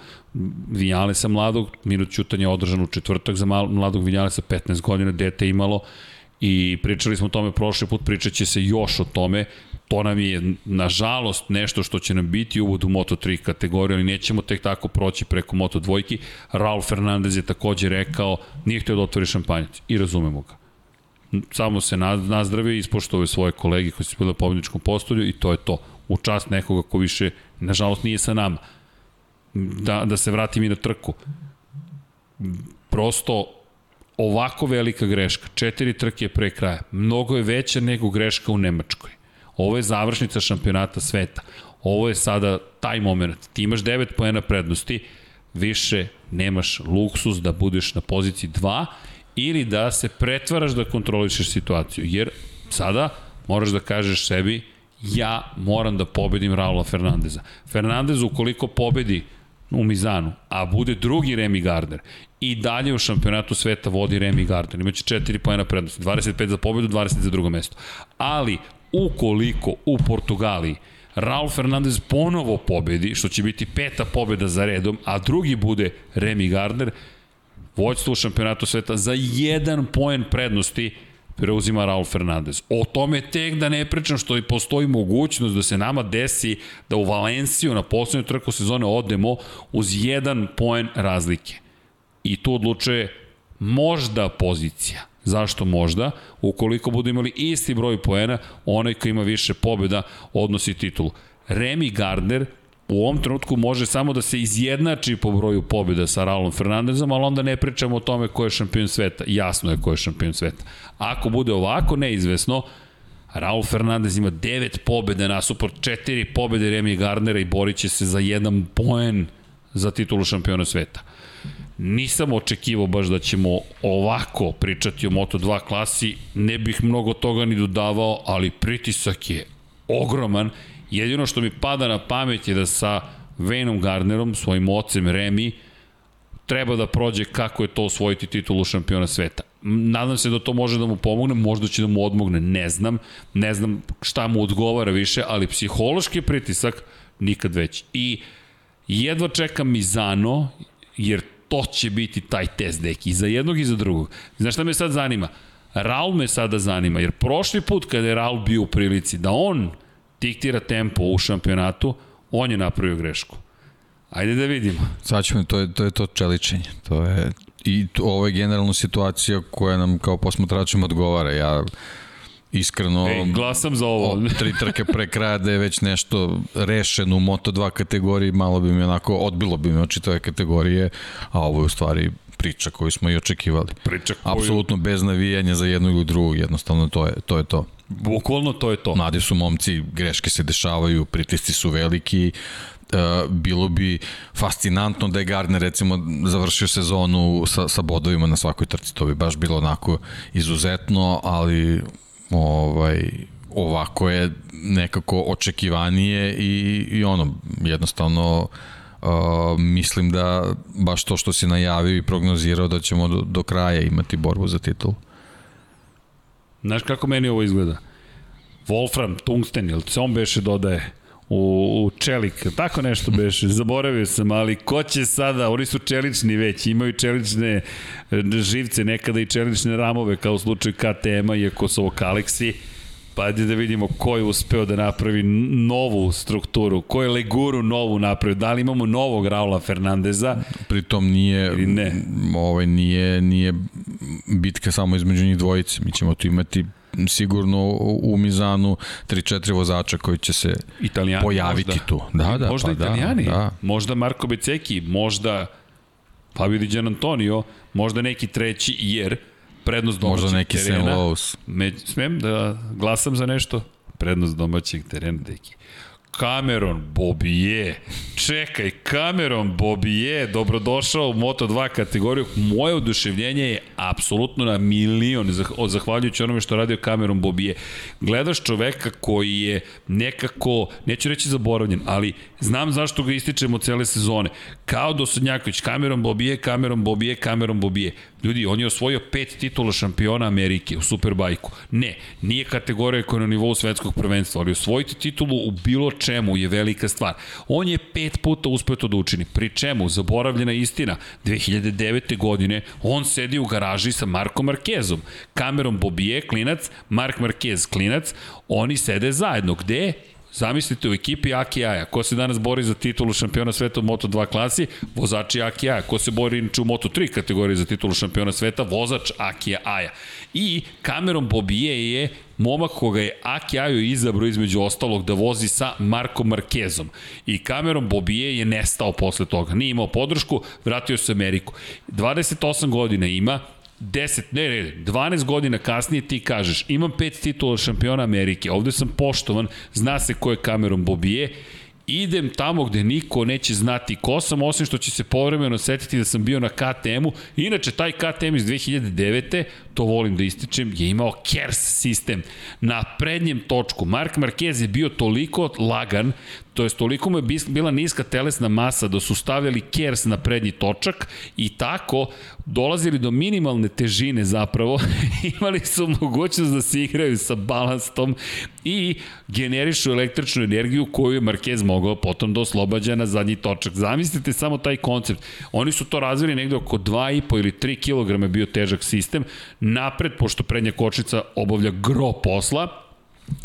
Vinjalesa mladog. Minut čutanja je održan u četvrtak za mal, mladog Vinjalesa, 15 godina, dete imalo. I pričali smo o tome prošli put, pričat će se još o tome. To nam je, nažalost, nešto što će nam biti uvod u Moto3 kategoriju, ali nećemo tek tako proći preko Moto2. Raul Fernandez je takođe rekao, nije htio da otvori šampanjac i razumemo ga. Samo se nazdravio i ispoštovuje svoje kolege koji su bili u pobjedničkom postolju i to je to. U čast nekoga ko više, nažalost, nije sa nama. Da, da se vratim i na trku. Prosto ovako velika greška, četiri trke pre kraja, mnogo je veća nego greška u Nemačkoj. Ovo je završnica šampionata sveta. Ovo je sada taj moment. Ti imaš 9 poena prednosti, više nemaš luksus da budeš na poziciji 2 ili da se pretvaraš da kontrolišeš situaciju. Jer sada moraš da kažeš sebi ja moram da pobedim Raula Fernandeza. Fernandez ukoliko pobedi u Mizanu, a bude drugi Remy Gardner i dalje u šampionatu sveta vodi Remy Gardner. Imaće 4 pojena prednosti, 25 za pobedu, 20 za drugo mesto. Ali ukoliko u Portugaliji Raul Fernandez ponovo pobedi, što će biti peta pobeda za redom, a drugi bude Remy Gardner, vođstvo u šampionatu sveta za jedan poen prednosti preuzima Raul Fernandez. O tome tek da ne pričam što i postoji mogućnost da se nama desi da u Valenciju na poslednju trku sezone odemo uz jedan poen razlike. I tu odlučuje možda pozicija. Zašto možda? Ukoliko budu imali isti broj poena, onaj koji ima više pobjeda odnosi titulu. Remy Gardner u ovom trenutku može samo da se izjednači po broju pobjeda sa Raulom Fernandezom, ali onda ne pričamo o tome ko je šampion sveta. Jasno je ko je šampion sveta. Ako bude ovako neizvesno, Raul Fernandez ima 9 pobjede nasuprot 4 pobjede Remy Gardnera i borit će se za jedan poen za titulu šampiona sveta. Nisam očekivao baš da ćemo ovako pričati o Moto2 klasi, ne bih mnogo toga ni dodavao, ali pritisak je ogroman. Jedino što mi pada na pamet je da sa Venom Gardnerom, svojim ocem Remi, treba da prođe kako je to osvojiti titulu šampiona sveta. Nadam se da to može da mu pomogne, možda će da mu odmogne, ne znam, ne znam šta mu odgovara više, ali psihološki pritisak nikad već. I jedva čekam Mizano, jer to će biti taj test, deki, za jednog i za drugog. Znaš šta me sad zanima? Raul me sada zanima, jer prošli put kada je Raul bio u prilici da on diktira tempo u šampionatu, on je napravio grešku. Ajde da vidimo. Sad ćemo, to je to, je to čeličenje. To je, I to, ovo je generalno situacija koja nam kao posmatračima odgovara. Ja iskreno Ej, glasam za ovo. Tri trke pre kraja da je već nešto rešeno u Moto2 kategoriji, malo bi mi onako, odbilo bi mi oči tove kategorije, a ovo je u stvari priča koju smo i očekivali. Priča koju... Apsolutno bez navijanja za jednog ili drugog, jednostavno to je to. Je to. Bukvalno to je to. Mladi su momci, greške se dešavaju, pritisci su veliki, uh, bilo bi fascinantno da je Gardner recimo završio sezonu sa, sa bodovima na svakoj trci, to bi baš bilo onako izuzetno, ali ovaj, ovako je nekako očekivanije i, i ono, jednostavno uh, mislim da baš to što si najavio i prognozirao da ćemo do, do kraja imati borbu za titul. Znaš kako meni ovo izgleda? Wolfram, tungsten, ili on beše dodaje? U, u čelik, tako nešto beše, zaboravio sam, ali ko će sada, oni su čelični već, imaju čelične živce, nekada i čelične ramove, kao u slučaju KTM-a, iako su ovo Kaleksi, Pa ajde da vidimo ko je uspeo da napravi novu strukturu, ko je Leguru novu napravio, da li imamo novog Raula Fernandeza? Pritom nije, ne? ovaj, nije, nije bitka samo između njih dvojice, mi ćemo tu imati sigurno u Mizanu 3-4 vozača koji će se italijani, pojaviti možda. tu. Da, da, možda pa da, italijani, da, da. možda Marko Beceki, možda Fabio Di Gian Antonio, možda neki treći, jer prednost domaćeg Možda neki terena. Sam Lowe's. Me, smem da glasam za nešto? Prednost domaćeg terena, deki. Cameron Bobije. Čekaj, Cameron Bobije, dobrodošao u Moto2 kategoriju. Moje oduševljenje je apsolutno na milion, zahvaljujući onome što radio Cameron Bobije. Gledaš čoveka koji je nekako, neću reći zaboravljen, ali znam zašto ga ističemo cele sezone. Kao Dosadnjaković, Cameron Bobije, Cameron Bobije, Cameron Bobije. Ljudi, on je osvojio pet titula šampiona Amerike u Superbajku. Ne, nije kategorija koja je na nivou svetskog prvenstva, ali osvojiti titulu u bilo čemu je velika stvar. On je pet puta uspeo to da učini. Pri čemu, zaboravljena istina, 2009. godine on sedi u garaži sa Markom Markezom. Kamerom Bobije, klinac, Mark Marquez, klinac, oni sede zajedno. Gde? Zamislite u ekipi Aki Aja, ko se danas bori za titulu šampiona sveta u Moto2 klasi, vozači Aki Aja, ko se bori inače u Moto3 kategoriji za titulu šampiona sveta, vozač Aki Aja. I kamerom Bobije je momak koga je Aki Ajo izabro između ostalog da vozi sa Markom Markezom. I kamerom Bobije je nestao posle toga. Nije imao podršku, vratio se Ameriku. 28 godina ima, 10, ne, ne, 12 godina kasnije ti kažeš imam pet titula šampiona Amerike, ovde sam poštovan, zna se ko je Cameron Bobije, idem tamo gde niko neće znati ko sam, osim što će se povremeno setiti da sam bio na KTM-u. Inače, taj KTM iz 2009. to volim da ističem, je imao KERS sistem. Na prednjem točku Mark Marquez je bio toliko lagan, to je toliko mu je bila niska telesna masa da su stavljali KERS na prednji točak i tako dolazili do minimalne težine zapravo, imali su mogućnost da se igraju sa balastom i generišu električnu energiju koju je Marquez mogao potom da oslobađa na zadnji točak. Zamislite samo taj koncept. Oni su to razvili negde oko 2,5 ili 3 kg bio težak sistem. Napred, pošto prednja kočnica obavlja gro posla,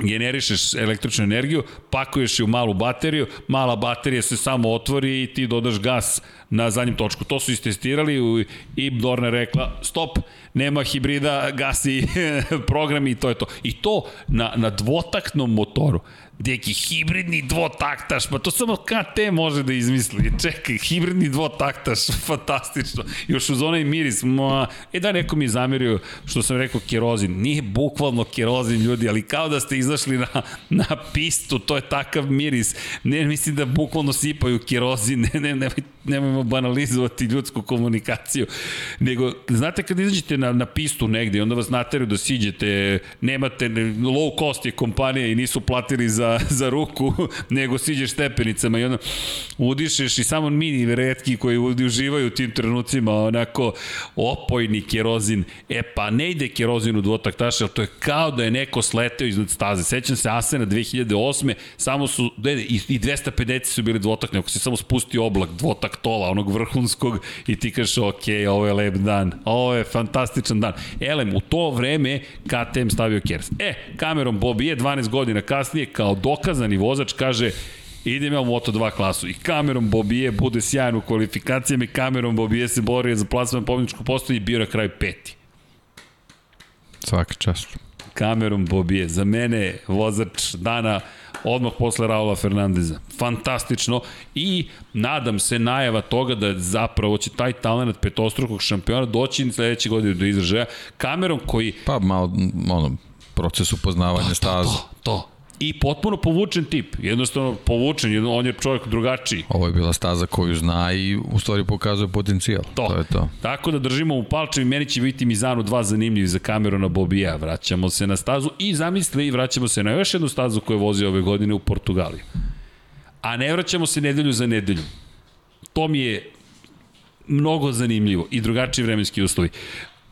generišeš električnu energiju, pakuješ je u malu bateriju, mala baterija se samo otvori i ti dodaš gas na zadnjem točku. To su istestirali i Dorna rekla stop, nema hibrida, gasi program i to je to. I to na, na dvotaktnom motoru. Deki, hibridni dvotaktaš, pa to samo KT može da izmisli. Čekaj, hibridni dvotaktaš, fantastično. Još uz onaj miris, ma, e da neko mi je što sam rekao kerozin. Nije bukvalno kerozin ljudi, ali kao da ste izašli na, na pistu, to je takav miris. Ne, mislim da bukvalno sipaju kerozin, ne, ne, nemoj, nemojmo banalizovati ljudsku komunikaciju. Nego, znate kad izađete na, na pistu negde onda vas nateraju da siđete, nemate, low cost je kompanija i nisu platili za za, ruku, nego siđeš stepenicama i onda udišeš i samo mini redki koji uživaju u tim trenucima, onako opojni kerozin. E pa ne ide kerozin u dvotaktaša, ali to je kao da je neko sleteo iznad staze. Sećam se Asena 2008. Samo su, dede, i, i 250 su bili dvotakne, ako se samo spusti oblak dvotaktola, onog vrhunskog i ti kažeš, ok, ovo je lep dan, ovo je fantastičan dan. Elem, u to vreme KTM stavio Kers. E, kamerom Bobije 12 godina kasnije kao dokazani vozač kaže idem ja u Moto2 klasu i kamerom Bobije bude sjajan u kvalifikacijama i kamerom Bobije se bori za plasman pobjedničku postoji i bio na kraju peti. Svaka čast. Kamerom Bobije, za mene vozač dana odmah posle Raula Fernandeza. Fantastično i nadam se najava toga da zapravo će taj talent petostrukog šampiona doći sledeće godine do izražaja. Kamerom koji... Pa malo, ono, proces upoznavanja staza. To, to, to i potpuno povučen tip. Jednostavno povučen, on je čovjek drugačiji. Ovo je bila staza koju zna i u stvari pokazuje potencijal. To, to je to. Tako da držimo u palčevi, meni će biti Mizanu dva zanimljivi za kameru na Bobija. Vraćamo se na stazu i zamisli i vraćamo se na još jednu stazu koju je vozio ove godine u Portugaliji. A ne vraćamo se nedelju za nedelju. To mi je mnogo zanimljivo i drugačiji vremenski uslovi.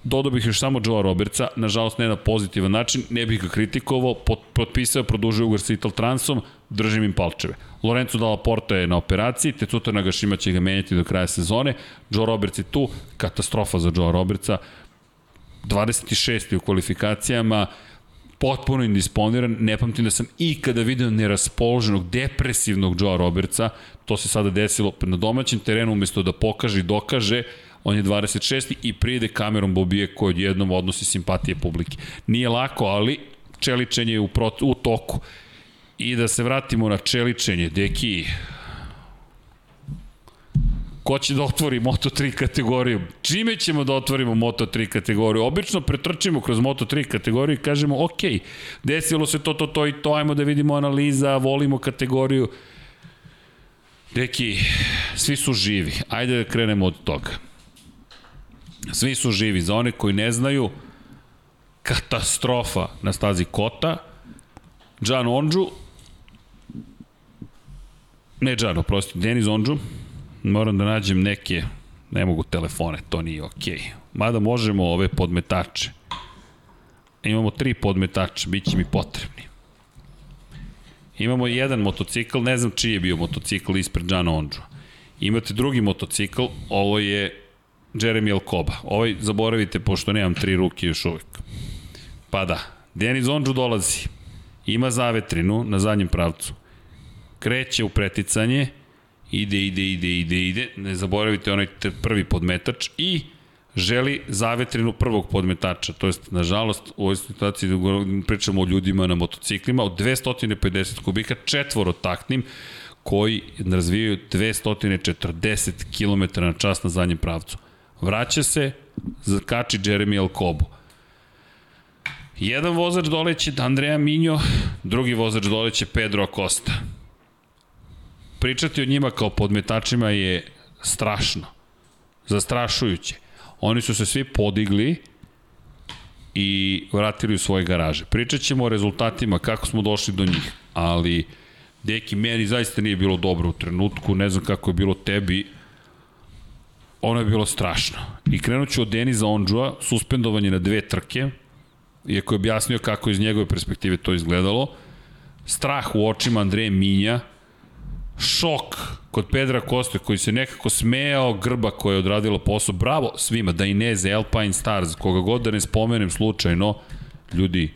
Dodao bih još samo Joe Robertsa, nažalost ne na pozitivan način, ne bih ga kritikovao, pot, potpisao, produžio ugar sa Ital Transom, držim im palčeve. Lorenzo Dalla Porta je na operaciji, Tetsuta Nagashima će ga menjati do kraja sezone, Joe Roberts je tu, katastrofa za Joe Robertsa, 26. u kvalifikacijama, potpuno indisponiran, ne pamtim da sam ikada video neraspoloženog, depresivnog Joe Robertsa, to se sada desilo na domaćem terenu, umesto da pokaže i dokaže, on je 26. i pride kamerom Bobije koji odjednom odnosi simpatije publike. Nije lako, ali čeličenje je u, prot, u toku. I da se vratimo na čeličenje, deki, ko će da otvori Moto3 kategoriju? Čime ćemo da otvorimo Moto3 kategoriju? Obično pretrčimo kroz Moto3 kategoriju i kažemo, ok, desilo se to, to, to i to, ajmo da vidimo analiza, volimo kategoriju. Deki, svi su živi. Ajde da krenemo od toga. Svi su živi. Za one koji ne znaju, katastrofa na stazi Kota. Džan Ondžu, ne Džan, oprosti, Denis Ondžu, moram da nađem neke, ne mogu telefone, to nije okej. Okay. Mada možemo ove podmetače. Imamo tri podmetača, bit će mi potrebni. Imamo jedan motocikl, ne znam čiji je bio motocikl ispred Džana Ondžu. Imate drugi motocikl, ovo je Jeremy Alcoba. Ovaj zaboravite, pošto nemam tri ruke još uvek. Pa da, Denis Ondžu dolazi. Ima zavetrinu na zadnjem pravcu. Kreće u preticanje, ide, ide, ide, ide, ide. Ne zaboravite onaj prvi podmetač i želi zavetrinu prvog podmetača. To jest, nažalost, u ovoj situaciji pričamo o ljudima na motociklima, od 250 kubika, četvorotaktnim, koji razvijaju 240 km na čas na zadnjem pravcu. Vraća se, zakači Jeremy Alcobo. Jedan vozač doleće Andreja Minjo, drugi vozač doleće Pedro Acosta. Pričati o njima kao podmetačima je strašno, zastrašujuće. Oni su se svi podigli i vratili u svoje garaže. Pričat ćemo o rezultatima, kako smo došli do njih, ali deki, meni zaista nije bilo dobro u trenutku, ne znam kako je bilo tebi, ono je bilo strašno. I krenut ću od Deniza Ondžua, suspendovanje na dve trke, iako je objasnio kako iz njegove perspektive to izgledalo, strah u očima Andreje Minja, šok kod Pedra Koste koji se nekako smejao grba koja je odradila posao. Bravo svima, da Ineze, Alpine Stars, koga god da ne spomenem slučajno, ljudi,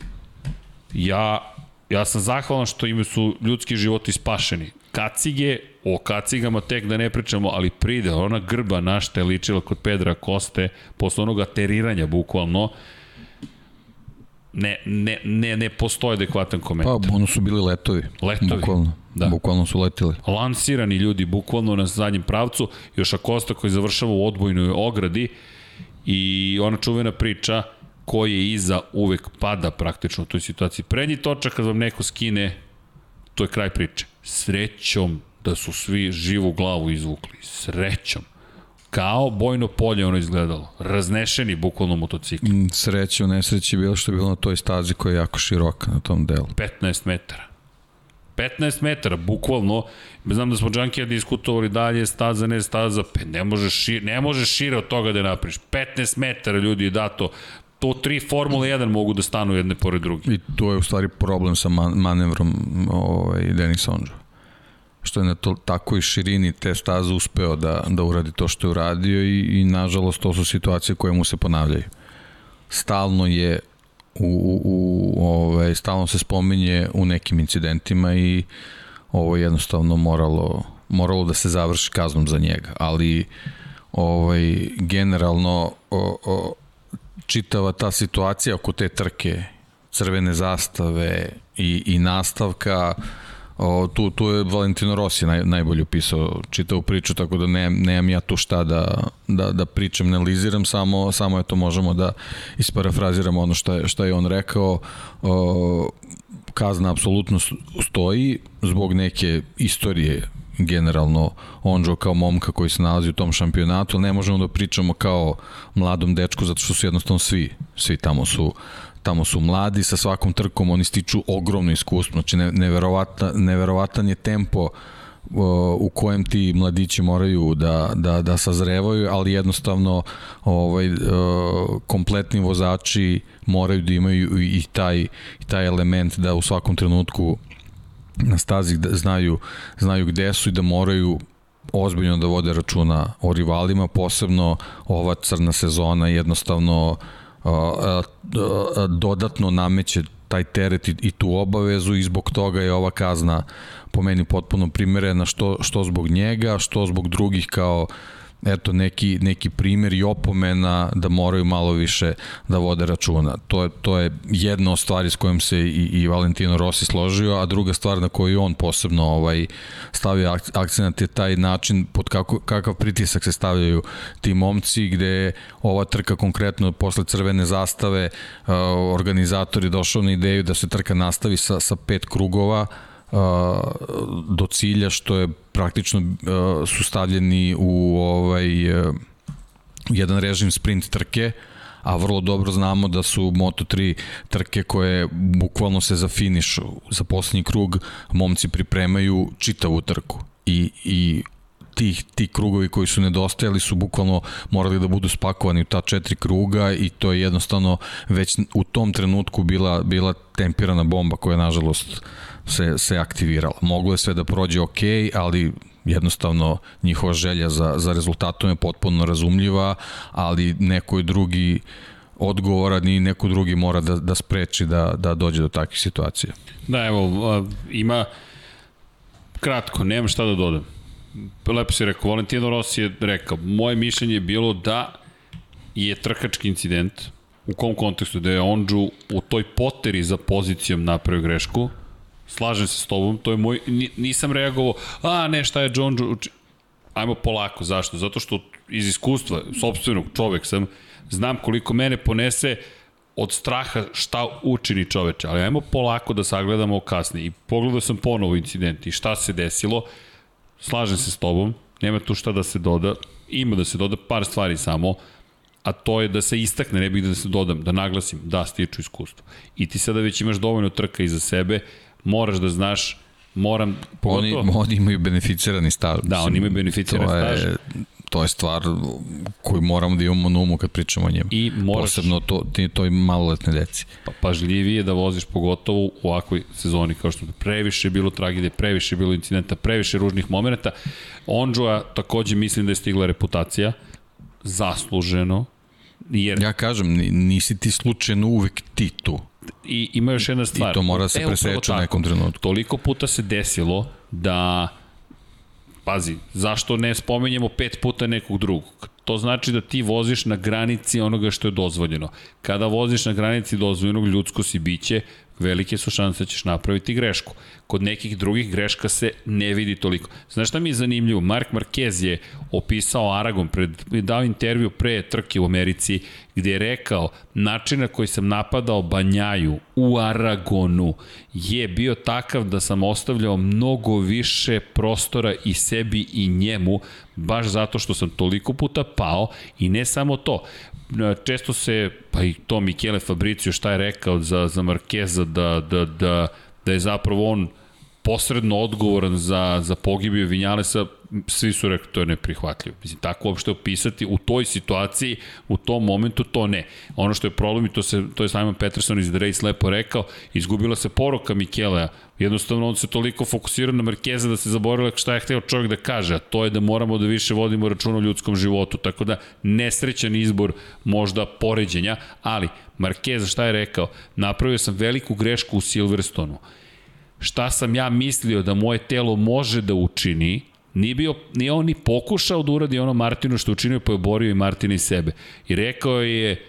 ja, ja sam zahvalan što im su ljudski životi spašeni. Kacige, o kacigama tek da ne pričamo, ali pride, ona grba našta je ličila kod Pedra Koste, posle onog ateriranja bukvalno, ne, ne, ne, ne postoje adekvatan komentar. Pa, ono su bili letovi. Letovi. Bukvalno. Da. Bukvalno su letili. Lansirani ljudi, bukvalno na zadnjem pravcu, još Akosta koji završava u odbojnoj ogradi i ona čuvena priča ko je iza uvek pada praktično u toj situaciji. Prednji točak kad vam neko skine, to je kraj priče. Srećom da su svi živu glavu izvukli. Srećom. Kao bojno polje ono izgledalo. Raznešeni bukvalno motocikl. Mm, Sreće u nesreći je bilo što je bilo na toj stazi koja je jako široka na tom delu. 15 metara. 15 metara, bukvalno. Znam da smo Džankija diskutovali dalje, staza, ne staza, pe, ne možeš, šir, ne možeš šire od toga da napriš. 15 metara ljudi je dato. To tri Formule 1 mogu da stanu jedne pored druge. I to je u stvari problem sa man manevrom ovaj, Denis Ondžo što je na to, takoj širini te staze uspeo da, da uradi to što je uradio i, i nažalost to su situacije koje mu se ponavljaju. Stalno je u, u, u ovaj, stalno se spominje u nekim incidentima i ovo je jednostavno moralo, moralo da se završi kaznom za njega, ali ovaj, generalno o, o, čitava ta situacija oko te trke, crvene zastave i, i nastavka, O, tu, tu je Valentino Rossi naj, najbolje upisao čitavu priču, tako da ne, nemam ja tu šta da, da, da pričam, ne liziram, samo, samo je to možemo da isparafraziramo ono šta je, šta je on rekao. O, kazna apsolutno stoji zbog neke istorije generalno Onđo kao momka koji se nalazi u tom šampionatu, ne možemo da pričamo kao mladom dečku zato što su jednostavno svi, svi tamo su tamo su mladi, sa svakom trkom oni stiču ogromno iskustvo, znači neverovatan, neverovatan je tempo u kojem ti mladići moraju da, da, da sazrevaju, ali jednostavno ovaj, kompletni vozači moraju da imaju i taj, i taj element da u svakom trenutku na stazi da znaju, znaju gde su i da moraju ozbiljno da vode računa o rivalima, posebno ova crna sezona jednostavno uh, dodatno nameće taj teret i, i tu obavezu i zbog toga je ova kazna po meni potpuno primerena što, što zbog njega, što zbog drugih kao eto neki, neki primjer i opomena da moraju malo više da vode računa. To je, to je jedna od stvari s kojom se i, i Valentino Rossi složio, a druga stvar na koju on posebno ovaj, stavio akcent je taj način pod kako, kakav pritisak se stavljaju ti momci, gde ova trka konkretno posle crvene zastave uh, organizator je došao na ideju da se trka nastavi sa, sa pet krugova, do cilja što je praktično su stavljeni u ovaj jedan režim sprint trke a vrlo dobro znamo da su Moto3 trke koje bukvalno se za finiš, za poslednji krug momci pripremaju čitavu trku. I, i ti, ti krugovi koji su nedostajali su bukvalno morali da budu spakovani u ta četiri kruga i to je jednostavno već u tom trenutku bila, bila tempirana bomba koja nažalost se, se aktivirala. Moglo je sve da prođe ok, ali jednostavno njihova želja za, za rezultatom je potpuno razumljiva, ali neko drugi odgovoran i neko drugi mora da, da spreči da, da dođe do takvih situacija. Da, evo, ima kratko, nemam šta da dodam. Lepo si rekao, Valentino Rossi je rekao, moje mišljenje je bilo da je trkački incident, u kom kontekstu, da je Onđu u toj poteri za pozicijom napravio grešku, slažem se s tobom, to je moj, nisam reagovao, a ne, šta je John Ju, ajmo polako, zašto? Zato što iz iskustva, sobstvenog čovek sam, znam koliko mene ponese od straha šta učini čoveče, ali ajmo polako da sagledamo kasnije. I pogledao sam ponovo incident i šta se desilo, slažem se s tobom, nema tu šta da se doda, ima da se doda par stvari samo, a to je da se istakne, ne bih da se dodam, da naglasim, da stiču iskustvo. I ti sada već imaš dovoljno trka iza sebe, moraš da znaš moram pogotovo... Oni, oni imaju beneficirani staž. Da, oni imaju beneficirani staž to je stvar koju moramo da imamo na umu kad pričamo o njima. I moraš, Posebno to, to i maloletne deci. Pa, pažljivije da voziš pogotovo u ovakvoj sezoni kao što previše je bilo tragedije, previše je bilo incidenta, previše ružnih momenta. Onđoa takođe mislim da je stigla reputacija, zasluženo, jer... Ja kažem, nisi ti slučajno uvek ti tu. I ima još jedna stvar. I to mora se preseći u nekom trenutku. Toliko puta se desilo da pazi, zašto ne spomenjemo pet puta nekog drugog? To znači da ti voziš na granici onoga što je dozvoljeno. Kada voziš na granici dozvoljenog, ljudsko si biće, velike su šanse da ćeš napraviti grešku. Kod nekih drugih greška se ne vidi toliko. Znaš šta mi je zanimljivo? Mark Marquez je opisao Aragon, pred, dao intervju pre trke u Americi, gde je rekao način na koji sam napadao Banjaju u Aragonu je bio takav da sam ostavljao mnogo više prostora i sebi i njemu, baš zato što sam toliko puta pao i ne samo to, često se, pa i to Michele Fabricio šta je rekao za, za Markeza, da, da, da, da je zapravo on posredno odgovoran za, za pogibiju Vinjalesa, svi su rekli to je neprihvatljivo. Mislim, tako uopšte opisati u toj situaciji, u tom momentu, to ne. Ono što je problem, i to, se, to je Simon Peterson iz The Race lepo rekao, izgubila se poruka Mikelea. Jednostavno, on se toliko fokusirao na Markeza da se zaboravila šta je hteo čovjek da kaže, a to je da moramo da više vodimo račun o ljudskom životu. Tako da, nesrećan izbor možda poređenja, ali Markeza šta je rekao? Napravio sam veliku grešku u Silverstonu šta sam ja mislio da moje telo može da učini, Nije, bio, nije on ni pokušao da uradi ono Martinu što učinio, pa je oborio i Martina i sebe. I rekao je,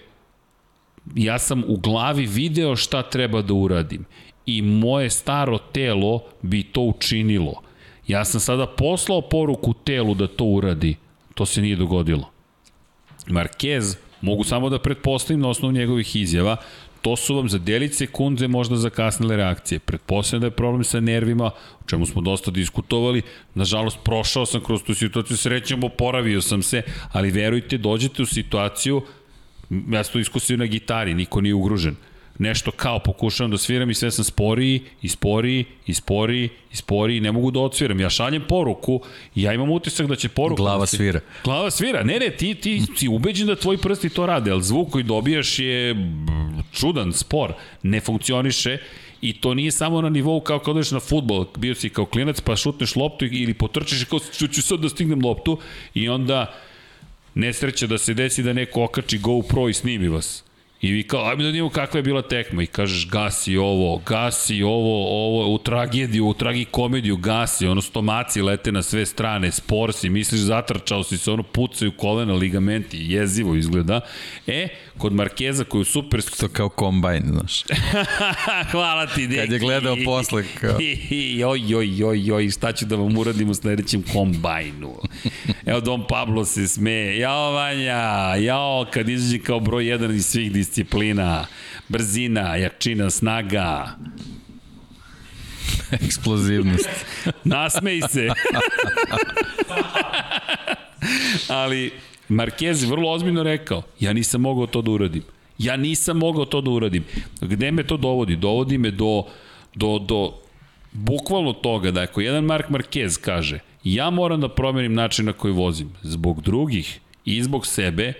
ja sam u glavi video šta treba da uradim i moje staro telo bi to učinilo. Ja sam sada poslao poruku telu da to uradi. To se nije dogodilo. Marquez, mogu samo da pretpostavim na osnovu njegovih izjava, to su vam za delić sekunde možda zakasnile reakcije. Pretpostavljam da je problem sa nervima, o čemu smo dosta diskutovali. Nažalost, prošao sam kroz tu situaciju, srećem, oporavio sam se, ali verujte, dođete u situaciju, ja sam to iskusio na gitari, niko nije ugružen nešto kao pokušavam da sviram i sve sam sporiji i sporiji i sporiji i sporiji ne mogu da odsviram. Ja šaljem poruku i ja imam utisak da će poruka... Glava svira. Glava svira. Ne, ne, ti, ti si ubeđen da tvoji prsti to rade, ali zvuk koji dobijaš je čudan, spor, ne funkcioniše I to nije samo na nivou kao kad odeš na futbol, bio si kao klinac pa šutneš loptu ili potrčiš kao ću sad da stignem loptu i onda nesreća da se desi da neko okači GoPro i snimi vas. I vi kao, ajme da vidimo kakva je bila tekma. I kažeš, gasi ovo, gasi ovo, ovo, u tragediju, u tragikomediju, gasi, ono stomaci lete na sve strane, spor si, misliš zatrčao si se, ono pucaju kolena, ligamenti, jezivo izgleda. E, kod Markeza koji je super... To kao kombajn, znaš. Hvala ti, deki. Kad je gledao posle, kao... joj, joj, joj, joj, šta ću da vam uradim u sledećem kombajnu? Evo, Don Pablo se smeje. Jao, Vanja, jao, kad izađe kao broj jedan iz svih disciplina. Brzina, jačina, snaga. Eksplozivnost. Nasmej se. Ali, Marquez je vrlo ozbiljno rekao, ja nisam mogao to da uradim. Ja nisam mogao to da uradim. Gde me to dovodi? Dovodi me do, do, do bukvalno toga da ako jedan Mark Marquez kaže ja moram da promenim način na koji vozim zbog drugih i zbog sebe,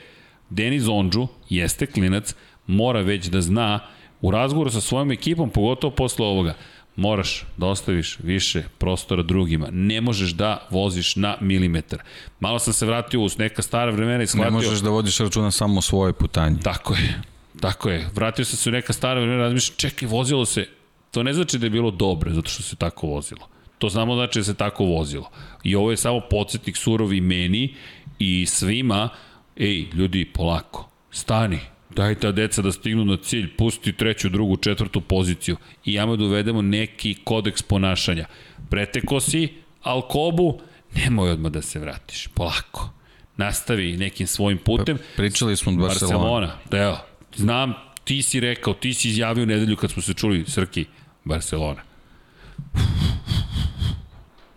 Denis Ondžu jeste klinac, mora već da zna u razgovoru sa svojom ekipom, pogotovo posle ovoga, moraš da ostaviš više prostora drugima. Ne možeš da voziš na milimetar. Malo sam se vratio u neka stara vremena i shvatio... Ne možeš da vodiš računa samo o svojoj putanji. Tako je. Tako je. Vratio sam se u neka stara vremena, razmišljam, čekaj, vozilo se. To ne znači da je bilo dobro, zato što se tako vozilo. To znamo znači da se tako vozilo. I ovo je samo podsjetnik surovi meni i svima, ej, ljudi, polako, stani, daj ta deca da stignu na cilj, pusti treću, drugu, četvrtu poziciju i jamo da uvedemo neki kodeks ponašanja. Preteko si Alkobu, nemoj odmah da se vratiš, polako. Nastavi nekim svojim putem. Pa, pričali smo od Barcelona. Barcelona, da evo, znam, ti si rekao, ti si izjavio nedelju kad smo se čuli, Srki, Barcelona.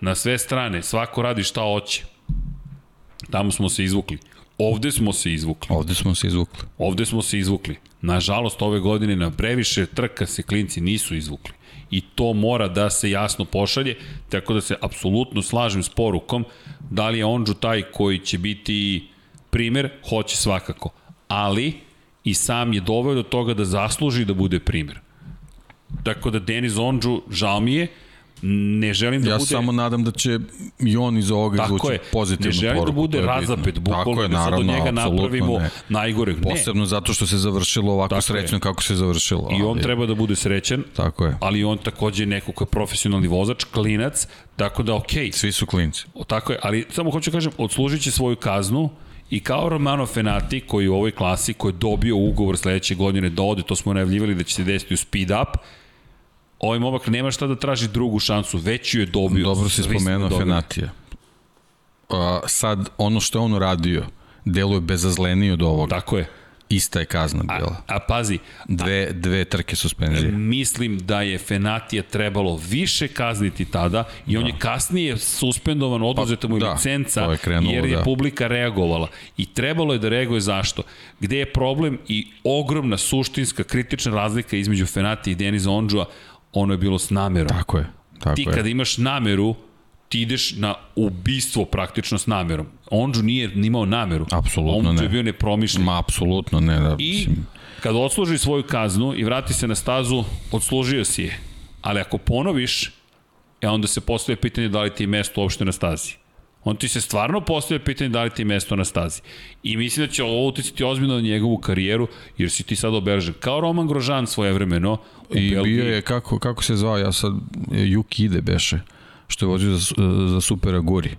Na sve strane, svako radi šta hoće. Tamo smo se izvukli. Ovde smo se izvukli. Ovde smo se izvukli. Ovde smo se izvukli. Nažalost, ove godine na previše trka se klinci nisu izvukli. I to mora da se jasno pošalje, tako da se apsolutno slažem s porukom da li je Onđu taj koji će biti primer, hoće svakako. Ali i sam je doveo do toga da zasluži da bude primer. Tako da Denis Onđu, žao mi je, ne želim da ja bude... Ja samo nadam da će i on iz ovoga izvući je. pozitivnu poruku. Ne želim poruku, da bude razapet, bukvalno da sad od njega napravimo ne. najgoreg. Ne. Posebno zato što se završilo ovako tako srećno je. kako se završilo. I on ali... treba da bude srećan, tako je. ali on takođe je neko kao profesionalni vozač, klinac, tako da okej. Okay. Svi su klinci. O, tako je, ali samo hoću kažem, odslužit će svoju kaznu, I kao Romano Fenati, koji u ovoj klasi, koji je dobio ugovor sledeće godine da ode, to smo najavljivali da će se desiti u speed up, ovaj momak nema šta da traži drugu šansu, već ju je dobio. Dobro si spomenuo Fenatija. Uh, sad, ono što je on uradio, deluje bezazleniji od ovoga. Tako je. Ista je kazna bila. A, a pazi. Dve, dve trke suspenzije. Mislim da je Fenatija trebalo više kazniti tada i on da. je kasnije suspendovan, oduzeta mu da, licenca je krenulo, jer je da. publika reagovala. I trebalo je da reaguje zašto? Gde je problem i ogromna suštinska kritična razlika između Fenatija i Deniza Ondžua, ono je bilo s namerom. Tako je. Tako ti je. kada imaš nameru, ti ideš na ubistvo praktično s namerom. Onđu nije imao nameru. Apsolutno ne. je bio nepromišljen. Ma, apsolutno ne. Da, I kada odsluži svoju kaznu i vrati se na stazu, odslužio si je. Ali ako ponoviš, e onda se postoje pitanje da li ti je mesto uopšte na stazi. On ti se stvarno postavlja pitanje da li ti je mesto na stazi. I mislim da će ovo uticati ozbiljno na njegovu karijeru, jer si ti sad obeležen. Kao Roman Grožan svoje vremeno. I bio je, kako, kako se zvao, ja sad, Juki Ide beše, što je vozio za, za Super Aguri.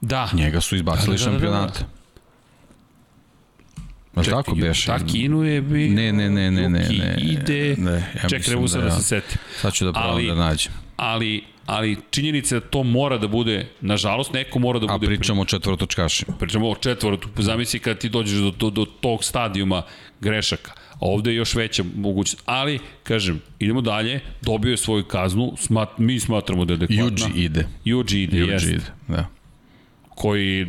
Da. Njega su izbacili da, da, da, šampionata. Ma Ček, tako beše? Takinu je bi... Ne, ne, ne, ne, ne. ne, ide... Ne, ja Ček, treba sad da, da se seti. Sad ću da probam da nađem. Ali ali činjenica je da to mora da bude, nažalost, neko mora da bude... A pričamo o četvorotočkašima. Pričamo o četvorotu, zamisli kad ti dođeš do, do, do tog stadijuma grešaka. A ovde je još veća mogućnost. Ali, kažem, idemo dalje, dobio je svoju kaznu, smat, mi smatramo da je adekvatna. Juji ide. Juji ide, jest. ide, da. Koji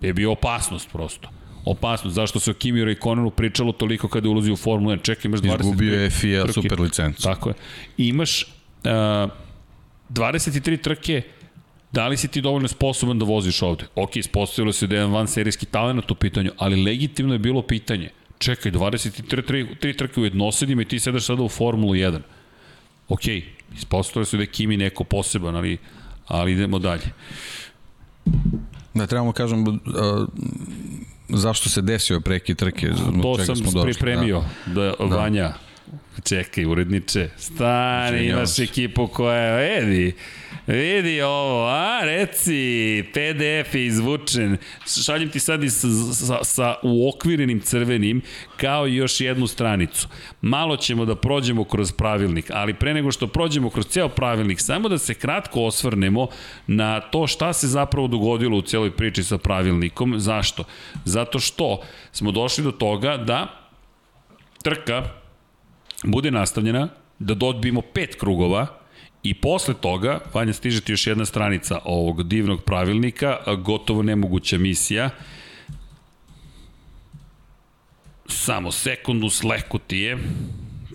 je bio opasnost prosto opasnost. Zašto se o Kimi Raikkonenu pričalo toliko kada ulazi u Formulu 1? Čekaj, imaš 20... Izgubio je FIA super licencu. Tako je. I imaš uh, 23 trke, da li si ti dovoljno sposoban da voziš ovde? Ok, ispostavilo se da je jedan van serijski talent u pitanju, ali legitimno je bilo pitanje. Čekaj, 23 tri, tri trke u jednosedima i ti sedaš sada u Formulu 1. Ok, ispostavilo se da je Kimi neko poseban, ali, ali idemo dalje. Da, trebamo kažem, uh, zašto se desio preki trke? To sam smo pripremio, da, da, da. Vanja Čekaj, uredniče, stani, imaš ekipu koja je, edi, vidi ovo, a, reci, PDF je izvučen, šaljem ti sad i sa, sa, sa uokvirenim crvenim, kao i još jednu stranicu. Malo ćemo da prođemo kroz pravilnik, ali pre nego što prođemo kroz ceo pravilnik, samo da se kratko osvrnemo na to šta se zapravo dogodilo u celoj priči sa pravilnikom. Zašto? Zato što smo došli do toga da trka bude nastavljena, da dobijemo pet krugova i posle toga, Vanja, stiže ti još jedna stranica ovog divnog pravilnika, gotovo nemoguća misija. Samo sekundu, sleku ti je.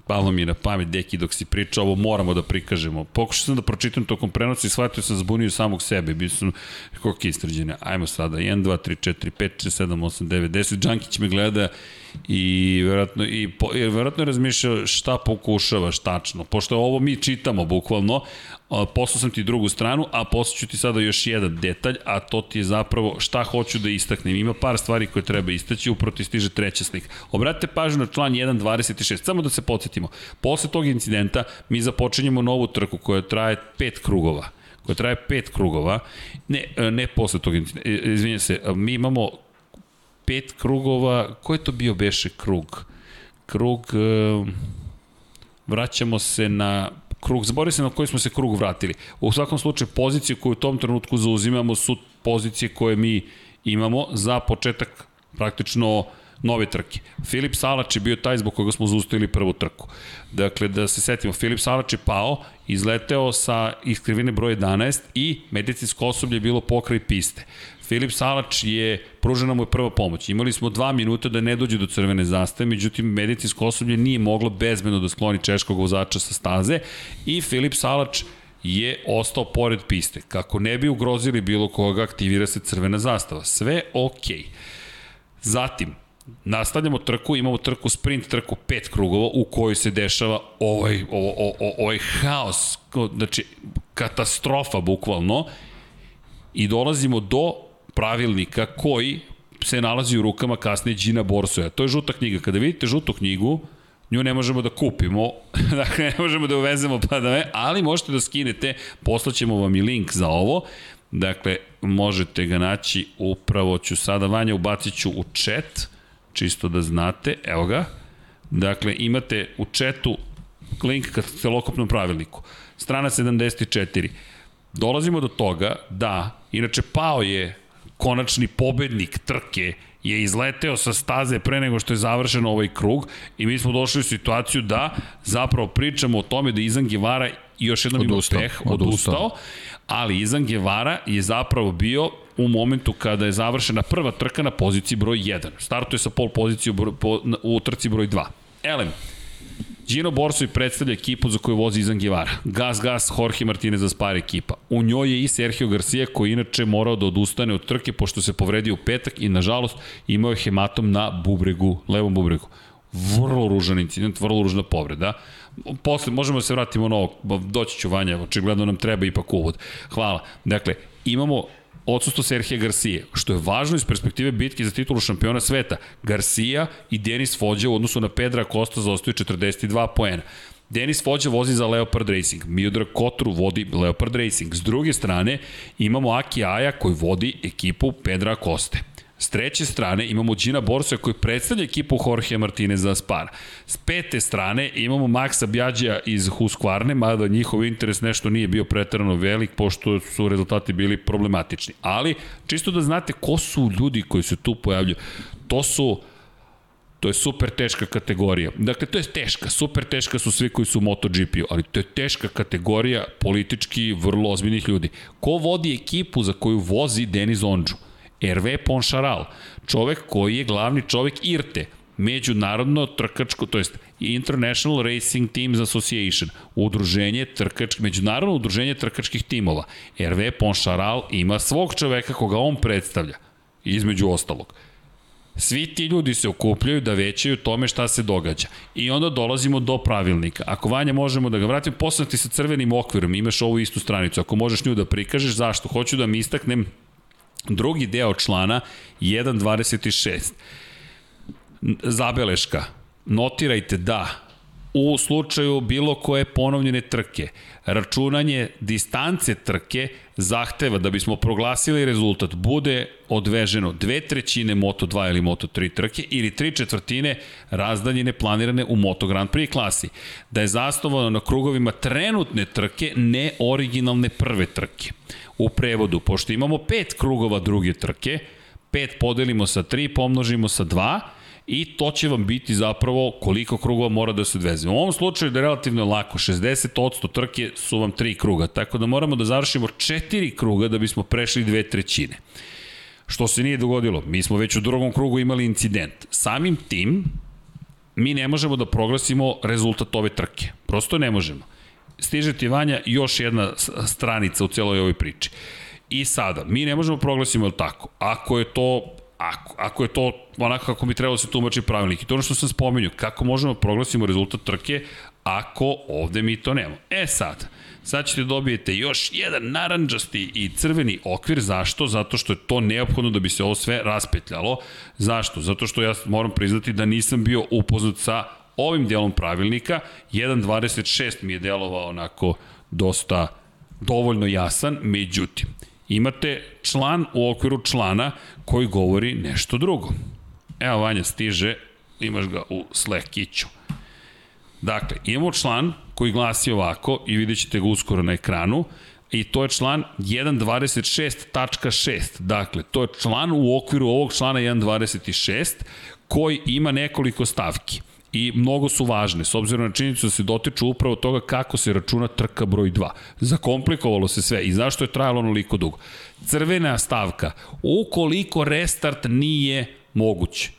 Palo mi je na pamet, deki, dok si pričao, ovo moramo da prikažemo. Pokušao sam da pročitam tokom prenosa i shvatio sam zbunio samog sebe. Bio sam, kako je istrađene, ajmo sada, 1, 2, 3, 4, 5, 6, 7, 8, 9, 10. Džankić me gleda i verovatno, i, po, i verovatno razmišljao šta pokušavaš tačno, pošto ovo mi čitamo bukvalno, poslao sam ti drugu stranu, a poslao ću ti sada još jedan detalj, a to ti je zapravo šta hoću da istaknem. Ima par stvari koje treba istaći, upravo ti stiže treća slika. Obratite pažnju na član 1.26, samo da se podsjetimo. Posle tog incidenta mi započinjemo novu trku koja traje pet krugova koja traje pet krugova, ne, ne posle tog incidenta, e, izvinjam se, mi imamo pet krugova, ko je to bio beše krug? Krug, vraćamo se na krug, zaboravim se na koji smo se krug vratili. U svakom slučaju, pozicije koje u tom trenutku zauzimamo su pozicije koje mi imamo za početak praktično nove trke. Filip Salač je bio taj zbog koga smo zaustavili prvu trku. Dakle, da se setimo, Filip Salač je pao, izleteo sa iskrivine broj 11 i medicinsko osoblje je bilo pokraj piste. Filip Salač je, pružena mu je prva pomoć. Imali smo dva minuta da ne dođe do crvene zastave, međutim medicinsko osoblje nije moglo bezbedno da skloni češkog vozača sa staze i Filip Salač je ostao pored piste. Kako ne bi ugrozili bilo koga, aktivira se crvena zastava. Sve. Okay. Zatim, nastavljamo trku, imamo trku sprint, trku pet krugova u kojoj se dešava ovaj, ovaj, ovaj haos, znači katastrofa bukvalno i dolazimo do pravilnika koji se nalazi u rukama kasnije Gina Borsoja. To je žuta knjiga. Kada vidite žutu knjigu, nju ne možemo da kupimo, dakle ne možemo da uvezemo pa da ne, ali možete da skinete, poslaćemo vam i link za ovo, dakle možete ga naći, upravo ću sada Vanja ubacit ću u chat, čisto da znate, evo ga, dakle imate u chatu link ka celokupnom pravilniku, strana 74, dolazimo do toga da, inače pao je konačni pobednik trke je izleteo sa staze pre nego što je završen ovaj krug i mi smo došli u situaciju da zapravo pričamo o tome da Izan Gevara još jednom ima peh, odustao, odustao, ali Izan Gevara je zapravo bio u momentu kada je završena prva trka na poziciji broj 1. Startuje sa pol poziciju u trci broj 2. Elem, Gino Borso i predstavlja ekipu za koju vozi Izan Givara. Gas, gas, Jorge Martinez za spar ekipa. U njoj je i Sergio Garcia koji inače morao da odustane od trke pošto se povredio u petak i nažalost imao je hematom na bubregu, levom bubregu. Vrlo ružan incident, vrlo ružna povreda. Posle možemo da se vratimo na ovo, doći ću Vanja, očigledno nam treba ipak uvod. Hvala. Dakle, imamo odsustvo Serhija Garcia, što je važno iz perspektive bitke za titulu šampiona sveta. Garcia i Denis Fođa u odnosu na Pedra Costa zaostaju 42 poena. Denis Fođa vozi za Leopard Racing, Miodrag Kotru vodi Leopard Racing. S druge strane imamo Aki Aja koji vodi ekipu Pedra Koste. S treće strane imamo Gina Borsa koji predstavlja ekipu Jorge Martinez za Spar. S pete strane imamo Maxa Bjađija iz Husqvarne, mada njihov interes nešto nije bio pretarano velik, pošto su rezultati bili problematični. Ali, čisto da znate ko su ljudi koji se tu pojavljuju. To su To je super teška kategorija. Dakle, to je teška, super teška su svi koji su u MotoGP-u, ali to je teška kategorija politički vrlo ozbiljnih ljudi. Ko vodi ekipu za koju vozi Denis Ondžu? Hervé Poncharal, čovek koji je glavni čovek IRTE, međunarodno trkačko, to jest International Racing Teams Association, udruženje trkač, međunarodno udruženje trkačkih timova. Hervé Poncharal ima svog čoveka koga on predstavlja, između ostalog. Svi ti ljudi se okupljaju da većaju tome šta se događa. I onda dolazimo do pravilnika. Ako Vanja možemo da ga vratim, poslati sa crvenim okvirom, imaš ovu istu stranicu. Ako možeš nju da prikažeš, zašto? Hoću da mi istaknem Drugi deo člana 1.26. Zabeleška. Notirajte da u slučaju bilo koje ponovljene trke, računanje distance trke zahteva da bismo proglasili rezultat bude odveženo dve trećine Moto2 ili Moto3 trke ili tri četvrtine razdaljine planirane u Moto Grand Prix klasi. Da je zasnovano na krugovima trenutne trke, ne originalne prve trke. U prevodu, pošto imamo pet krugova druge trke, pet podelimo sa 3, pomnožimo sa 2, i to će vam biti zapravo koliko krugova mora da se odveze. U ovom slučaju da je relativno lako, 60% trke su vam tri kruga, tako da moramo da završimo četiri kruga da bismo prešli dve trećine. Što se nije dogodilo, mi smo već u drugom krugu imali incident. Samim tim, mi ne možemo da proglasimo rezultat ove trke. Prosto ne možemo. Stiže ti Vanja još jedna stranica u celoj ovoj priči. I sada, mi ne možemo proglasimo, je tako? Ako je to Ako, ako je to onako kako bi trebalo da se tumači pravilnik. I to ono što sam spomenuo, kako možemo da proglasimo rezultat trke ako ovde mi to nemamo. E sad, sad ćete dobijete još jedan naranđasti i crveni okvir. Zašto? Zato što je to neophodno da bi se ovo sve raspetljalo. Zašto? Zato što ja moram priznati da nisam bio upoznat sa ovim delom pravilnika. 1.26 mi je delovao onako dosta dovoljno jasan, međutim, imate član u okviru člana koji govori nešto drugo. Evo Vanja stiže, imaš ga u Slackiću. Dakle, imamo član koji glasi ovako i vidjet ćete ga uskoro na ekranu i to je član 1.26.6. Dakle, to je član u okviru ovog člana 1.26 koji ima nekoliko stavki i mnogo su važne, s obzirom na činjenicu da se dotiču upravo toga kako se računa trka broj 2. Zakomplikovalo se sve i zašto je trajalo onoliko dugo. Crvena stavka, ukoliko restart nije moguć,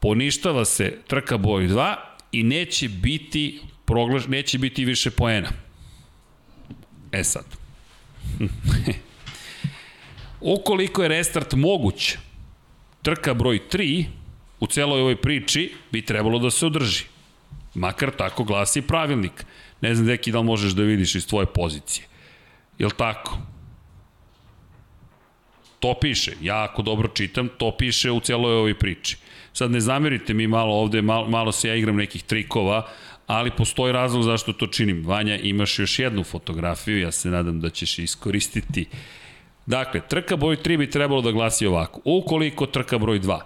poništava se trka broj 2 i neće biti proglaš, neće biti više poena. E sad. ukoliko je restart moguć, trka broj 3 u celoj ovoj priči bi trebalo da se održi. Makar tako glasi pravilnik. Ne znam, deki, da li možeš da vidiš iz tvoje pozicije. Jel tako? To piše. Ja ako dobro čitam, to piše u celoj ovoj priči. Sad ne zamerite mi malo ovde, malo, malo se ja igram nekih trikova, ali postoji razlog zašto to činim. Vanja, imaš još jednu fotografiju, ja se nadam da ćeš iskoristiti. Dakle, trka broj 3 bi trebalo da glasi ovako. Ukoliko trka broj 2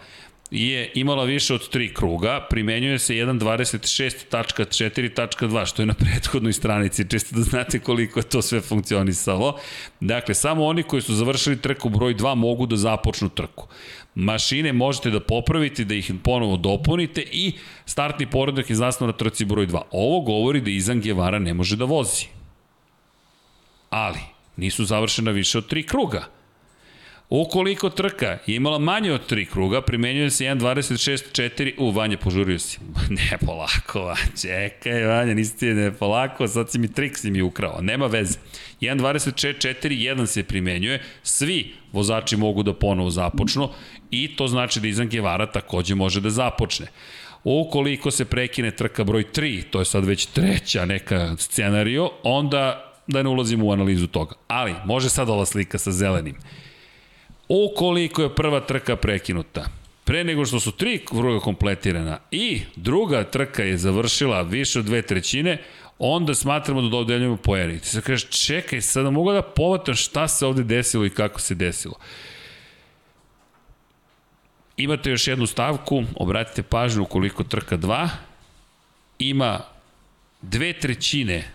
je imala više od tri kruga, primenjuje se 1.26.4.2, što je na prethodnoj stranici, čisto da znate koliko je to sve funkcionisalo. Dakle, samo oni koji su završili trku broj 2 mogu da započnu trku. Mašine možete da popravite, da ih ponovo dopunite i startni poredak je zasnovan na trci broj 2. Ovo govori da Izan Gevara ne može da vozi. Ali, nisu završena više od tri kruga. Ukoliko trka je imala manje od tri kruga, primenjuje se 1.26.4, u, Vanja, požurio si. ne, polako, čekaj, Vanja, nisi ti ne, polako, sad si mi trik si mi ukrao, nema veze. 1.26.4, 1 se primenjuje, svi vozači mogu da ponovo započnu i to znači da Izan Gevara takođe može da započne. Ukoliko se prekine trka broj 3, to je sad već treća neka scenario, onda da ne ulazimo u analizu toga. Ali, može sad ova slika sa zelenim. Ukoliko je prva trka prekinuta, pre nego što su tri kruga kompletirana i druga trka je završila više od dve trećine, onda smatramo da dodeljujemo poeni. Ti se kažeš, čekaj, sada mogu da povatam šta se ovde desilo i kako se desilo. Imate još jednu stavku, obratite pažnju ukoliko trka 2, ima dve trećine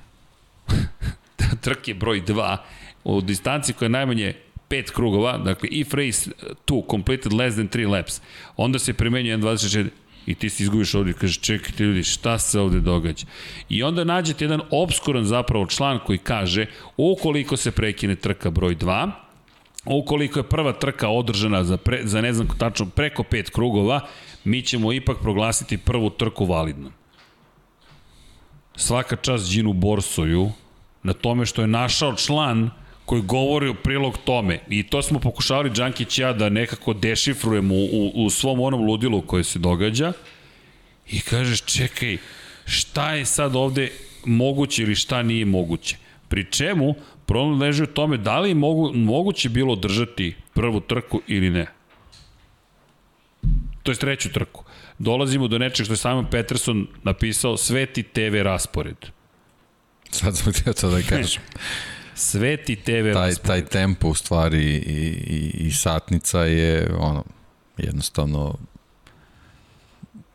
trke broj 2 u distanci koja je najmanje pet krugova, dakle if race 2 completed less than 3 laps, onda se primenjuje 1.24 i ti se izgubiš ovdje i kažeš čekajte ljudi šta se ovde događa. I onda nađete jedan obskuran zapravo član koji kaže ukoliko se prekine trka broj 2, ukoliko je prva trka održana za, pre, za ne znam tačno preko pet krugova, mi ćemo ipak proglasiti prvu trku validnom. Svaka čast Ginu Borsoju na tome što je našao član koji govori u prilog tome. I to smo pokušavali Đankić ja da nekako dešifrujemo u, u, u svom onom ludilu koje se događa. I kažeš, čekaj, šta je sad ovde moguće ili šta nije moguće? Pri čemu problem leži u tome da li je mogu, moguće bilo držati prvu trku ili ne. To je treću trku. Dolazimo do nečeg što je Simon Peterson napisao Sveti TV raspored. Sad sam htio to da kažem. Sveti TV taj, taj tempo u stvari i, i, i satnica je ono jednostavno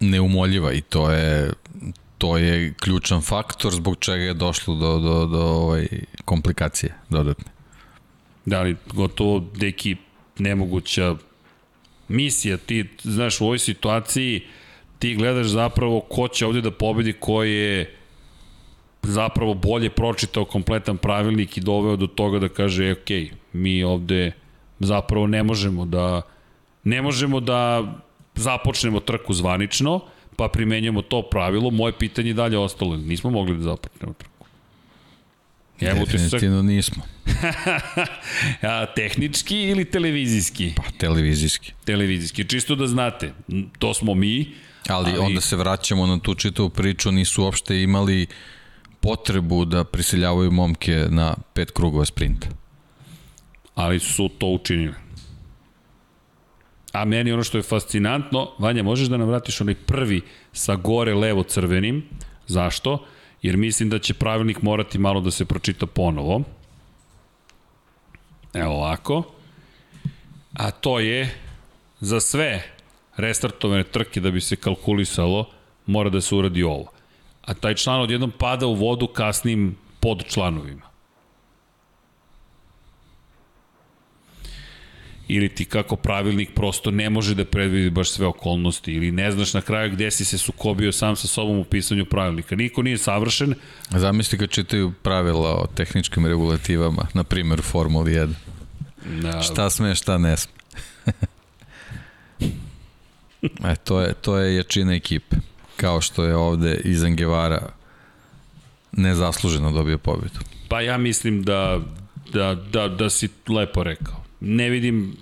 neumoljiva i to je to je ključan faktor zbog čega je došlo do, do, do ovaj, komplikacije dodatne. Da li gotovo deki nemoguća misija, ti znaš u ovoj situaciji ti gledaš zapravo ko će ovde da pobedi, ko je zapravo bolje pročitao kompletan pravilnik i doveo do toga da kaže, e, ok, mi ovde zapravo ne možemo da ne možemo da započnemo trku zvanično, pa primenjamo to pravilo. Moje pitanje dalje ostalo, nismo mogli da započnemo trku. Utisak, Definitivno nismo. a, tehnički ili televizijski? Pa, televizijski. Televizijski, čisto da znate, to smo mi, Ali, ali onda se vraćamo na tu čitavu priču, nisu uopšte imali potrebu da prisiljavaju momke na pet krugova sprinta. ali su to učinili. A meni ono što je fascinantno, Vanja, možeš da nam vratiš onaj prvi sa gore levo crvenim. Zašto? Jer mislim da će pravilnik morati malo da se pročita ponovo. Evo ovako. A to je za sve restartovane trke da bi se kalkulisalo, mora da se uradi ovo. A taj član odjednom pada u vodu kasnim pod članovima. ili ti kako pravilnik prosto ne može da predvidi baš sve okolnosti ili ne znaš na kraju gde si se sukobio sam sa sobom u pisanju pravilnika. Niko nije savršen. Zamisli kad čitaju pravila o tehničkim regulativama, na primjer u Formuli 1. Na, Šta sme, šta ne sme. e, to je, to je jačina ekipe. Kao što je ovde iz Angevara nezasluženo dobio pobedu. Pa ja mislim da, da, da, da si lepo rekao. Ne vidim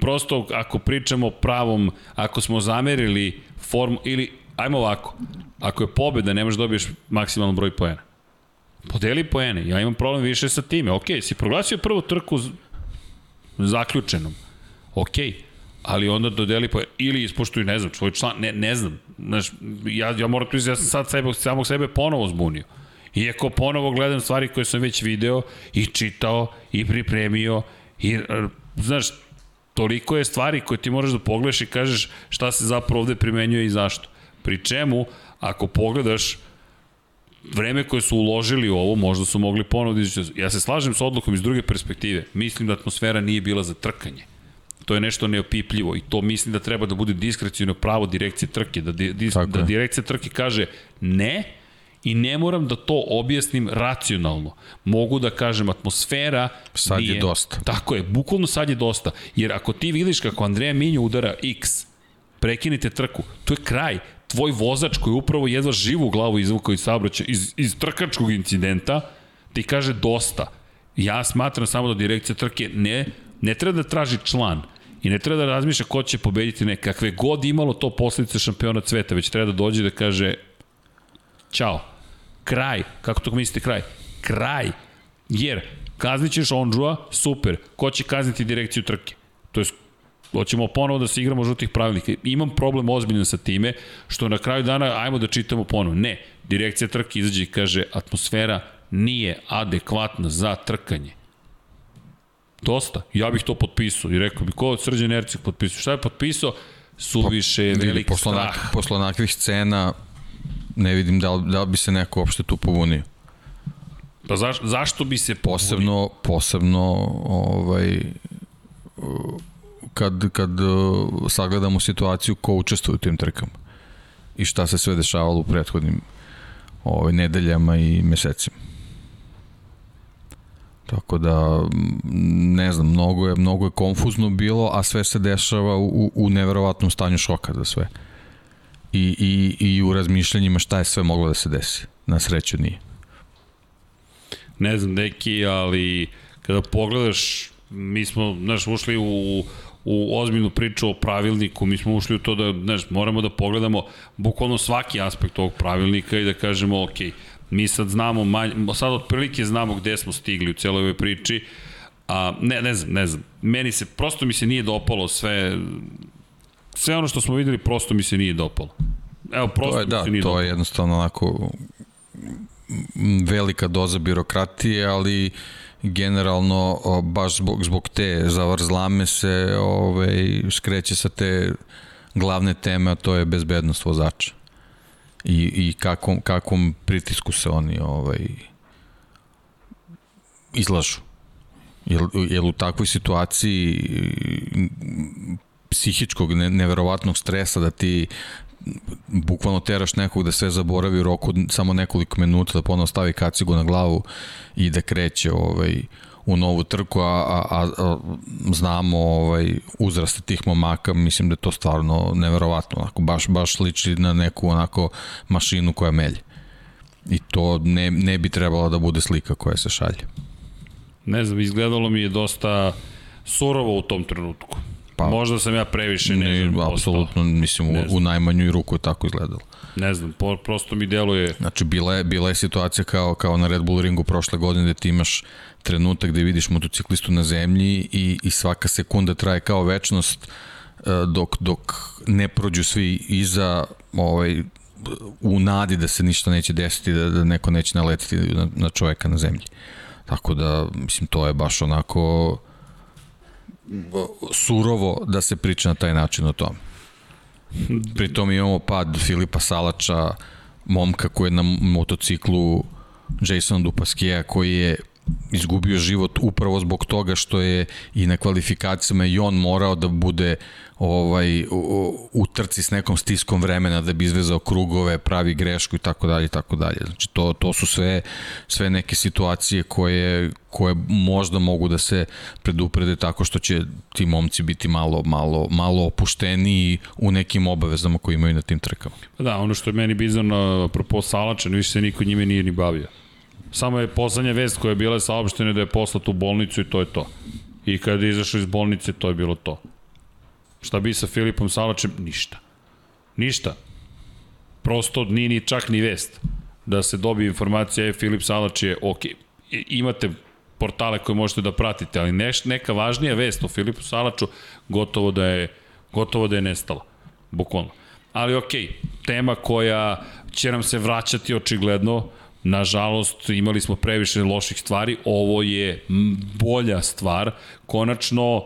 prosto ako pričamo pravom, ako smo zamerili formu, ili ajmo ovako, ako je pobeda ne možeš da dobiješ maksimalan broj poena. Podeli poene, ja imam problem više sa time. Ok, si proglasio prvu trku zaključenom. Ok, ali onda dodeli po ili ispoštuju, ne znam, tvoj član, ne, ne znam. Znaš, ja, ja moram tu ja sam sad sebe, samog sebe ponovo zbunio. Iako ponovo gledam stvari koje sam već video i čitao i pripremio i, znaš, toliko je stvari koje ti moraš da pogledaš i kažeš šta se zapravo ovde primenjuje i zašto. Pri čemu, ako pogledaš vreme koje su uložili u ovo, možda su mogli ponovo da. Ja se slažem s odlukom iz druge perspektive. Mislim da atmosfera nije bila za trkanje. To je nešto neopipljivo i to mislim da treba da bude diskrecijno pravo direkcije trke, da, di, Tako da je. direkcija trke kaže ne i ne moram da to objasnim racionalno. Mogu da kažem atmosfera Sad je nije, dosta. Tako je, bukvalno sad je dosta. Jer ako ti vidiš kako Andreja Minjo udara X, prekinite trku, to je kraj. Tvoj vozač koji upravo jedva živu glavu izvukao iz saobraćaja, iz, iz trkačkog incidenta, ti kaže dosta. Ja smatram samo da direkcija trke ne, ne treba da traži član i ne treba da razmišlja ko će pobediti ne. Kakve god imalo to posledice šampiona sveta, već treba da dođe da kaže Ćao. Kraj. Kako to mislite kraj? Kraj. Jer kaznit ćeš Ondžua, super. Ko će kazniti direkciju trke? To je hoćemo ponovo da se igramo žutih pravilnika. Imam problem ozbiljno sa time, što na kraju dana ajmo da čitamo ponovo. Ne, direkcija trke izađe i kaže atmosfera nije adekvatna za trkanje. Dosta. Ja bih to potpisao i rekao bi ko Srđan Ercik potpisao. Šta je potpisao? Suviše Pa, veliki posle, strah. onak, posle onakvih scena ne vidim da li, da li bi se neko uopšte tu pobunio. Pa zaš, zašto bi se Posebno, posebno ovaj, kad, kad uh, sagledamo situaciju ko učestvuje u tim trkama i šta se sve dešavalo u prethodnim ovaj, nedeljama i mesecima. Tako da, ne znam, mnogo je, mnogo je konfuzno bilo, a sve se dešava u, u neverovatnom stanju šoka za sve. I, i, I u razmišljanjima šta je sve moglo da se desi. Na sreću nije. ne znam neki, ali kada pogledaš, mi smo, znaš, ušli u, u ozbiljnu priču o pravilniku, mi smo ušli u to da, znaš, moramo da pogledamo bukvalno svaki aspekt ovog pravilnika i da kažemo, ok, mi sad znamo, manje, sad otprilike znamo gde smo stigli u celoj ovoj priči, a ne, ne znam, ne znam, meni se, prosto mi se nije dopalo sve, sve ono što smo videli, prosto mi se nije dopalo. Evo, prosto To je, mi da, se nije to dopalo. je jednostavno onako velika doza birokratije, ali generalno baš zbog, zbog te zavrzlame se ovaj, skreće sa te glavne teme, a to je bezbednost vozača. I, i kakvom, kakvom pritisku se oni ovaj, izlažu. Jer, jer u takvoj situaciji psihičkog, ne, neverovatnog stresa da ti bukvalno teraš nekog da sve zaboravi u roku samo nekoliko minuta, da ponovo stavi kacigu na glavu i da kreće ovaj, u novu trku, a, a, a, znamo ovaj, uzraste tih momaka, mislim da je to stvarno neverovatno, onako, baš, baš liči na neku onako mašinu koja melje. I to ne, ne bi trebalo da bude slika koja se šalje. Ne znam, izgledalo mi je dosta surovo u tom trenutku. Pa, Možda sam ja previše ne, ne znam, apsolutno, mislim, ne u, u najmanju ruku je tako izgledalo. Ne znam, po, prosto mi deluje... Znači, bila je, bila je situacija kao, kao na Red Bull ringu prošle godine gde ti imaš trenutak gde vidiš motociklistu na zemlji i, i svaka sekunda traje kao večnost e, dok, dok ne prođu svi iza ovaj, u nadi da se ništa neće desiti, da, da neko neće naletiti na, na čoveka na zemlji. Tako da, mislim, to je baš onako surovo da se priča na taj način o tome. Pritom imamo pad Filipa Salača, momka koji je na motociklu Jason Dupaskija koji je izgubio život upravo zbog toga što je i na kvalifikacijama i on morao da bude ovaj u, u trci s nekom stiskom vremena da bi izvezao krugove, pravi grešku i tako dalje i tako dalje. Znači to to su sve sve neke situacije koje koje možda mogu da se preduprede tako što će ti momci biti malo malo malo opušteniji u nekim obavezama koje imaju na tim trkama. Da, ono što je meni bizarno apropo Salača, više se niko njime nije ni bavio. Samo je poslednja vest koja je bila saopštena da je poslat u bolnicu i to je to. I kada je izašao iz bolnice, to je bilo to. Šta bi sa Filipom Salačem? Ništa. Ništa. Prosto nije ni čak ni vest. Da se dobije informacija, je Filip Salač je ok. Imate portale koje možete da pratite, ali neš, neka važnija vest o Filipu Salaču gotovo da je, gotovo da je nestala. Bukvalno. Ali ok, tema koja će nam se vraćati očigledno, Nažalost, imali smo previše loših stvari, ovo je bolja stvar. Konačno,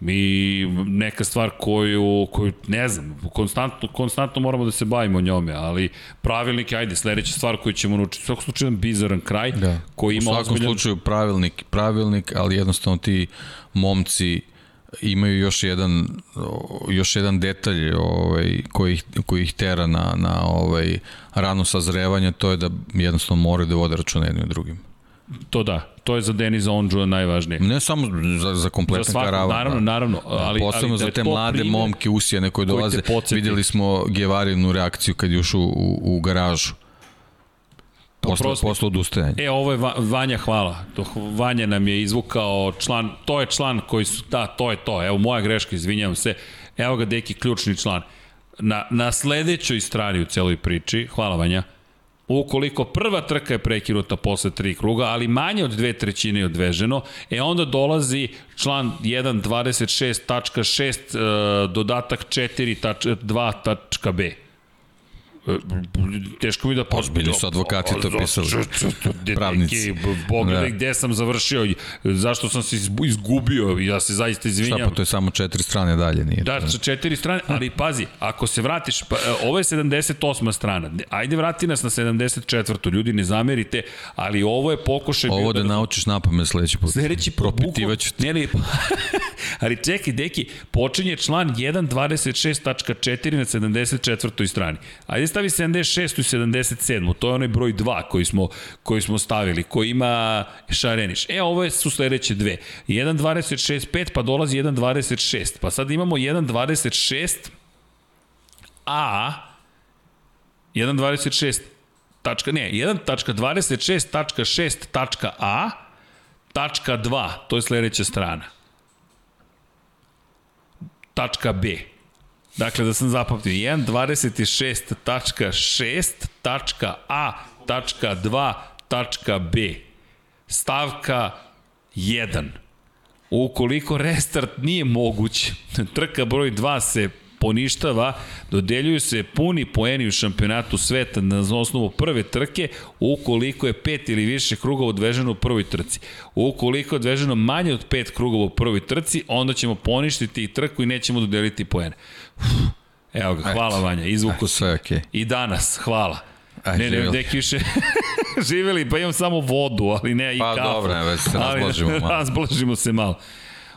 mi neka stvar koju, koju ne znam, konstantno, konstantno moramo da se bavimo njome, ali pravilnik, ajde, sledeća stvar koju ćemo naučiti, u svakom slučaju jedan bizaran kraj, da. koji ima U svakom ozbiljan... slučaju pravilnik, pravilnik, ali jednostavno ti momci imaju još jedan još jedan detalj ovaj koji ih, koji ih tera na na ovaj rano sazrevanje to je da jednostavno moraju da vode računa jednim i drugim. To da, to je za Deniza Ondžua najvažnije. Ne samo za, za kompletan za karavan. Naravno, da. naravno. Ali, Posebno ali da za te mlade primjer, momke usijane koje dolaze. Videli smo Gevarinu reakciju kad je ušao u, u garažu Posle, posle odustajanja. E, ovo je Vanja, hvala. Vanja nam je izvukao član, to je član koji su, da, to je to. Evo, moja greška, izvinjavam se. Evo ga, deki, ključni član. Na, na sledećoj strani u celoj priči, hvala Vanja, ukoliko prva trka je prekinuta posle tri kruga, ali manje od dve trećine je odveženo, e onda dolazi član 1.26.6, e, dodatak 4.2.b teško mi da... Ozbiljni su advokati to pisali. Pravnici. Pogledaj da. gde sam završio, zašto sam se izgubio, ja se zaista izvinjam. Šta pa to je samo četiri strane dalje, nije? Da, četiri strane, ali pazi, ako se vratiš, pa, e, ovo je 78. strana, ajde vrati nas na 74. Ljudi, ne zamerite, ali ovo je pokušaj... Ovo da, da naučiš na pamet sledeći put. Sledeći. Propitivaću Ne, ne, ali čekaj, deki, počinje član 1.26.4 na 74. strani. Ajde stavi 76. i 77. To je onaj broj 2 koji smo, koji smo stavili, koji ima Šareniš. E, ovo su sledeće dve. 1.26.5 pa dolazi 1.26. Pa sad imamo 1.26 A 1.26 tačka, ne, 1.26.6 tačka A tačka 2, to je sledeća strana. Tačka B. Dakle, da sam zapamtio, 1.26.6.A.2.B. Stavka 1. Ukoliko restart nije moguć, trka broj 2 se poništava, dodeljuju se puni poeni u šampionatu sveta na osnovu prve trke, ukoliko je pet ili više krugova odveženo u prvoj trci. Ukoliko je odveženo manje od pet krugova u prvoj trci, onda ćemo poništiti i trku i nećemo dodeliti poene. Evo ga, hvala Vanja, izvuko se. Okay. I danas, hvala. Aj, ne, ne, neki više živeli, pa imam samo vodu, ali ne i pa, kafu. Pa dobro, već se razblažimo malo. razblažimo se malo.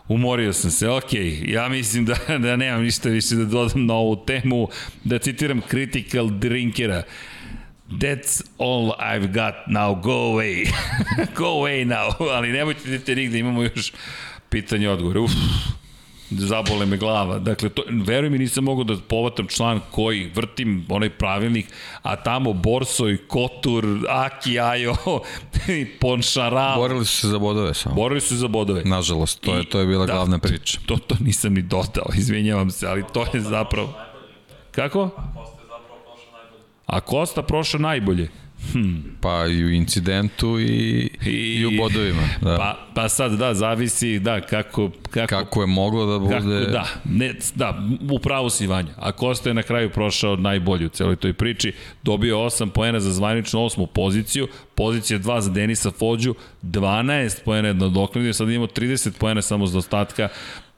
Umorio sam se, ok. Ja mislim da, da nemam ništa više da dodam na ovu temu. Da citiram Critical Drinkera. That's all I've got, now go away. go away now. Ali nemojte da idete nigde, imamo još pitanje odgovore. Uf. Zabole me glava. Dakle, to, veruj mi, nisam mogao da povatam član koji vrtim onaj pravilnik, a tamo Borsoj, Kotur, Aki, Ajo, Ponšaral. Borili su se za bodove samo. Borili su se za bodove. Nažalost, to je, to je bila da, glavna priča. To, to nisam ni dodao, izvinjavam se, ali to je zapravo... Kako? A Kosta prošao najbolje. Hmm. Pa i u incidentu i, I, i u bodovima. Da. Pa, pa sad, da, zavisi, da, kako... Kako, kako je moglo da bude... Kako, da, ne, da, upravo si Vanja. A Kosta je na kraju prošao najbolje u celoj toj priči. Dobio 8 poena za zvaničnu osmu poziciju, pozicija 2 za Denisa Fođu, 12 poena jedno dokladnije, sad imamo 30 poena samo za ostatka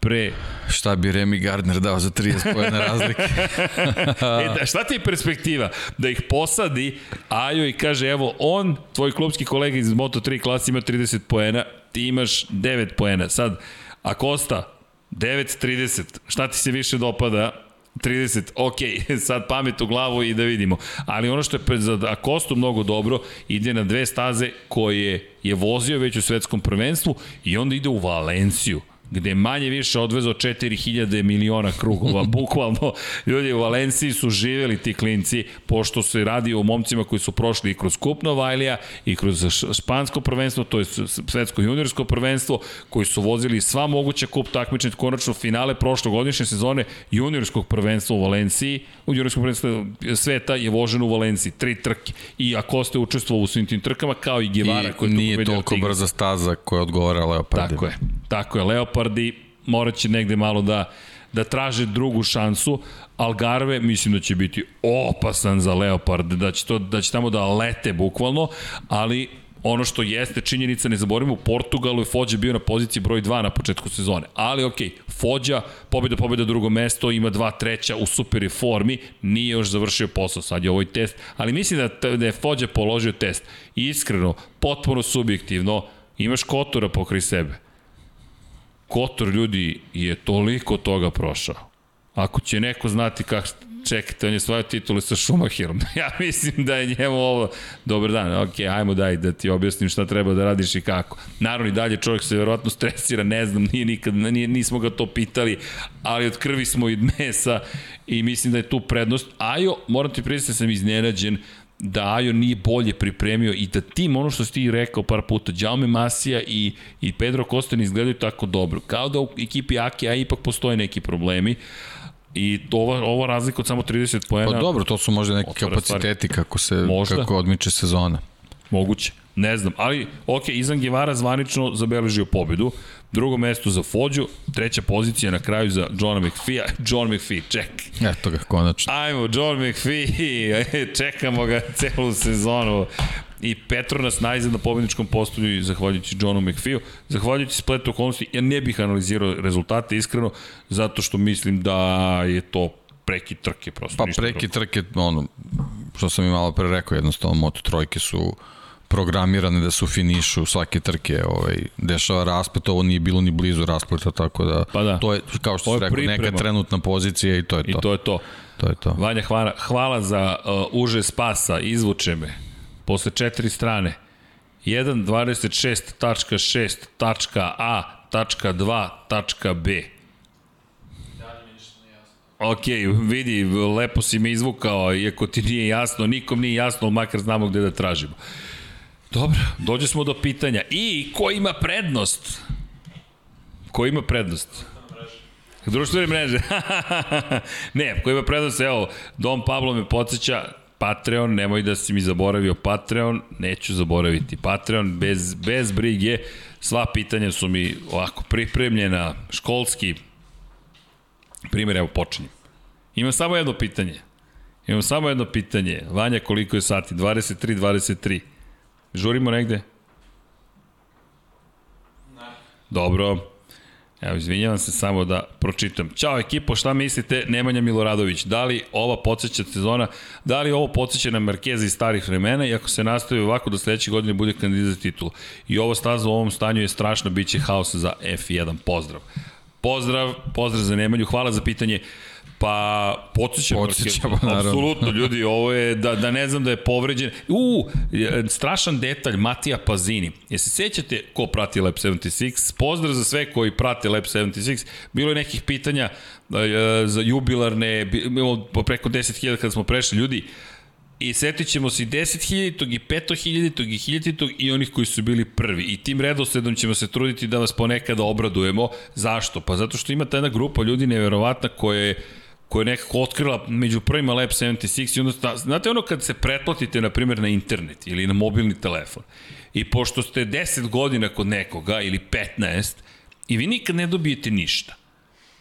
pre... Šta bi Remy Gardner dao za 30 pojene razlike? e, da, šta ti je perspektiva? Da ih posadi Ajo i kaže, evo, on, tvoj klubski kolega iz Moto3 klasi ima 30 poena, ti imaš 9 poena. Sad, a Kosta, 9-30, šta ti se više dopada? 30, ok, sad pamet u glavu i da vidimo. Ali ono što je za Akostu mnogo dobro, ide na dve staze koje je vozio već u svetskom prvenstvu i onda ide u Valenciju gde manje više odvezo 4000 miliona krugova, bukvalno ljudi u Valenciji su živeli ti klinci, pošto se radi o momcima koji su prošli i kroz Kup Novajlija i kroz špansko prvenstvo, to je svetsko juniorsko prvenstvo, koji su vozili sva moguća kup takmičenja, konačno finale prošlogodišnje sezone juniorskog prvenstva u Valenciji, u juniorskom prvenstvu sveta je vožen u Valenciji, tri trke. I ako ste učestvovali u svim tim trkama, kao i Guevara I koji je nije toliko brza staza koja odgovara Leopardima. Tako je, tako je, Leopard Leopardi morat će negde malo da, da traže drugu šansu. Algarve mislim da će biti opasan za Leopard, da će, to, da će tamo da lete bukvalno, ali ono što jeste činjenica, ne zaboravimo, u Portugalu je Fođa bio na poziciji broj 2 na početku sezone. Ali ok, Fođa, pobjeda, pobjeda drugo mesto, ima dva treća u super formi, nije još završio posao, sad je ovoj test, ali mislim da, da je Fođa položio test. Iskreno, potpuno subjektivno, imaš Kotora pokri sebe Kotor ljudi je toliko toga prošao. Ako će neko znati kako čekajte, on je svoje titule sa Schumacherom. ja mislim da je njemu ovo, dobar dan, ok, ajmo daj da ti objasnim šta treba da radiš i kako. Naravno i dalje čovjek se verovatno stresira, ne znam, nije nikad, nije, nismo ga to pitali, ali od krvi smo i mesa i mislim da je tu prednost. Ajo, moram ti priznati da sam iznenađen, da Ajo nije bolje pripremio i da tim, ono što si ti rekao par puta, Jaume Masija i, i Pedro Costa ne izgledaju tako dobro. Kao da u ekipi Aki, a ipak postoje neki problemi. I ova, ova razlika od samo 30 poena... Pa dobro, to su možda neki kapaciteti stvari. kako se možda. kako odmiče sezona. Moguće. Ne znam, ali ok, Izan Givara zvanično zabeležio pobedu. Drugo mesto za Fođu, treća pozicija na kraju za Johna McPhee. John McPhee, ček. Eto ga, konačno. Ajmo, John McPhee, čekamo ga celu sezonu. I Petronas najzad na pobedničkom postolju zahvaljujući Johnu McPhee-u. Zahvaljujući spletu okolnosti, ja ne bih analizirao rezultate iskreno, zato što mislim da je to preki trke prosto. Pa preki trke, ono, što sam i malo pre rekao, jednostavno moto trojke su programirane da su finišu svake trke ovaj, dešava rasplet, ovo nije bilo ni blizu raspleta, tako da, pa da. to je, kao što se rekao, neka trenutna pozicija i to je to. I to je to. To je to. Vanja, hvala, hvala za uh, uže spasa, izvuče me. Posle četiri strane. 1.26.6.A.2.B. Ok, vidi, lepo si me izvukao, iako ti nije jasno, nikom nije jasno, makar znamo gde da tražimo. Dobro, dođe smo do pitanja. I ko ima prednost? Ko ima prednost? Društvene mreže. ne, ko ima prednost, evo, Dom Pablo me podsjeća, Patreon, nemoj da si mi zaboravio Patreon, neću zaboraviti Patreon, bez, bez brige, sva pitanja su mi ovako pripremljena, školski, primjer, evo počinjem. Imam samo jedno pitanje. Imam samo jedno pitanje. Vanja, koliko je sati? 23, 23. Žurimo negde? Ne. Dobro. Evo, izvinjavam se samo da pročitam. Ćao ekipo, šta mislite Nemanja Miloradović? Da li ova podsjeća sezona, da li ovo podsjeća na Markeza iz starih vremena i ako se nastavi ovako da sledeće godine bude kandidat za titulu? I ovo staza u ovom stanju je strašno, bit će haos za F1. Pozdrav. Pozdrav, pozdrav za Nemanju, hvala za pitanje. Pa, podsjećamo. Podsjećamo, naravno. Apsolutno, ljudi, ovo je, da, da ne znam da je povređen. U, strašan detalj, Matija Pazini. Jesi se sećate ko prati Lab 76? Pozdrav za sve koji prate Lab 76. Bilo je nekih pitanja uh, za jubilarne, preko 10.000 kada smo prešli. Ljudi, i setit ćemo se i 10.000 i 5.000 i 1.000 i onih koji su bili prvi. I tim redosledom ćemo se truditi da vas ponekada obradujemo. Zašto? Pa zato što ima ta jedna grupa ljudi neverovatna koja je koja je nekako otkrila među prvima Lab 76 i onda, znate ono kad se pretplatite na primjer na internet ili na mobilni telefon i pošto ste 10 godina kod nekoga ili 15 i vi nikad ne dobijete ništa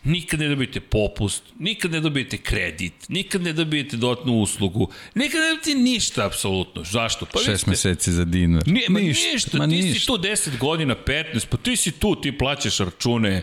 nikad ne dobijete popust, nikad ne dobijete kredit, nikad ne dobijete dodatnu uslugu, nikad ne dobijete ništa apsolutno. Zašto? Pa Šest meseci za dinar. Nije, ma ništa, ništa ma ti ništa. si tu 10 godina, 15, pa ti si tu, ti plaćaš račune,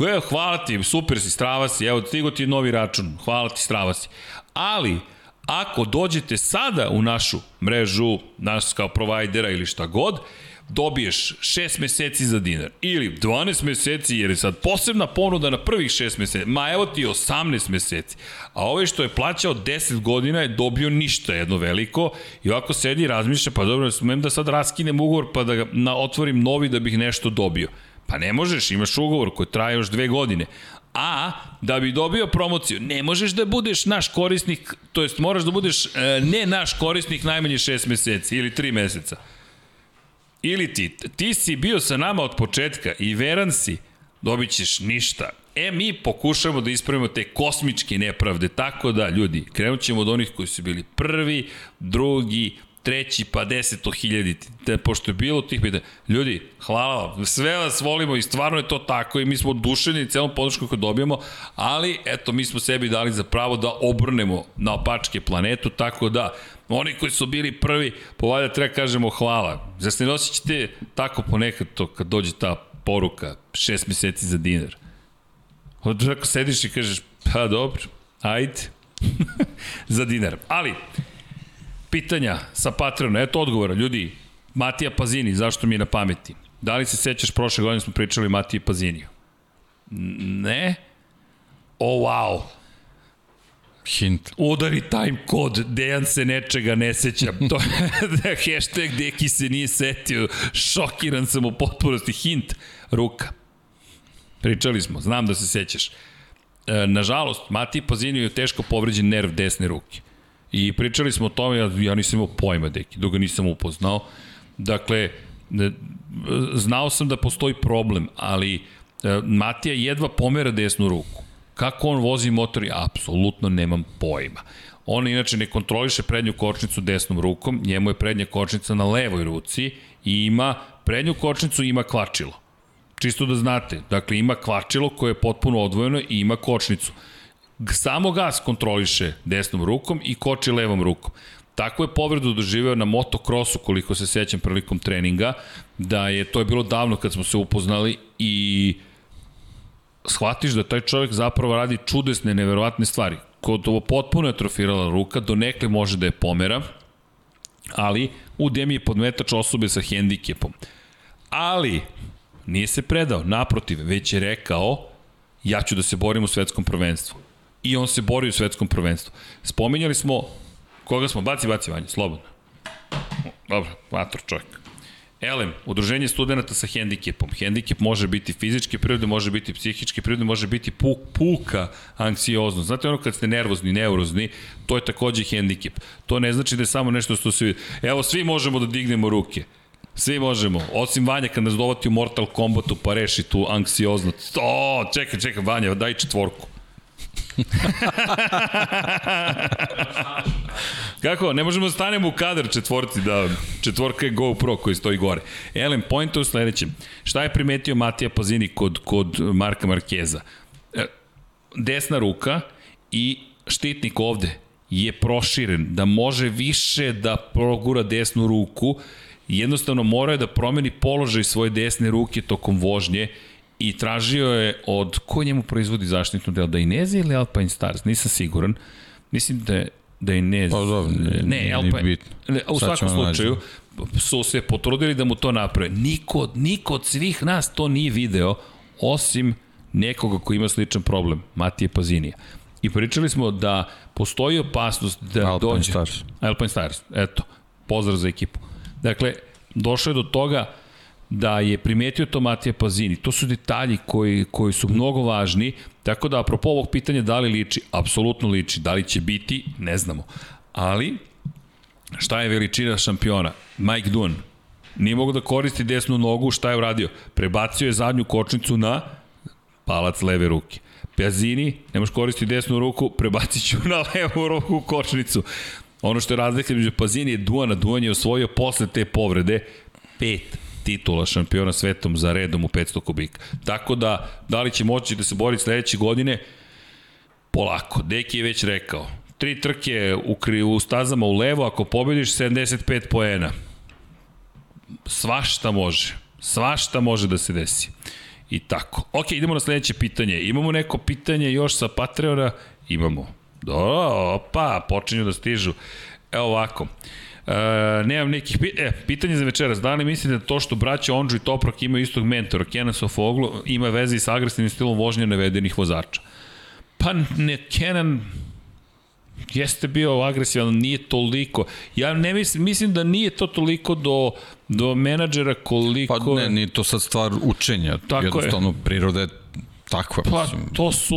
Evo, hvala ti, super si, strava si, evo, stigo ti novi račun, hvala ti, strava si. Ali, ako dođete sada u našu mrežu, nas kao provajdera ili šta god, dobiješ 6 meseci za dinar ili 12 meseci jer je sad posebna ponuda na prvih 6 meseci, ma evo ti 18 meseci. A ovaj što je plaćao 10 godina je dobio ništa jedno veliko i ovako sedi i razmišlja, pa dobro, smem da sad raskinem ugovor pa da ga na, otvorim novi da bih nešto dobio. Pa ne možeš, imaš ugovor koji traje još dve godine. A, da bi dobio promociju, ne možeš da budeš naš korisnik, to jest moraš da budeš e, ne naš korisnik najmanje 6 meseci ili 3 meseca. Ili ti, ti si bio sa nama od početka i veran si, dobit ćeš ništa. E, mi pokušamo da ispravimo te kosmičke nepravde, tako da, ljudi, krenut ćemo od onih koji su bili prvi, drugi, treći, pa deseto hiljaditi. Te, pošto je bilo tih pitanja. Ljudi, hvala vam, sve vas volimo i stvarno je to tako i mi smo odušeni celom podršku koju dobijamo, ali eto, mi smo sebi dali za pravo da obrnemo na opačke planetu, tako da Oni koji su bili prvi, povalja treba kažemo hvala. Zar se ne osjećate tako ponekad to kad dođe ta poruka, šest meseci za dinar? Onda ako sediš i kažeš, pa dobro, ajde, za dinar. Ali, pitanja sa Patreona, eto odgovora, ljudi, Matija Pazini, zašto mi je na pameti? Da li se sećaš, prošle godine smo pričali Matiji Paziniju? Ne? O, oh, wow. Hint. Udari time kod, Dejan se nečega ne seća. To je hashtag Deki se nije setio. Šokiran sam u potpunosti. Hint, ruka. Pričali smo, znam da se sećaš. E, nažalost, Mati Pazinio je teško povređen nerv desne ruke. I pričali smo o tome, ja, ja nisam imao pojma, Deki, dok ga nisam upoznao. Dakle, znao sam da postoji problem, ali e, Matija jedva pomera desnu ruku. Kako on vozi motor, ja apsolutno nemam pojma. On inače ne kontroliše prednju kočnicu desnom rukom, njemu je prednja kočnica na levoj ruci i ima prednju kočnicu ima kvačilo. Čisto da znate, dakle ima kvačilo koje je potpuno odvojeno i ima kočnicu. Samo gas kontroliše desnom rukom i koči levom rukom. Tako je povredu doživeo na motokrosu, koliko se sećam prilikom treninga, da je to je bilo davno kad smo se upoznali i shvatiš da taj čovjek zapravo radi čudesne, neverovatne stvari. Kod ovo potpuno je atrofirala ruka, do nekle može da je pomera, ali u Demi je podmetač osobe sa hendikepom. Ali, nije se predao, naprotiv, već je rekao, ja ću da se borim u svetskom prvenstvu. I on se bori u svetskom prvenstvu. Spominjali smo, koga smo, baci, baci vanje, slobodno. Dobro, vator čovjek. Elem, udruženje studenta sa hendikepom. Hendikep može biti fizičke prirode, može biti psihičke prirode, može biti puk, puka anksioznost. Znate ono kad ste nervozni, neurozni, to je takođe hendikep. To ne znači da je samo nešto što se... Evo, svi možemo da dignemo ruke. Svi možemo. Osim Vanja kad nas dovati u Mortal Kombatu pa reši tu anksioznost. O, čekaj, čekaj, Vanja, daj četvorku. Kako? Ne možemo da stanemo u kadar četvorci, da četvorka je GoPro koji stoji gore. Elem, point je u sledećem. Šta je primetio Matija Pazini kod, kod Marka Markeza? E, desna ruka i štitnik ovde je proširen, da može više da progura desnu ruku, jednostavno mora da promeni položaj svoje desne ruke tokom vožnje i tražio je od, ko njemu proizvodi zaštitnu delo, da Inezi ili Alpine Stars, nisam siguran, mislim da je da je ne... Pa dobro, ne, ne Alpine, bitno. Ne, u Sad svakom slučaju nađe. su se potrudili da mu to naprave. Niko, niko od svih nas to nije video, osim nekoga ko ima sličan problem, Matije Pazinija. I pričali smo da postoji opasnost da Alpine dođe... Stars. Alpine Stars, eto, pozdrav za ekipu. Dakle, došlo je do toga da je primetio to Matija Pazini. To su detalji koji, koji su mnogo važni, tako da apropo ovog pitanja da li liči, apsolutno liči. Da li će biti, ne znamo. Ali, šta je veličina šampiona? Mike Dunn. Nije mogo da koristi desnu nogu, šta je uradio? Prebacio je zadnju kočnicu na palac leve ruke. Pjazini, ne možeš koristiti desnu ruku, prebacit ću na levu ruku kočnicu. Ono što je razlika među Pazini je Duana. Duan je osvojio posle te povrede pet titula šampiona svetom za redom u 500 kubika. Tako da, da li će moći da se bori sledeće godine? Polako. Deki je već rekao. Tri trke u, kri, u stazama u levo, ako pobediš 75 poena. Svašta može. Svašta može da se desi. I tako. Ok, idemo na sledeće pitanje. Imamo neko pitanje još sa Patreona? Imamo. Do, opa, počinju da stižu. Evo ovako. E, nemam nekih pit e, pitanje za večeras. Da li mislite da to što braća Ondžu i Toprak imaju istog mentora, Kenan Sofoglu, ima veze i sa agresivnim stilom vožnje navedenih vozača? Pa ne, Kenan jeste bio agresivan, nije toliko. Ja ne mislim, mislim da nije to toliko do, do menadžera koliko... Pa ne, nije to sad stvar učenja. Tako Jednostavno, je. priroda je takva. Pa mislim. to su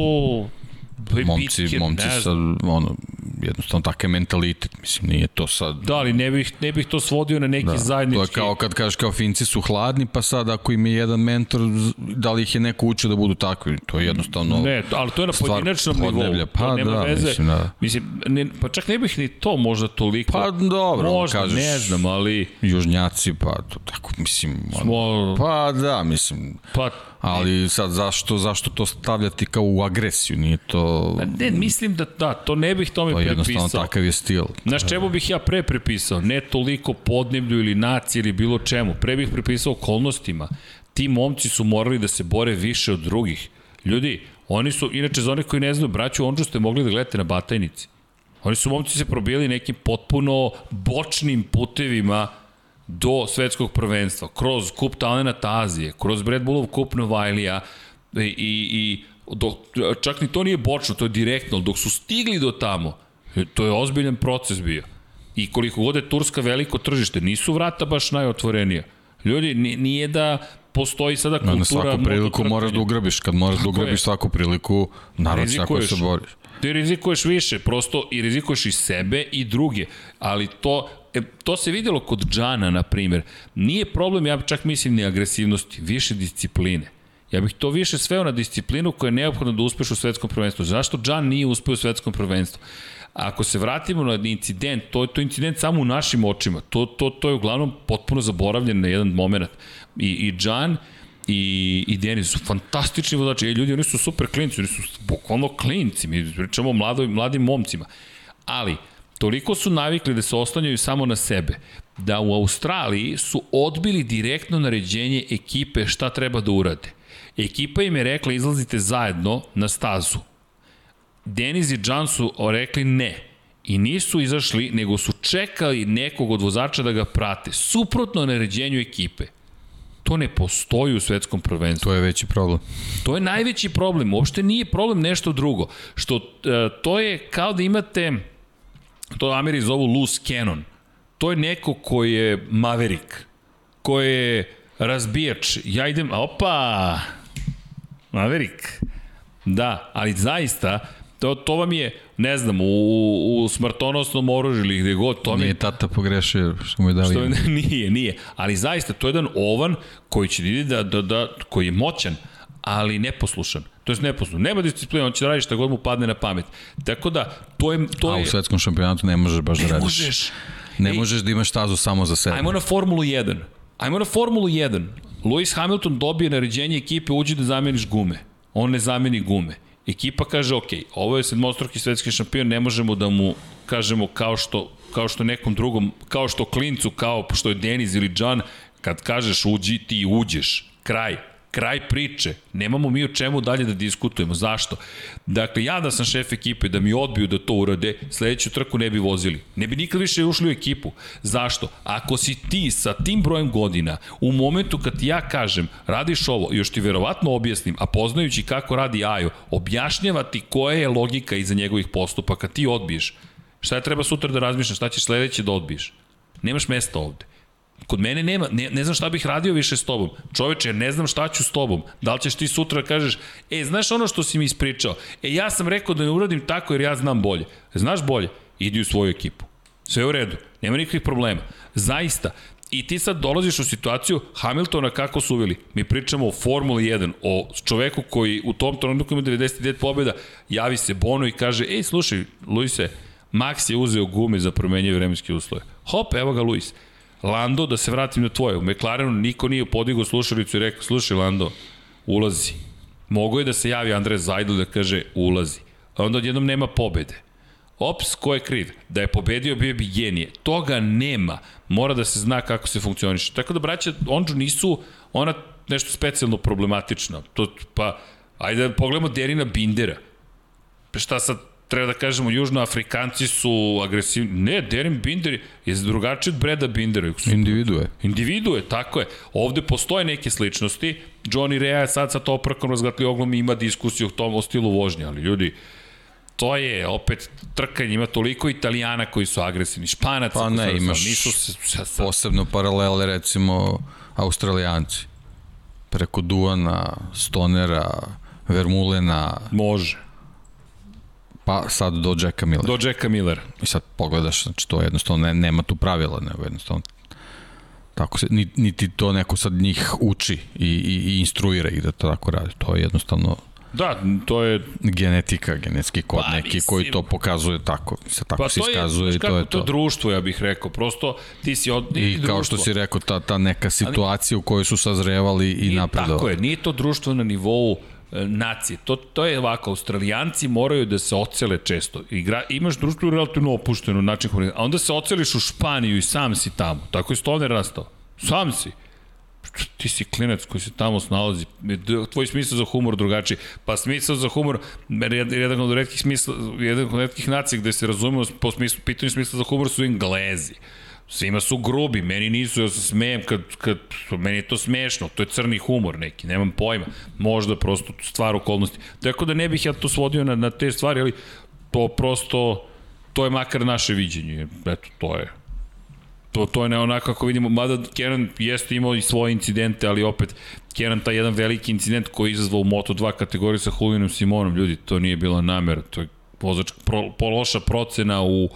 momci, bitke, momci sad, ono, jednostavno takav mentalitet, mislim, nije to sad... Da, ali ne bih, ne bih to svodio na neki da, zajednički... To je kao kad kažeš kao Finci su hladni, pa sad ako im je jedan mentor, da li ih je neko učio da budu takvi, to je jednostavno... Ne, ali to je na pojedinačnom nivou. Pa to nema da, veze. mislim, da. Mislim, ne, pa čak ne bih ni to možda toliko... Pa dobro, možda, kažeš, ne znam, ali... Južnjaci, pa to tako, mislim... Smo... Pa da, mislim... Pa Ali sad zašto zašto to stavljati kao u agresiju, nije to pa Ne, mislim da da, to ne bih tome to je prepisao. jednostavno takav je stil. Znaš čemu bih ja pre prepisao? Ne toliko podneblju ili naciji ili bilo čemu. Pre bih prepisao okolnostima. Ti momci su morali da se bore više od drugih. Ljudi, oni su, inače za one koji ne znaju, braću Ondžu ste mogli da gledate na batajnici. Oni su momci se probijali nekim potpuno bočnim putevima do svetskog prvenstva, kroz kup talenata Azije, kroz Red Bullov kup Novajlija i, i, i dok, čak ni to nije bočno, to je direktno, dok su stigli do tamo, e, to je ozbiljan proces bio. I koliko god je Turska veliko tržište, nisu vrata baš najotvorenija. Ljudi, nije da postoji sada kultura... Na svaku priliku moraš da ugrabiš, kad moraš da ugrabiš je. svaku priliku, narod će ako se boriš. Ti rizikuješ više, prosto i rizikuješ i sebe i druge, ali to e, to se videlo kod Džana, na primjer. Nije problem, ja čak mislim, ni agresivnosti, više discipline. Ja bih to više sveo na disciplinu koja je neophodna da uspeš u svetskom prvenstvu. Zašto Džan nije uspeo u svetskom prvenstvu? Ako se vratimo na incident, to je to incident samo u našim očima. To, to, to je uglavnom potpuno zaboravljen na jedan moment. I, i Džan i, i Denis su fantastični vozači. E, ljudi, oni su super klinci, oni su bukvalno klinci. Mi pričamo o mladim, mladim momcima. Ali, toliko su navikli da se oslanjaju samo na sebe, da u Australiji su odbili direktno naređenje ekipe šta treba da urade. Ekipa im je rekla izlazite zajedno na stazu. Deniz i John su rekli ne. I nisu izašli, nego su čekali nekog od vozača da ga prate. Suprotno naređenju ekipe. To ne postoji u svetskom prvenstvu. To je veći problem. To je najveći problem. Uopšte nije problem nešto drugo. Što uh, to je kao da imate to Ameri zovu loose cannon. To je neko ko je maverik, ko je razbijač. Ja idem, opa, maverik. Da, ali zaista, to, to vam je, ne znam, u, u smrtonosnom oružju ili gde god, to mi Nije tata pogrešio što mu je dali. Što, nije, nije. Ali zaista, to je jedan ovan koji će da, da, da, koji je moćan, ali neposlušan. To je neposlušan. Nema disciplina, on će da radi šta god mu padne na pamet. Tako da, to je... To A je... u svetskom šampionatu ne možeš baš da radiš. Ne možeš. Ne Ej, možeš da imaš stazu samo za sebe. Ajmo na Formulu 1. Ajmo na Formulu 1. Lewis Hamilton dobije naređenje ekipe uđi da zameniš gume. On ne zameni gume. Ekipa kaže, ok, ovo je sedmostroki svetski šampion, ne možemo da mu kažemo kao što, kao što nekom drugom, kao što klincu, kao što je Deniz ili John, kad kažeš uđi, ti uđeš. Kraj Kraj priče. Nemamo mi o čemu dalje da diskutujemo. Zašto? Dakle, ja da sam šef ekipe, da mi odbiju da to urade, sledeću trku ne bi vozili. Ne bi nikad više ušli u ekipu. Zašto? Ako si ti sa tim brojem godina, u momentu kad ja kažem, radiš ovo, još ti verovatno objasnim, a poznajući kako radi Ajo, objašnjava ti koja je logika iza njegovih postupaka, ti odbiješ. Šta je treba sutra da razmišljaš, šta ćeš sledeće da odbiješ? Nemaš mesta ovde. Kod mene nema, ne, ne znam šta bih radio više s tobom. Čoveče, ne znam šta ću s tobom. Da li ćeš ti sutra da kažeš, e, znaš ono što si mi ispričao? E, ja sam rekao da ne uradim tako jer ja znam bolje. Znaš bolje? Idi u svoju ekipu. Sve u redu. Nema nikakvih problema. Zaista, I ti sad dolaziš u situaciju Hamiltona kako su uveli. Mi pričamo o Formuli 1, o čoveku koji u tom trenutku ima 99 pobjeda, javi se Bono i kaže, ej, slušaj, Luise, Max je uzeo gume za promenje vremenske uslove. Hop, evo ga Luis. Lando, da se vratim na tvoje, u McLarenu niko nije podigao slušalicu i rekao, slušaj Lando, ulazi. Mogu je da se javi Andrej Zajdl da kaže ulazi. A onda odjednom nema pobede. Ops, ko je kriv? Da je pobedio bio bi genije. Toga nema. Mora da se zna kako se funkcioniše. Tako da braća Onđu nisu ona nešto specijalno problematično. To, pa, ajde da pogledamo Derina Bindera. Pa šta sad treba da kažemo, južnoafrikanci su agresivni. Ne, Derin Binder je drugačiji od Breda Bindera. Individue. Individue, tako je. Ovde postoje neke sličnosti. Johnny Rea je sad sa toprakom razgatli oglom i ima diskusiju o tom o stilu vožnje, ali ljudi, to je opet trkanje, ima toliko italijana koji su agresivni, španaca pa ne, su imaš nisu se, sa, sa, posebno paralele recimo australijanci preko Duana, Stonera, Vermulena, može. Pa sad do Jacka Millera. Do Jacka Millera. I sad pogledaš, znači to jednostavno ne, nema tu pravila, nego jednostavno tako se, niti to neko sad njih uči i, i, i instruira ih da to tako radi. To je jednostavno Da, to je... Genetika, genetski kod pa, neki mislim, koji to pokazuje tako. Se tako pa, se iskazuje i to je to. To društvo, ja bih rekao. Prosto ti si od... I, I kao što si rekao, ta, ta neka situacija Ali, u kojoj su sazrevali i napredovali. Tako je, nije to društvo na nivou nacije. To, to je ovako, australijanci moraju da se ocele često. Igra, imaš društvo relativno opušteno način, a onda se oceliš u Španiju i sam si tamo. Tako je Stoner rastao. Sam si ti si klinac koji se tamo snalazi, tvoj smisao za humor drugačiji, pa smisao za humor, jedan od redkih smisla, jedan od redkih nacija gde se razumemo po smislu, pitanju smisla za humor su Englezi. Svima su grubi, meni nisu, ja se smejem kad, kad, meni je to smešno, to je crni humor neki, nemam pojma, možda prosto stvar okolnosti. Tako da ne bih ja to svodio na, na te stvari, ali to prosto, to je makar naše viđenje, eto, to je, To, to je ne onako kako vidimo, mada Kenan jeste imao i svoje incidente, ali opet Kenan taj jedan veliki incident koji je izazvao u Moto2 kategoriji sa Julianom Simonom, ljudi, to nije bila namera, to je vozač, pro, pološa procena u,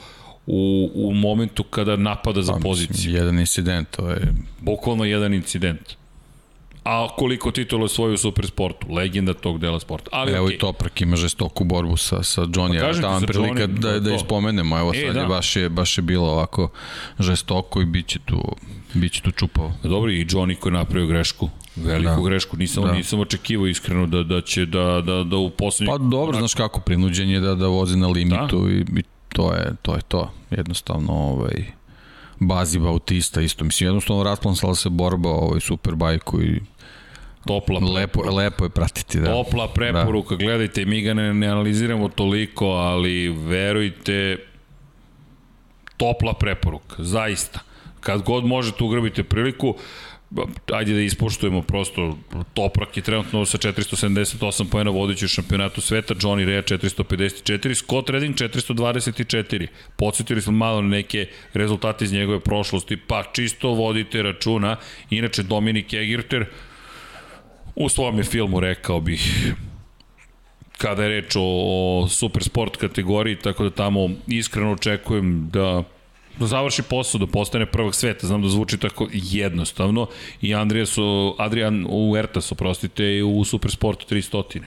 u, u momentu kada napada za pa, poziciju. Jedan incident, to je... Bukvalno jedan incident a koliko titula svoju u supersportu, legenda tog dela sporta. Ali, evo okay. i Toprak ima žestoku borbu sa, sa Johnny, pa tamo prilika Johnny, da, da ispomenemo, evo e, sad da. je baš, je baš je bilo ovako žestoko i bit će tu, bit će tu čupavo. Dobro, i Johnny koji je napravio grešku, veliku da. grešku, nisam, da. nisam očekivao iskreno da, da će da, da, da u poslednju... Pa dobro, znaš kako, prinuđen je da, da vozi na limitu da. i, i to je to, je to. jednostavno ovaj, Bazi Bautista isto, mislim jednostavno rasplansala se borba ovaj Superbajku i Topla lepo, lepo je pratiti, da. Topla preporuka, da. gledajte, mi ga ne, ne analiziramo toliko, ali verujte, topla preporuka, zaista. Kad god možete ugrabite priliku, ajde da ispoštujemo prosto Toprak je trenutno sa 478 pojena vodeći u šampionatu sveta, Johnny Rea 454, Scott Redding 424. Podsjetili smo malo na neke rezultate iz njegove prošlosti, pa čisto vodite računa. Inače Dominik Egirter, u svom je filmu rekao bih kada je reč o, o super sport kategoriji, tako da tamo iskreno očekujem da završi posao, da postane prvog sveta. Znam da zvuči tako jednostavno. I Andrija su, Adrian u Ertas, oprostite, i u Supersportu 300.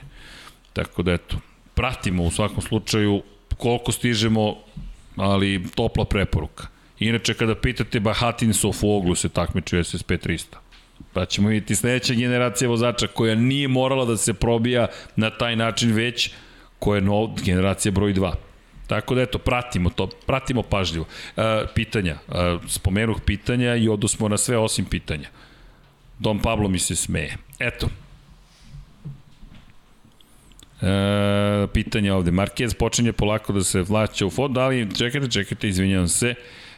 Tako da eto, pratimo u svakom slučaju koliko stižemo, ali topla preporuka. Inače, kada pitate Bahatin Sofoglu se takmiče u SSP 300. Pa ćemo vidjeti sledeća generacija vozača koja nije morala da se probija na taj način već, koja je nov, generacija broj 2. Tako da eto, pratimo to, pratimo pažljivo. E, pitanja, e, spomenuh pitanja i odu smo na sve osim pitanja. Don Pablo mi se smeje. Eto. E, pitanje ovde. Marquez počinje polako da se vlaća u fond, ali čekajte, čekajte, izvinjavam se,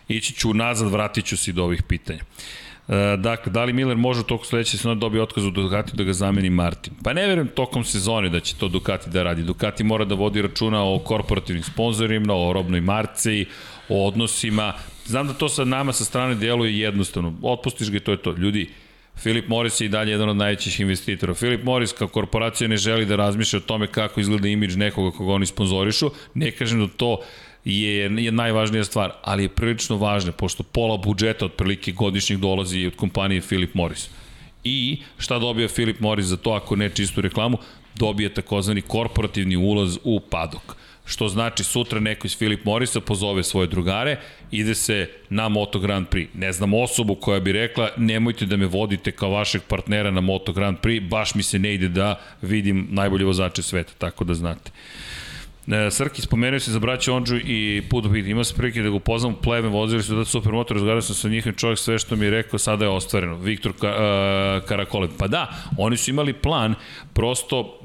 ići ću nazad, vratit ću se do ovih pitanja. E, dakle, da li Miller može u toku sledeće sezone da dobiti otkaz u Ducati da ga zameni Martin? Pa ne verujem tokom sezone da će to Ducati da radi. Ducati mora da vodi računa o korporativnim sponsorima, o robnoj marci, o odnosima. Znam da to sa nama sa strane djeluje jednostavno. Otpustiš ga i to je to. Ljudi, Filip Morris je i dalje jedan od najvećih investitora. Filip Morris kao korporacija ne želi da razmišlja o tome kako izgleda imidž nekoga koga oni sponzorišu. Ne kažem da to je, je najvažnija stvar, ali je prilično važna, pošto pola budžeta otprilike godišnjih dolazi od kompanije Philip Morris. I šta dobija Philip Morris za to ako ne čistu reklamu? Dobije takozvani korporativni ulaz u padok. Što znači sutra neko iz Philip Morrisa pozove svoje drugare, ide se na Moto Grand Prix. Ne znam osobu koja bi rekla nemojte da me vodite kao vašeg partnera na Moto Grand Prix, baš mi se ne ide da vidim najbolje vozače sveta, tako da znate. E, Srki, spomenuo se za braća Ondžu i Pudobit. Ima se prilike da ga upoznam, pleve, vozili su da supermotor, razgledao sam sa njihovim čovjek, sve što mi je rekao sada je ostvareno. Viktor Ka, uh, Karakole. Pa da, oni su imali plan, prosto uh,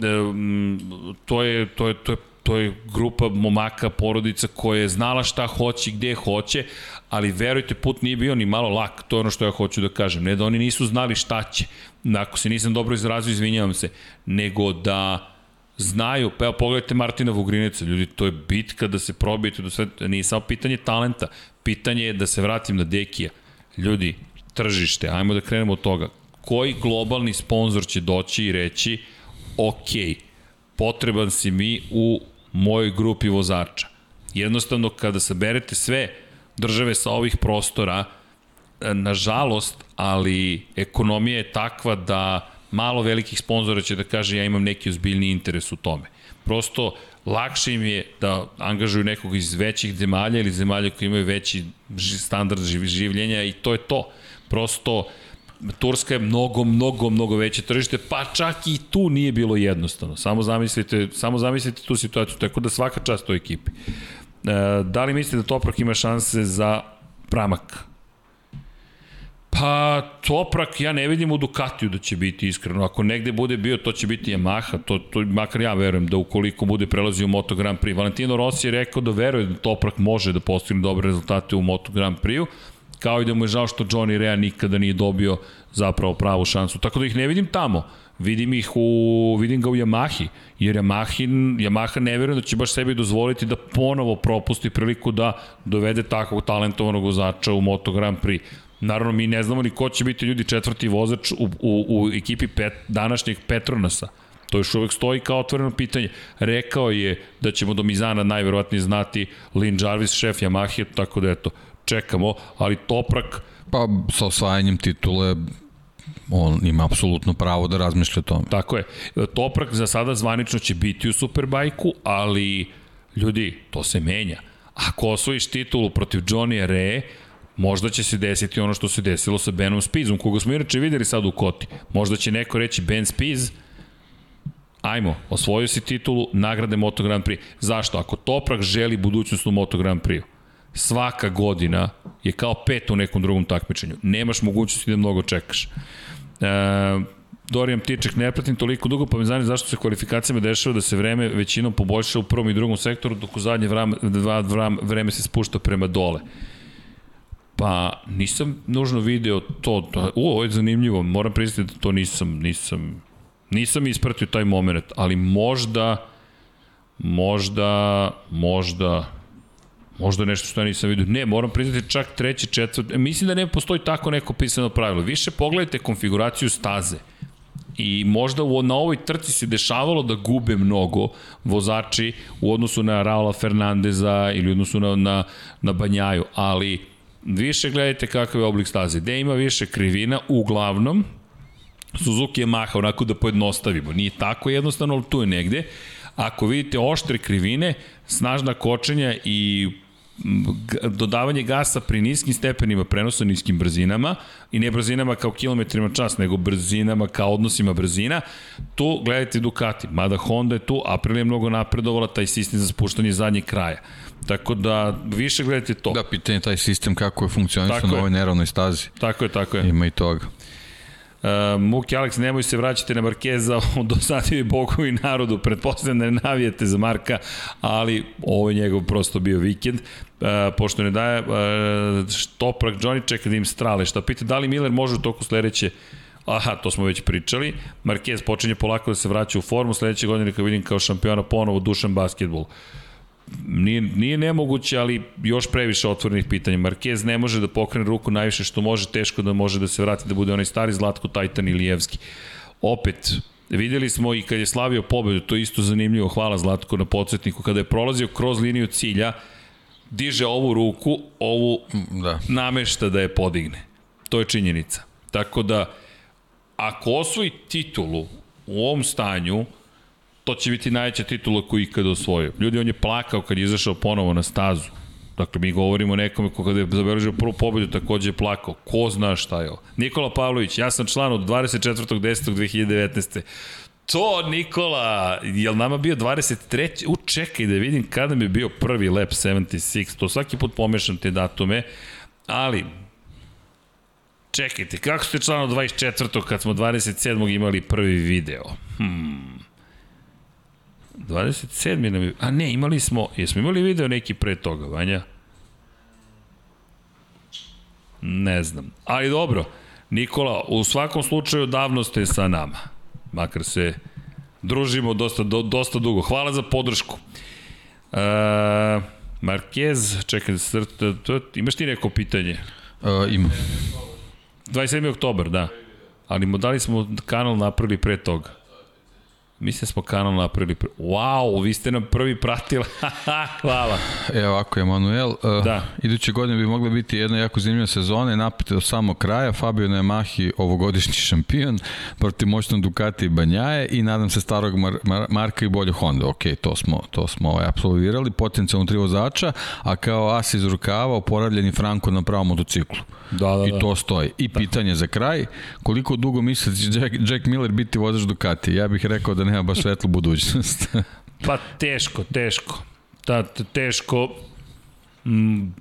to je, to je, to je to je grupa momaka, porodica koja je znala šta hoće, gde hoće, ali verujte, put nije bio ni malo lak, to je ono što ja hoću da kažem. Ne da oni nisu znali šta će, ako se nisam dobro izrazio, izvinjavam se, nego da znaju, pa evo pogledajte Martina Vugrineca, ljudi, to je bitka da se probijete do sve, nije samo pitanje talenta, pitanje je da se vratim na Dekija. Ljudi, tržište, ajmo da krenemo od toga. Koji globalni sponsor će doći i reći, ok, potreban si mi u mojoj grupi vozača. Jednostavno, kada saberete sve države sa ovih prostora, nažalost, ali ekonomija je takva da malo velikih sponzora će da kaže ja imam neki ozbiljni interes u tome. Prosto lakše im je da angažuju nekog iz većih zemalja ili zemalja koji imaju veći standard življenja i to je to. Prosto Turska je mnogo, mnogo, mnogo veće tržište, pa čak i tu nije bilo jednostavno. Samo zamislite, samo zamislite tu situaciju, tako da svaka čast toj ekipi. E, da li mislite da Toprak ima šanse za pramak? Pa, Toprak ja ne vidim u Ducatiju da će biti iskreno. Ako negde bude bio, to će biti Yamaha. To, to makar ja verujem da ukoliko bude prelazio u Moto Grand Prix. Valentino Rossi je rekao da veruje da Toprak može da postigne dobre rezultate u Moto Grand Prix-u kao i da mu je žao što Johnny Rea nikada nije dobio zapravo pravu šansu. Tako da ih ne vidim tamo. Vidim ih u, vidim ga u Yamahi, jer Yamahi, Yamaha ne verujem da će baš sebi dozvoliti da ponovo propusti priliku da dovede takvog talentovanog vozača u Moto Grand Prix. Naravno, mi ne znamo ni ko će biti ljudi četvrti vozač u, u, u ekipi pet, današnjeg Petronasa. To još uvek stoji kao otvoreno pitanje. Rekao je da ćemo do Mizana najverovatnije znati Lin Jarvis, šef Yamahe, tako da eto, čekamo, ali Toprak... Pa sa osvajanjem titule on ima apsolutno pravo da razmišlja o tome. Tako je. Toprak za sada zvanično će biti u Superbajku, ali ljudi, to se menja. Ako osvojiš titulu protiv Johnny Re, možda će se desiti ono što se desilo sa Benom Spizom, koga smo inače videli sad u Koti. Možda će neko reći Ben Spiz, ajmo, osvojio si titulu, nagrade Moto Grand Prix. Zašto? Ako Toprak želi budućnost u Moto Grand Prix, svaka godina je kao pet u nekom drugom takmičenju. Nemaš mogućnosti da mnogo čekaš. E, Dorijan Tiček, ne pratim toliko dugo, pa me zanima zašto se kvalifikacijama dešava da se vreme većinom poboljša u prvom i drugom sektoru, dok u zadnje vrame, dva, vreme se spušta prema dole. Pa nisam nužno video to, da, u, ovo je zanimljivo, moram priznati da to nisam, nisam, nisam ispratio taj moment, ali možda, možda, možda, Možda nešto što ja nisam vidio. Ne, moram priznati čak treći, četvrt. Mislim da ne postoji tako neko pisano pravilo. Više pogledajte konfiguraciju staze. I možda u, na ovoj trci se dešavalo da gube mnogo vozači u odnosu na Raula Fernandeza ili u odnosu na, na, na Banjaju, ali više gledajte kakav je oblik staze. Gde ima više krivina, uglavnom, Suzuki je maha, onako da pojednostavimo. Nije tako jednostavno, ali tu je negde. Ako vidite oštre krivine, snažna kočenja i dodavanje gasa pri niskim stepenima prenosa niskim brzinama i ne brzinama kao kilometrima čas, nego brzinama kao odnosima brzina, tu gledajte Ducati. Mada Honda je tu, Aprilia je mnogo napredovala taj sistem za spuštanje zadnjeg kraja. Tako da više gledajte to. Da, pitanje taj sistem kako je funkcionisao na ovoj neravnoj stazi. Tako je, tako je. Ima i toga. Uh, Muki Alex, nemoj se vraćati na Markeza, dosadili Bogu i narodu, pretpostavljam da ne navijete za Marka, ali ovo je njegov prosto bio vikend. Uh, pošto ne daje, uh, Štoprak, Johnny čeka da im strale. Šta pita, da li Miller može u toku sledeće Aha, to smo već pričali. Marquez počinje polako da se vraća u formu, sledeće godine kad vidim kao šampiona ponovo dušan basketbol. Nije, nije nemoguće, ali još previše otvorenih pitanja. Marquez ne može da pokrene ruku najviše što može, teško da može da se vrati da bude onaj stari Zlatko Tajtan ili Jevski. Opet, videli smo i kad je slavio pobedu, to je isto zanimljivo, hvala Zlatko na podsjetniku, kada je prolazio kroz liniju cilja, diže ovu ruku, ovu da. namešta da je podigne. To je činjenica. Tako da, ako osvoji titulu u ovom stanju, to će biti najveća titula koju ikada osvojio. Ljudi, on je plakao kad je izašao ponovo na stazu. Dakle, mi govorimo o nekome ko kada je zabeležio prvu pobedu takođe je plakao. Ko zna šta je ovo? Nikola Pavlović, ja sam član od 24.10.2019. To, Nikola, je li nama bio 23. U, čekaj da vidim kada mi je bio prvi lap 76. To svaki put pomešam te datume. Ali, Čekajte, kako ste člano 24. kad smo 27. imali prvi video? Hmm. 27. nam je... A ne, imali smo... Jesmo imali video neki pre toga, Vanja? Ne znam. Ali dobro. Nikola, u svakom slučaju davno ste sa nama. Makar se družimo dosta, do, dosta dugo. Hvala za podršku. Uh, Marquez, čekaj, imaš ti neko pitanje? Uh, imam. 27. oktober, da. Ali mu dali smo kanal napravili pre toga. Mislim da smo kanal napravili pre... Wow, vi ste nam prvi pratili. Hvala. E, ovako, Emanuel. Uh, da. Iduće godine bi mogla biti jedna jako zanimljiva sezona, napite do samog kraja. Fabio Nemahi, ovogodišnji šampion, protiv moćnog Ducati i Banjaje i nadam se starog Mar Mar Marka i bolje Honda. Ok, to smo, to smo ovaj, absolvirali. Potencijalno tri vozača, a kao as iz rukava oporavljeni Franko na pravom motociklu. Da, da, da. I to stoji. I pitanje za kraj, koliko dugo misli da Jack, Jack Miller biti vozač Ducati? Ja bih rekao da nema baš svetlu budućnost. pa teško, teško. Da, teško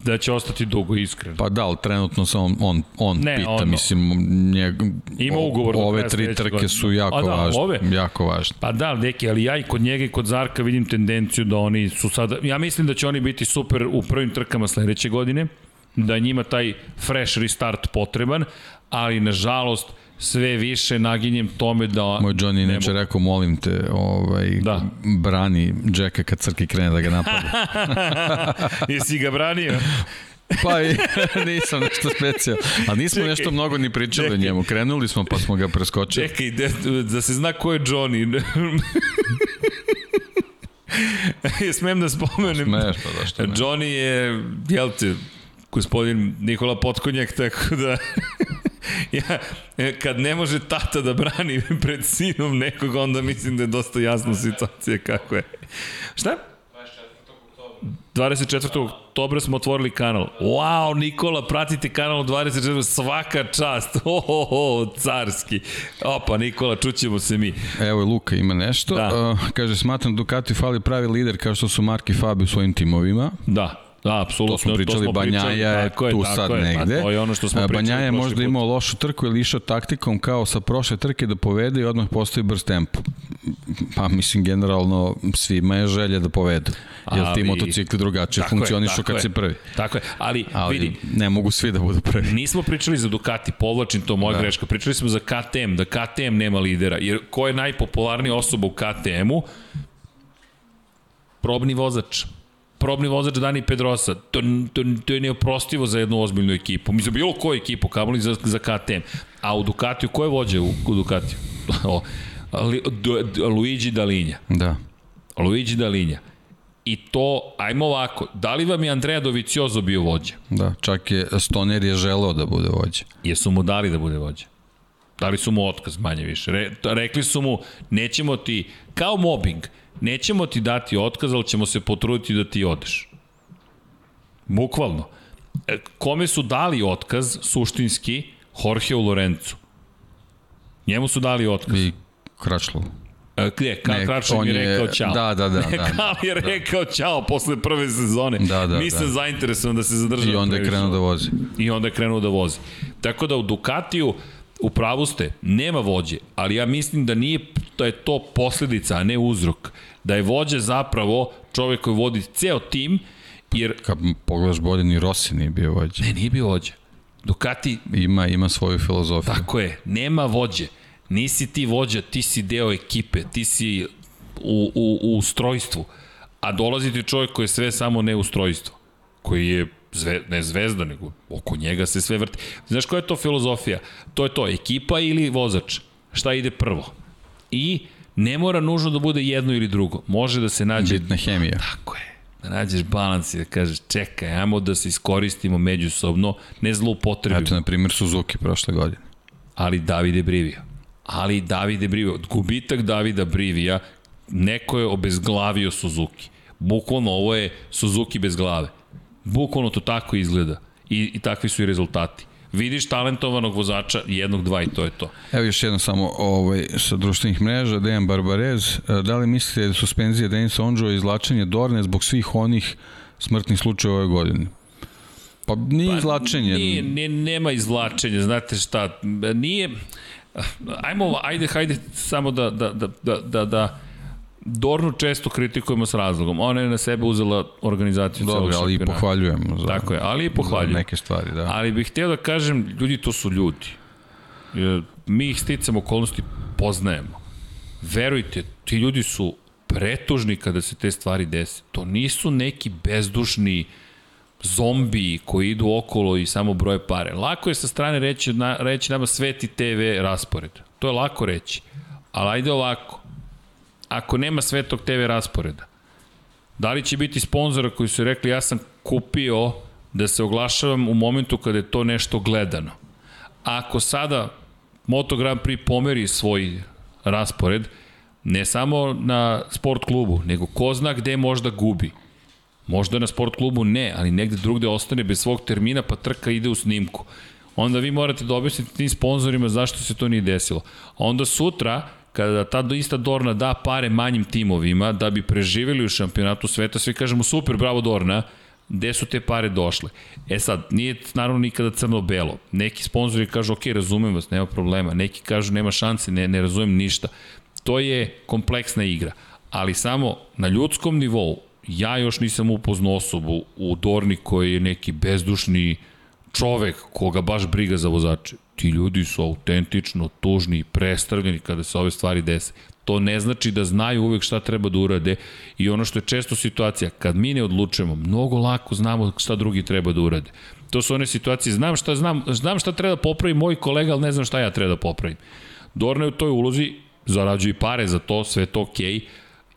da će ostati dugo, iskreno. Pa da, ali trenutno sam on, on, on ne, pita, ono, mislim, njeg, ima ugovor ove tri trke su jako, da, važne, ove? jako važne. Pa da, deki, ali ja i kod njega i kod Zarka vidim tendenciju da oni su sada, ja mislim da će oni biti super u prvim trkama sledeće godine, da njima taj fresh restart potreban, ali nažalost sve više naginjem tome da... Moj Johnny neče mogu... rekao, molim te, ovaj, da. brani Jacka kad crki krene da ga napada. Jesi ga branio? pa i, nisam nešto specijalno. A nismo čekaj, nešto mnogo ni pričali čekaj. o njemu. Krenuli smo pa smo ga preskočili. Čekaj, da, da se zna ko je Johnny. Smem da spomenem. Smeš, pa zašto ne? Johnny je, jel te, gospodin Nikola Potkonjak, tako da ja, e, kad ne može tata da brani pred sinom nekoga, onda mislim da je dosta jasna situacija kako je. Šta? 24. oktobra smo otvorili kanal. Wow, Nikola, pratite kanal 24. Svaka čast. Oh, oh, oh, carski. Opa, Nikola, čućemo se mi. Evo, Luka ima nešto. Da. Uh, kaže, smatram Ducati fali pravi lider kao što su Marki Fabi u svojim timovima. Da. Da, apsolutno. To smo pričali, to smo Banjaja je tako tu je, sad je, negde. Pa, to je ono što smo pričali. Banjaja je možda imao lošu trku ili išao taktikom kao sa prošle trke da povede i odmah postoji brz tempo. Pa mislim, generalno svima je želja da povedu. Jer ti motocikli drugačije funkcionišu kad je, si prvi. Tako je, ali, ali vidi. Ne mogu svi da budu prvi. Nismo pričali za Ducati, povlačim to moja da. greška. Pričali smo za KTM, da KTM nema lidera. Jer ko je najpopularnija osoba u KTM-u? Probni vozač probni vozač Dani Pedrosa. To, to, to je neoprostivo za jednu ozbiljnu ekipu. Mi za bilo koju ekipu, kamoli za, za KTM. A u Ducatiju, ko je vođe u, u Ducatiju? Luigi Dalinja. Da. Luigi Dalinja. I to, ajmo ovako, da li vam je Andrea Doviciozo bio vođa? Da, čak je Stoner je želeo da bude vođa. Jesu mu dali da bude vođa? Dali su mu otkaz manje više. Re, rekli su mu, nećemo ti, kao mobbing, nećemo ti dati otkaz, ali ćemo se potruditi da ti odeš. Bukvalno. E, kome su dali otkaz, suštinski, Jorgeu Lorencu. Njemu su dali otkaz. I Kračlovu. E, gde? Ka, ne, Kračlov je rekao čao. Da, da, da. Ne, da, je da. rekao čao posle prve sezone. Da, da, Nisam da. zainteresovan da se zadržava. I onda je krenuo da vozi. I onda je krenuo da vozi. Tako da u Ducatiju u pravu ste, nema vođe, ali ja mislim da nije da je to posledica, a ne uzrok. Da je vođa zapravo čovek koji vodi ceo tim, jer... Kad pogledaš bolje, ni Rossi nije bio vođa. Ne, nije bio vođa. Ducati... Ima, ima svoju filozofiju. Tako je, nema vođe. Nisi ti vođa, ti si deo ekipe, ti si u, u, u strojstvu. A dolazi ti čovjek koji je sve samo ne u strojstvu. Koji je zve, ne zvezda, nego oko njega se sve vrti. Znaš koja je to filozofija? To je to, ekipa ili vozač? Šta ide prvo? I ne mora nužno da bude jedno ili drugo. Može da se nađe... Bitna hemija. Tako je. Da nađeš balans i da kažeš čekaj, ajmo da se iskoristimo međusobno, ne zloupotrebimo. Eto, na primjer, Suzuki prošle godine. Ali Davide Brivija. Ali Davide Brivija, gubitak Davida Brivija, neko je obezglavio Suzuki. Bukvalno ovo je Suzuki bez glave. Bukvalno to tako izgleda. I, i takvi su i rezultati. Vidiš talentovanog vozača, jednog, dva i to je to. Evo još jedno samo ovaj, sa društvenih mreža, Dejan Barbarez. E, da li mislite da suspenzija Denisa Onđova i izlačenje Dorne zbog svih onih smrtnih slučaja ove godine? Pa nije pa, izlačenje. Nije, nije, nema izvlačenja, znate šta, nije... Ajmo, ajde, hajde samo da, da, da, da, da, da Dornu često kritikujemo s razlogom. Ona je na sebe uzela organizaciju Dobro, celog ali i pohvaljujemo. Za, Tako je, ali i pohvaljujem. neke stvari, da. Ali bih htio da kažem, ljudi to su ljudi. Mi ih sticamo okolnosti poznajemo. Verujte, ti ljudi su pretužni kada se te stvari dese. To nisu neki bezdušni zombi koji idu okolo i samo broje pare. Lako je sa strane reći, na, reći nama sveti TV raspored. To je lako reći. Ali ajde ovako ako nema svetog TV rasporeda? Da li će biti sponzora koji su rekli ja sam kupio da se oglašavam u momentu kada je to nešto gledano? Ako sada Moto Grand Prix pomeri svoj raspored, ne samo na sport klubu, nego ko zna gde možda gubi. Možda na sport klubu ne, ali negde drugde ostane bez svog termina pa trka ide u snimku. Onda vi morate da objasnite tim sponsorima zašto se to nije desilo. A onda sutra kada ta ista Dorna da pare manjim timovima da bi preživeli u šampionatu sveta, svi kažemo super, bravo Dorna, gde su te pare došle. E sad, nije naravno nikada crno-belo. Neki sponzori kažu, ok, razumem vas, nema problema. Neki kažu, nema šanse, ne, ne razumem ništa. To je kompleksna igra. Ali samo na ljudskom nivou, ja još nisam upoznao osobu u Dorni koji je neki bezdušni čovek koga baš briga za vozače ti ljudi su autentično tužni i prestravljeni kada se ove stvari dese. To ne znači da znaju uvek šta treba da urade i ono što je često situacija, kad mi ne odlučujemo, mnogo lako znamo šta drugi treba da urade. To su one situacije, znam šta, znam, znam šta treba da popravi moj kolega, ali ne znam šta ja treba da popravim. Dorna je u toj ulozi, zarađuje pare za to, sve to okej, okay,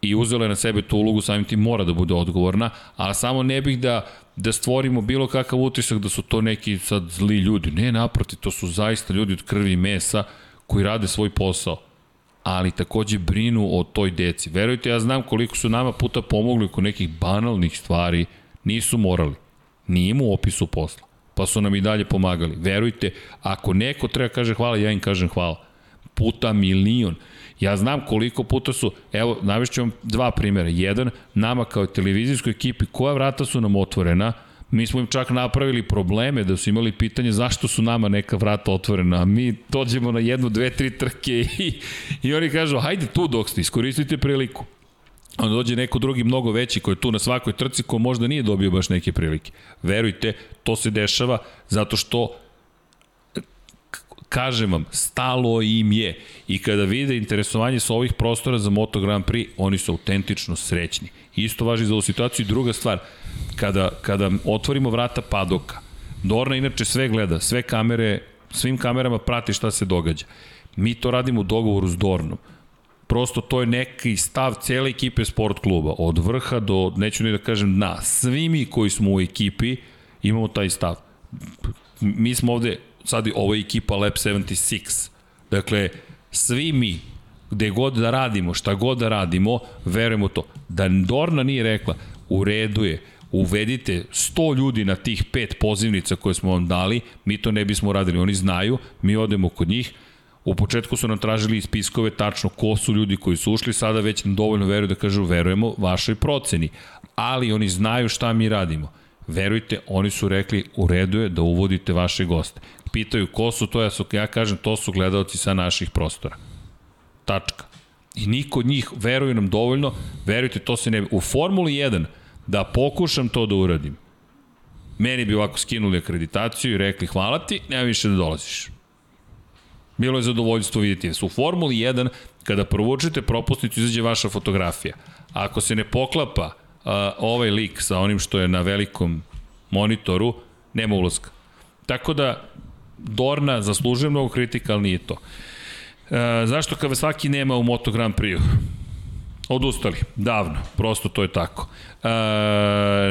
i uzela je na sebe tu ulogu, samim tim mora da bude odgovorna, ali samo ne bih da da stvorimo bilo kakav utisak da su to neki sad zli ljudi. Ne, naproti, to su zaista ljudi od krvi i mesa koji rade svoj posao ali takođe brinu o toj deci. Verujte, ja znam koliko su nama puta pomogli oko nekih banalnih stvari, nisu morali. Nije mu u opisu posla. Pa su nam i dalje pomagali. Verujte, ako neko treba kaže hvala, ja im kažem hvala. Puta milion. Ja znam koliko puta su, evo, navešću vam dva primjera. Jedan, nama kao televizijskoj ekipi, koja vrata su nam otvorena, Mi smo im čak napravili probleme da su imali pitanje zašto su nama neka vrata otvorena, a mi dođemo na jednu, dve, tri trke i, i oni kažu hajde tu dok ste, iskoristite priliku. Onda dođe neko drugi mnogo veći koji je tu na svakoj trci ko možda nije dobio baš neke prilike. Verujte, to se dešava zato što kažem vam, stalo im je. I kada vide interesovanje sa ovih prostora za Moto Grand Prix, oni su autentično srećni. Isto važi za ovu situaciju. I druga stvar, kada, kada otvorimo vrata padoka, Dorna inače sve gleda, sve kamere, svim kamerama prati šta se događa. Mi to radimo u dogovoru s Dornom. Prosto to je neki stav cele ekipe sport kluba, od vrha do, neću ni da kažem na, svi mi koji smo u ekipi imamo taj stav. Mi smo ovde sad ovo je ekipa Lab 76. Dakle, svi mi, gde god da radimo, šta god da radimo, verujemo to. Da Dorna nije rekla, u redu je, uvedite 100 ljudi na tih pet pozivnica koje smo vam dali, mi to ne bismo radili. Oni znaju, mi odemo kod njih, U početku su nam tražili spiskove tačno ko su ljudi koji su ušli, sada već nam dovoljno veruju da kažu verujemo vašoj proceni. Ali oni znaju šta mi radimo. Verujte, oni su rekli u redu je da uvodite vaše goste pitaju ko su to, ja, su, ja kažem to su gledalci sa naših prostora. Tačka. I niko od njih veruje nam dovoljno, verujte, to se ne... U Formuli 1, da pokušam to da uradim, meni bi ovako skinuli akreditaciju i rekli hvala ti, nema više da dolaziš. Bilo je zadovoljstvo vidjeti vas. U Formuli 1, kada provučete propusnicu, izađe vaša fotografija. A ako se ne poklapa uh, ovaj lik sa onim što je na velikom monitoru, nema ulazka. Tako da, Dorna zaslužuje mnogo kritika, ali nije to. E, zašto Kawasaki nema u Moto Grand Prix-u? Odustali, davno, prosto to je tako. E,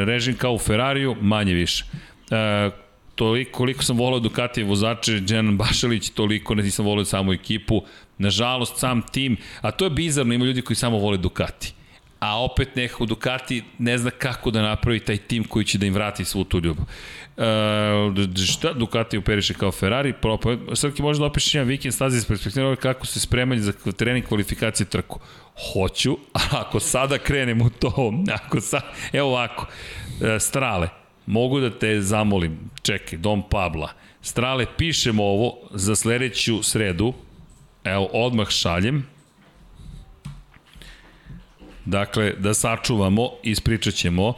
režim kao u Ferrariju, manje više. E, toliko, koliko sam volao Ducati vozače, Džan Bašalić, toliko nisam volao samu ekipu. Nažalost, sam tim, a to je bizarno, ima ljudi koji samo vole Ducati a opet nekako Ducati ne zna kako da napravi taj tim koji će da im vrati svu tu ljubav. E, šta Ducati operiše kao Ferrari? Propo, Srki može da opiše jedan vikend stazi iz perspektive kako se spremanje za trening kvalifikacije trku. Hoću, a ako sada krenem u to, ako sa, evo ovako, e, strale, mogu da te zamolim, čekaj, Dom Pabla, strale, pišemo ovo za sledeću sredu, evo, odmah šaljem, Dakle, da sačuvamo, ispričat ćemo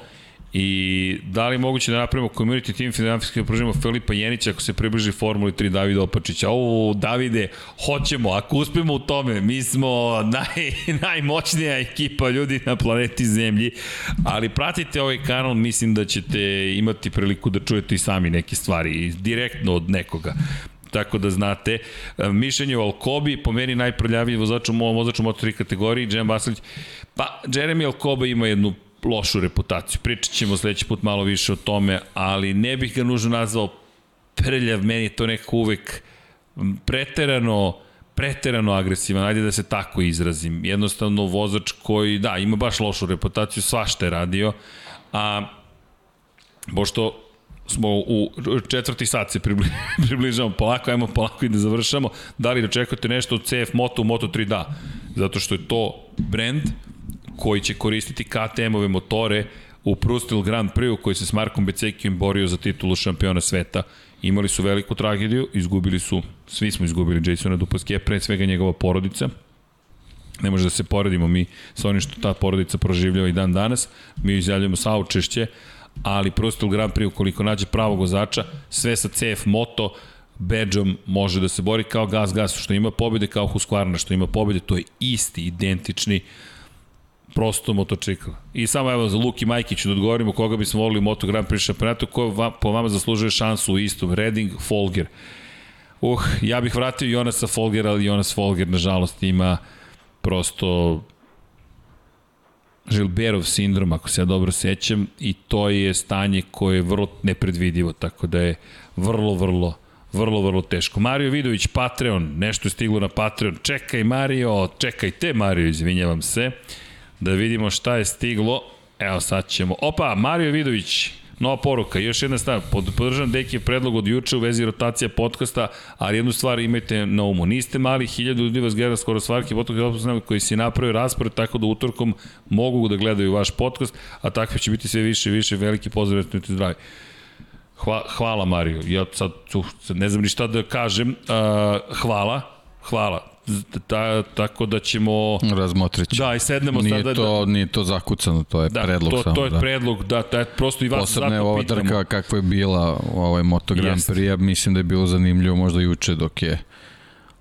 i da li moguće da napravimo community team financijski da pružimo Filipa Jenića ako se približi Formuli 3 Davida Opačića. O, Davide, hoćemo, ako uspemo u tome, mi smo naj, najmoćnija ekipa ljudi na planeti Zemlji, ali pratite ovaj kanal, mislim da ćete imati priliku da čujete i sami neke stvari, direktno od nekoga tako da znate. Mišljenje o Alkobi, po meni najprljaviji vozač u mojom vozaču Moto3 kategoriji, Džem Basilić, Pa, Jeremy Alcoba ima jednu lošu reputaciju. Pričat ćemo sledeći put malo više o tome, ali ne bih ga nužno nazvao prljav, meni je to nekako uvek preterano preterano agresivan, ajde da se tako izrazim. Jednostavno vozač koji, da, ima baš lošu reputaciju, svašta je radio, a pošto smo u četvrti sat se približavamo polako, ajmo polako i da završamo. Da li da očekujete nešto od CF Moto u Moto3? Da, zato što je to brand koji će koristiti KTM-ove motore u Prustil Grand Prix koji se s Markom Becekijom borio za titulu šampiona sveta. Imali su veliku tragediju, izgubili su, svi smo izgubili Jasona Dupaske, pre svega njegova porodica. Ne može da se poredimo mi sa onim što ta porodica proživljava i dan danas. Mi izjavljamo saučešće, ali Prustil Grand Prix ukoliko nađe pravog vozača, sve sa CF Moto, bedžom može da se bori kao gas gas, što ima pobjede kao Husqvarna, što ima pobjede, to je isti, identični prosto motocikl. I samo evo za Luki Majkiću da odgovorimo koga bismo volili u Moto Grand Prix šampionatu, ko va, po vama zaslužuje šansu u istom. Redding, Folger. Uh, ja bih vratio Jonasa Folgera, ali Jonas Folger nažalost ima prosto Žilberov sindrom, ako se ja dobro sećam, i to je stanje koje je vrlo nepredvidivo, tako da je vrlo, vrlo, vrlo, vrlo teško. Mario Vidović, Patreon, nešto je stiglo na Patreon. Čekaj Mario, čekaj te Mario, izvinjavam se. Da vidimo šta je stiglo. Evo sad ćemo. Opa, Mario Vidović, nova poruka, još jedna stvar, pod, podržam Dekijev predlog od juče u vezi rotacija podcasta, ali jednu stvar imajte na umu. Niste mali, hiljadu ljudi vas gleda skoro svarki podcast koji si napravio raspored, tako da utorkom mogu da gledaju vaš podcast, a takve će biti sve više i više. Veliki pozdrav, i zdravi. Hva, hvala Mario, ja sad ne znam ni šta da kažem, uh, hvala, hvala, ta, tako da ćemo... Razmotrit ćemo. Da, i sednemo nije sada. To, da, nije to zakucano, to je da, predlog to, samo. To je da. predlog, da, da, prosto i vas Posebno zato ova pitamo. trka kakva je bila ovaj Moto Grand Prix, mislim da je bilo zanimljivo možda juče dok je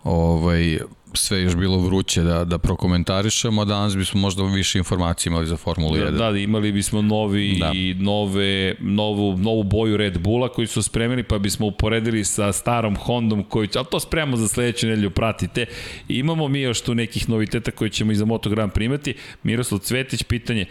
ovaj, sve još bilo vruće da, da prokomentarišemo, a danas bismo možda više informacija imali za Formulu 1. Da, da, imali bismo novi da. i nove, novu, novu boju Red Bulla koji su spremili, pa bismo uporedili sa starom Hondom koji će, ali to spremamo za sledeću nedelju, pratite. I imamo mi još tu nekih noviteta koje ćemo i za Moto Grand primati. Miroslav Cvetić, pitanje,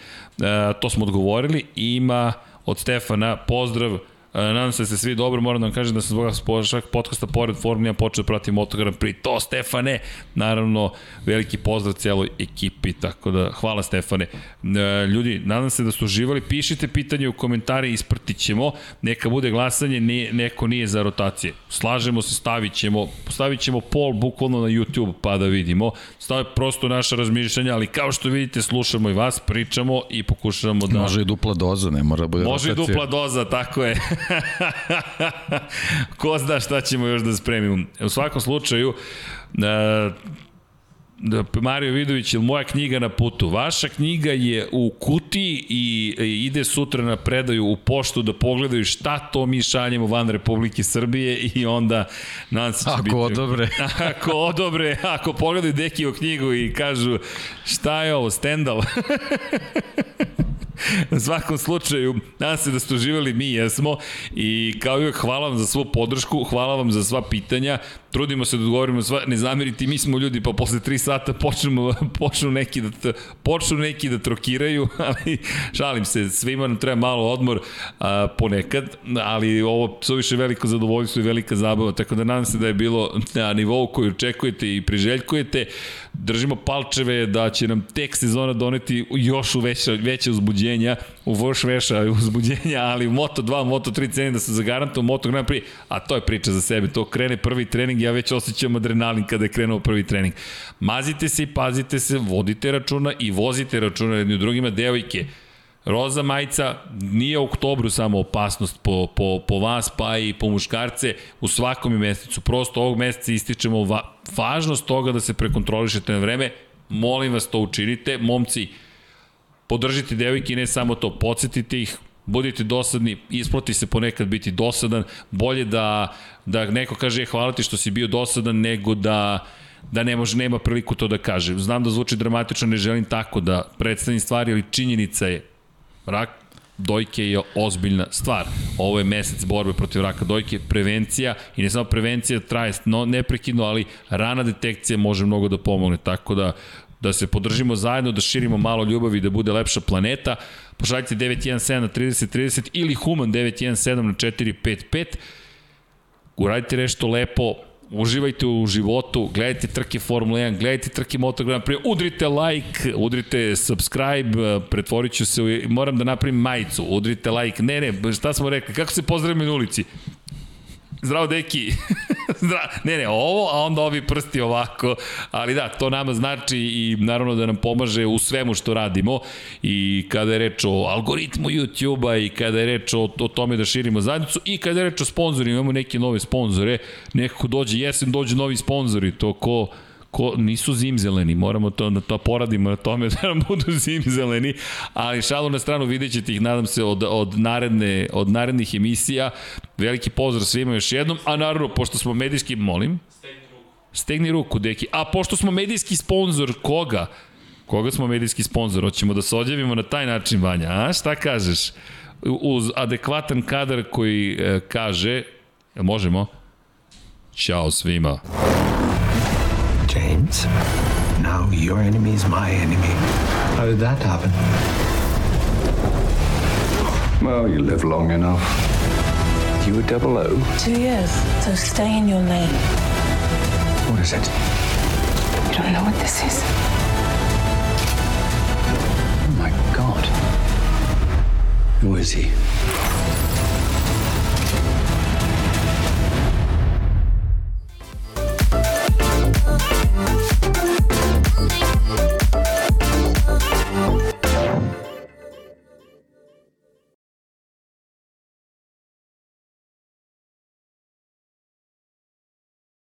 to smo odgovorili, ima od Stefana pozdrav, E, nadam se da ste svi dobro, moram da vam kažem da sam zbog šak podcasta pored Formula počeo da pratim Moto Grand Prix. To, Stefane! Naravno, veliki pozdrav celoj ekipi, tako da hvala Stefane. E, ljudi, nadam se da ste uživali, pišite pitanje u komentari, ispratit ćemo, neka bude glasanje, nije, neko nije za rotacije. Slažemo se, stavit ćemo, stavit ćemo pol bukvalno na YouTube pa da vidimo. Stavi prosto naša razmišljanja, ali kao što vidite, slušamo i vas, pričamo i pokušavamo da... Može i dupla doza, ne mora da bude Može rotacija. i dupla doza, tako je. Ko zna šta ćemo još da spremimo. U svakom slučaju, uh, da, Mario Vidović, ili moja knjiga na putu? Vaša knjiga je u kutiji i ide sutra na predaju u poštu da pogledaju šta to mi šaljemo van Republike Srbije i onda nadam se će ako biti... odobre. ako odobre, ako pogledaju deki u knjigu i kažu šta je ovo, Stendal? U svakom slučaju, nadam se da ste uživali, mi jesmo. I kao uvijek hvala vam za svu podršku, hvala vam za sva pitanja, trudimo se da odgovorimo sva, ne zameriti, mi smo ljudi pa posle 3 sata počnemo, počnu neki da, počnu neki da trokiraju, ali šalim se, svima nam treba malo odmor a, ponekad, ali ovo su više veliko zadovoljstvo i velika zabava, tako da nadam se da je bilo na nivou koju očekujete i priželjkujete, držimo palčeve da će nam tek sezona doneti još u veće, veće uzbuđenja, u još veća uzbuđenja, ali u Moto2, Moto3 ceni da se zagarantuje Moto Grand Prix, a to je priča za sebe, to krene prvi trening, ja već osjećam adrenalin kada je krenuo prvi trening. Mazite se i pazite se, vodite računa i vozite računa jedni u drugima, devojke, Roza majica nije u oktobru samo opasnost po, po, po vas, pa i po muškarce u svakom mesecu. Prosto ovog meseca ističemo va, važnost toga da se prekontrolišete na vreme. Molim vas to učinite. Momci, podržite devojke i ne samo to, podsjetite ih, budite dosadni, isplati se ponekad biti dosadan, bolje da, da neko kaže e, hvala ti što si bio dosadan nego da da ne može, nema priliku to da kaže. Znam da zvuči dramatično, ne želim tako da predstavim stvari, ali činjenica je rak dojke je ozbiljna stvar. Ovo je mesec borbe protiv raka dojke, prevencija i ne samo prevencija traje no, neprekidno, ali rana detekcija može mnogo da pomogne, tako da da se podržimo zajedno, da širimo malo ljubavi, da bude lepša planeta. Pošaljite 917 na 3030 ili Human 917 na 455. Uradite nešto lepo, uživajte u životu, gledajte trke Formula 1, gledajte trke Moto Grand Prix, udrite like, udrite subscribe, pretvorit ću se, u, moram da napravim majicu, udrite like, ne, ne, šta smo rekli, kako se pozdravimo na ulici? Zdravo, deki. Ne, ne, ovo, a onda ovi prsti ovako. Ali da, to nama znači i naravno da nam pomaže u svemu što radimo. I kada je reč o algoritmu YouTube-a i kada je reč o, o tome da širimo zajednicu i kada je reč o sponzorima, imamo neke nove sponzore. Nekako dođe jesen, dođe novi sponzori. To ko ko, nisu zimzeleni, moramo to, da to poradimo na tome da nam budu zimzeleni, ali šalu na stranu vidjet ćete ih, nadam se, od, od, naredne, od narednih emisija. Veliki pozdrav svima još jednom, a naravno, pošto smo medijski, molim, stegni ruku, deki. A pošto smo medijski sponsor koga? Koga smo medijski sponsor? Hoćemo da se odjavimo na taj način, Vanja, a? Šta kažeš? Uz adekvatan kadar koji e, kaže, možemo? Ćao svima. James, now your enemy is my enemy. How did that happen? Well, you live long enough. You were double O. Two years. So stay in your lane. What is it? You don't know what this is. Oh my god. Who is he?